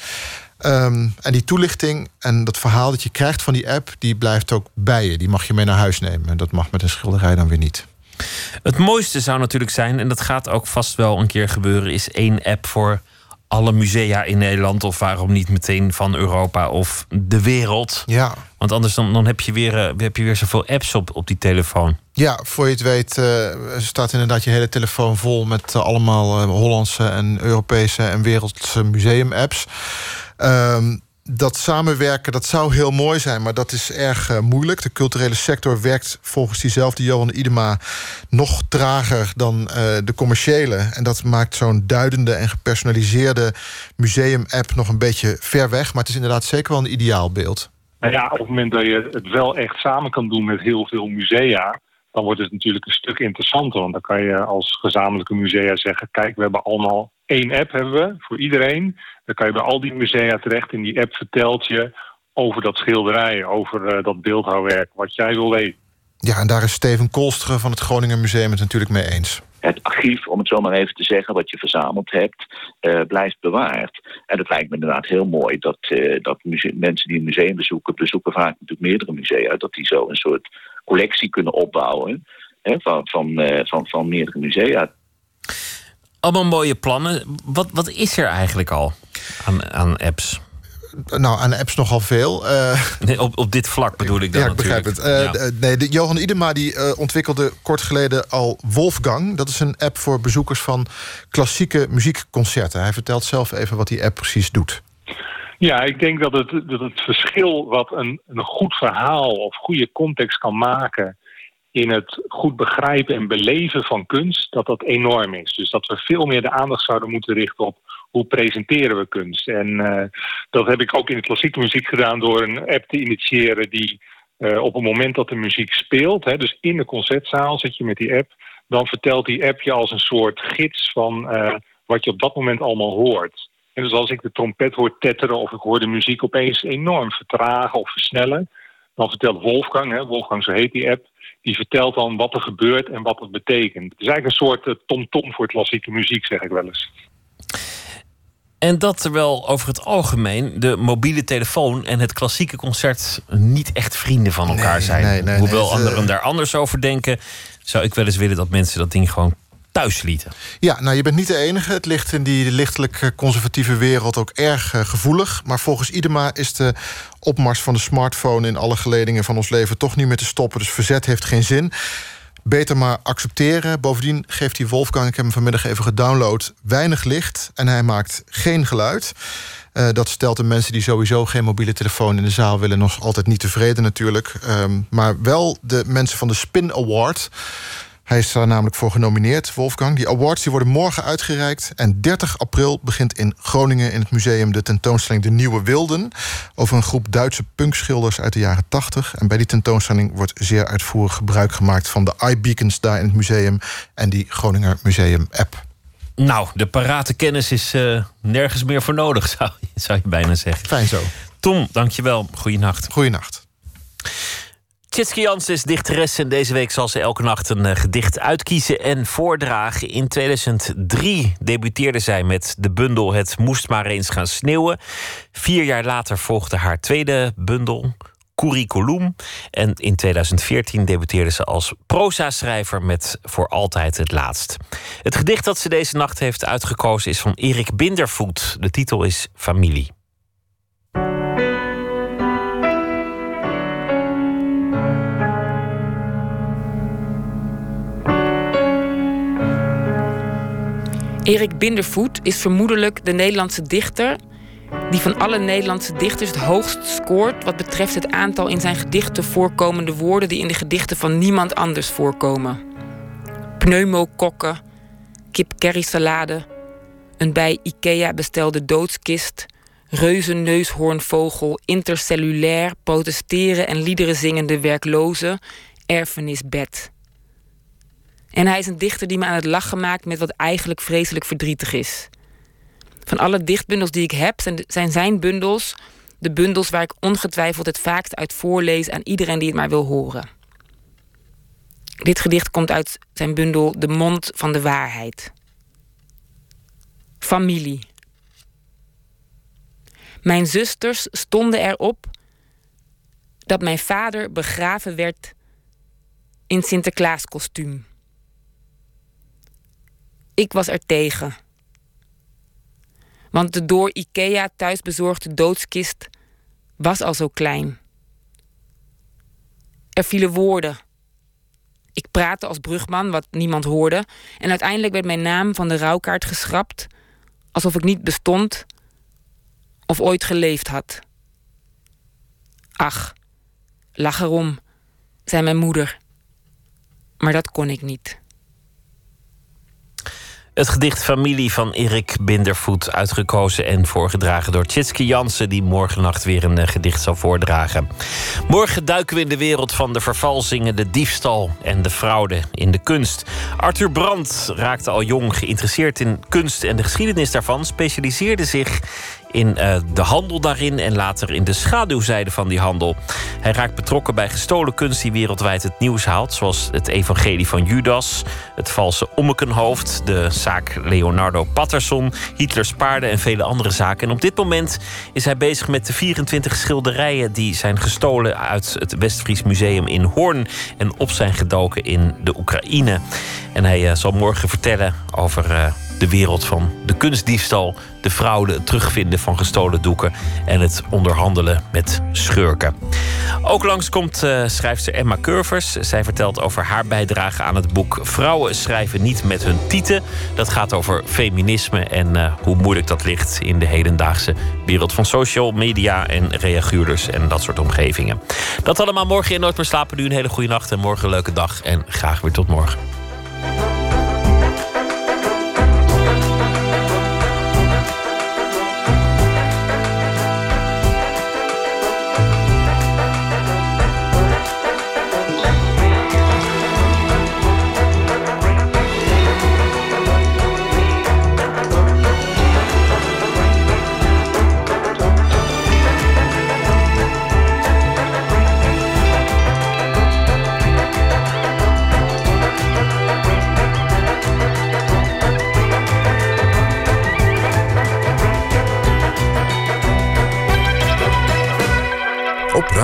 Ehm, en die toelichting en dat verhaal dat je krijgt van die app, die blijft ook bij je. Die mag je mee naar huis nemen. En dat mag met een schilderij dan weer niet. Het mooiste zou natuurlijk zijn, en dat gaat ook vast wel een keer gebeuren, is één app voor alle musea in Nederland. Of waarom niet meteen van Europa of de wereld. Ja. Want anders dan, dan heb, je weer, eh, heb je weer zoveel apps op, op die telefoon. Ja, voor je het weet eh, staat inderdaad je hele telefoon vol met eh, allemaal Hollandse en Europese en wereldse museum-apps. Ehm, dat samenwerken, dat zou heel mooi zijn, maar dat is erg eh, moeilijk. De culturele sector werkt volgens diezelfde Johan Idema nog trager dan eh, de commerciële. En dat maakt zo'n duidende en gepersonaliseerde museum-app nog een beetje ver weg. Maar het is inderdaad zeker wel een ideaalbeeld. Nou ja, op het moment dat je het wel echt samen kan doen met heel veel musea, dan wordt het natuurlijk een stuk interessanter. Want dan kan je als gezamenlijke musea zeggen: kijk, we hebben allemaal één app hebben we voor iedereen. Dan kan je bij al die musea terecht. En die app vertelt je over dat schilderij, over eh, dat beeldhouwwerk, wat jij wil weten. Ja, en daar is Steven Kolsteren van het Groningen Museum het natuurlijk mee eens. Het archief, om het zo maar even te zeggen, wat je verzameld hebt, eh, blijft bewaard. En het lijkt me inderdaad heel mooi dat, eh, dat mensen die een museum bezoeken, bezoeken vaak natuurlijk meerdere musea, dat die zo een soort collectie kunnen opbouwen hè, van, van, eh, van, van meerdere musea. Allemaal mooie plannen. Wat, wat is er eigenlijk al aan, aan apps? Nou, aan apps nogal veel. Eh, Nee, op, op dit vlak bedoel ik dan ja, ik begrijp het. natuurlijk. Eh, Ja. nee, de, Johan Idema die, eh, ontwikkelde kort geleden al Wolfgang. Dat is een app voor bezoekers van klassieke muziekconcerten. Hij vertelt zelf even wat die app precies doet. Ja, ik denk dat het, dat het verschil wat een, een goed verhaal of goede context kan maken in het goed begrijpen en beleven van kunst, dat dat enorm is. Dus dat we veel meer de aandacht zouden moeten richten op hoe presenteren we kunst. En eh, dat heb ik ook in de klassieke muziek gedaan door een app te initiëren die eh, op het moment dat de muziek speelt, hè, dus in de concertzaal zit je met die app, dan vertelt die app je als een soort gids van eh, wat je op dat moment allemaal hoort. En dus als ik de trompet hoor tetteren of ik hoor de muziek opeens enorm vertragen of versnellen, dan vertelt Wolfgang, hè, Wolfgang zo heet die app, die vertelt dan wat er gebeurt en wat het betekent. Het is eigenlijk een soort eh, tom-tom voor klassieke muziek, zeg ik wel eens. En dat terwijl over het algemeen de mobiele telefoon en het klassieke concert niet echt vrienden van elkaar zijn. nee, nee, Hoewel anderen eh, daar anders over denken, zou ik wel eens willen dat mensen dat ding gewoon thuis lieten. Ja, nou je bent niet de enige. Het ligt in die lichtelijk eh, conservatieve wereld ook erg eh, gevoelig. Maar volgens Idema is de opmars van de smartphone in alle geledingen van ons leven toch niet meer te stoppen. Dus verzet heeft geen zin. Beter maar accepteren. Bovendien geeft die Wolfgang, ik heb hem vanmiddag even gedownload, weinig licht en hij maakt geen geluid. Eh, dat stelt de mensen die sowieso geen mobiele telefoon in de zaal willen nog altijd niet tevreden natuurlijk. Ehm, maar wel de mensen van de Spin Award. Hij is daar namelijk voor genomineerd, Wolfgang. Die awards die worden morgen uitgereikt. En 30 april begint in Groningen in het museum de tentoonstelling De Nieuwe Wilden. Over een groep Duitse punkschilders uit de jaren 80. En bij die tentoonstelling wordt zeer uitvoerig gebruik gemaakt van de iBeacons daar in het museum. En die Groninger Museum app. Nou, de parate kennis is eh, nergens meer voor nodig, zou, je- zou je bijna zeggen. Fijn zo. Tom, dankjewel. Goeienacht. Goeienacht. Tjitske Jans is dichteres en deze week zal ze elke nacht een eh, gedicht uitkiezen en voordragen. In 2003 debuteerde zij met de bundel Het moest maar eens gaan sneeuwen. Vier jaar later volgde haar tweede bundel, Curriculum. En in 2014 debuteerde ze als proza-schrijver met Voor altijd het laatst. Het gedicht dat ze deze nacht heeft uitgekozen is van Erik Bindervoet. De titel is Familie. Erik Bindervoet is vermoedelijk de Nederlandse dichter die van alle Nederlandse dichters het hoogst scoort wat betreft het aantal in zijn gedichten voorkomende woorden die in de gedichten van niemand anders voorkomen. Pneumokokken, kip salade, een bij Ikea bestelde doodskist, reuzenneushoornvogel, intercellulair, protesteren en liederen zingende werkloze, erfenisbed. En hij is een dichter die me aan het lachen maakt met wat eigenlijk vreselijk verdrietig is. Van alle dichtbundels die ik heb, zijn, zijn bundels de bundels waar ik ongetwijfeld het vaakst uit voorlees aan iedereen die het maar wil horen. Dit gedicht komt uit zijn bundel De Mond van de Waarheid. Familie. Mijn zusters stonden erop dat mijn vader begraven werd in Sinterklaaskostuum. Ik was er tegen. Want de door IKEA thuisbezorgde doodskist was al zo klein. Er vielen woorden. Ik praatte als brugman, wat niemand hoorde. En uiteindelijk werd mijn naam van de rouwkaart geschrapt, alsof ik niet bestond of ooit geleefd had. Ach, lach erom, zei mijn moeder. Maar dat kon ik niet. Het gedicht Familie van Erik Bindervoet, uitgekozen en voorgedragen door Tjitske Jansen, die morgennacht weer een eh, gedicht zal voordragen. Morgen duiken we in de wereld van de vervalsingen, de diefstal en de fraude in de kunst. Arthur Brandt raakte al jong geïnteresseerd in kunst en de geschiedenis daarvan, specialiseerde zich in eh, de handel daarin en later in de schaduwzijde van die handel. Hij raakt betrokken bij gestolen kunst die wereldwijd het nieuws haalt, zoals het Evangelie van Judas, het valse Ommekenhoofd, de zaak Leonardo Patterson, Hitlers paarden en vele andere zaken. En op dit moment is hij bezig met de 24 schilderijen die zijn gestolen uit het Westfries Museum in Hoorn en op zijn gedoken in de Oekraïne. En hij eh, zal morgen vertellen over. Eh, de wereld van de kunstdiefstal, de fraude, het terugvinden van gestolen doeken en het onderhandelen met schurken. Ook langskomt uh, schrijfster Emma Curvers. Zij vertelt over haar bijdrage aan het boek Vrouwen schrijven niet met hun tieten. Dat gaat over feminisme en uh, hoe moeilijk dat ligt in de hedendaagse wereld van social media en reaguurders en dat soort omgevingen. Dat allemaal morgen in Nooit meer slapen. Nu een hele goede nacht en morgen een leuke dag en graag weer tot morgen.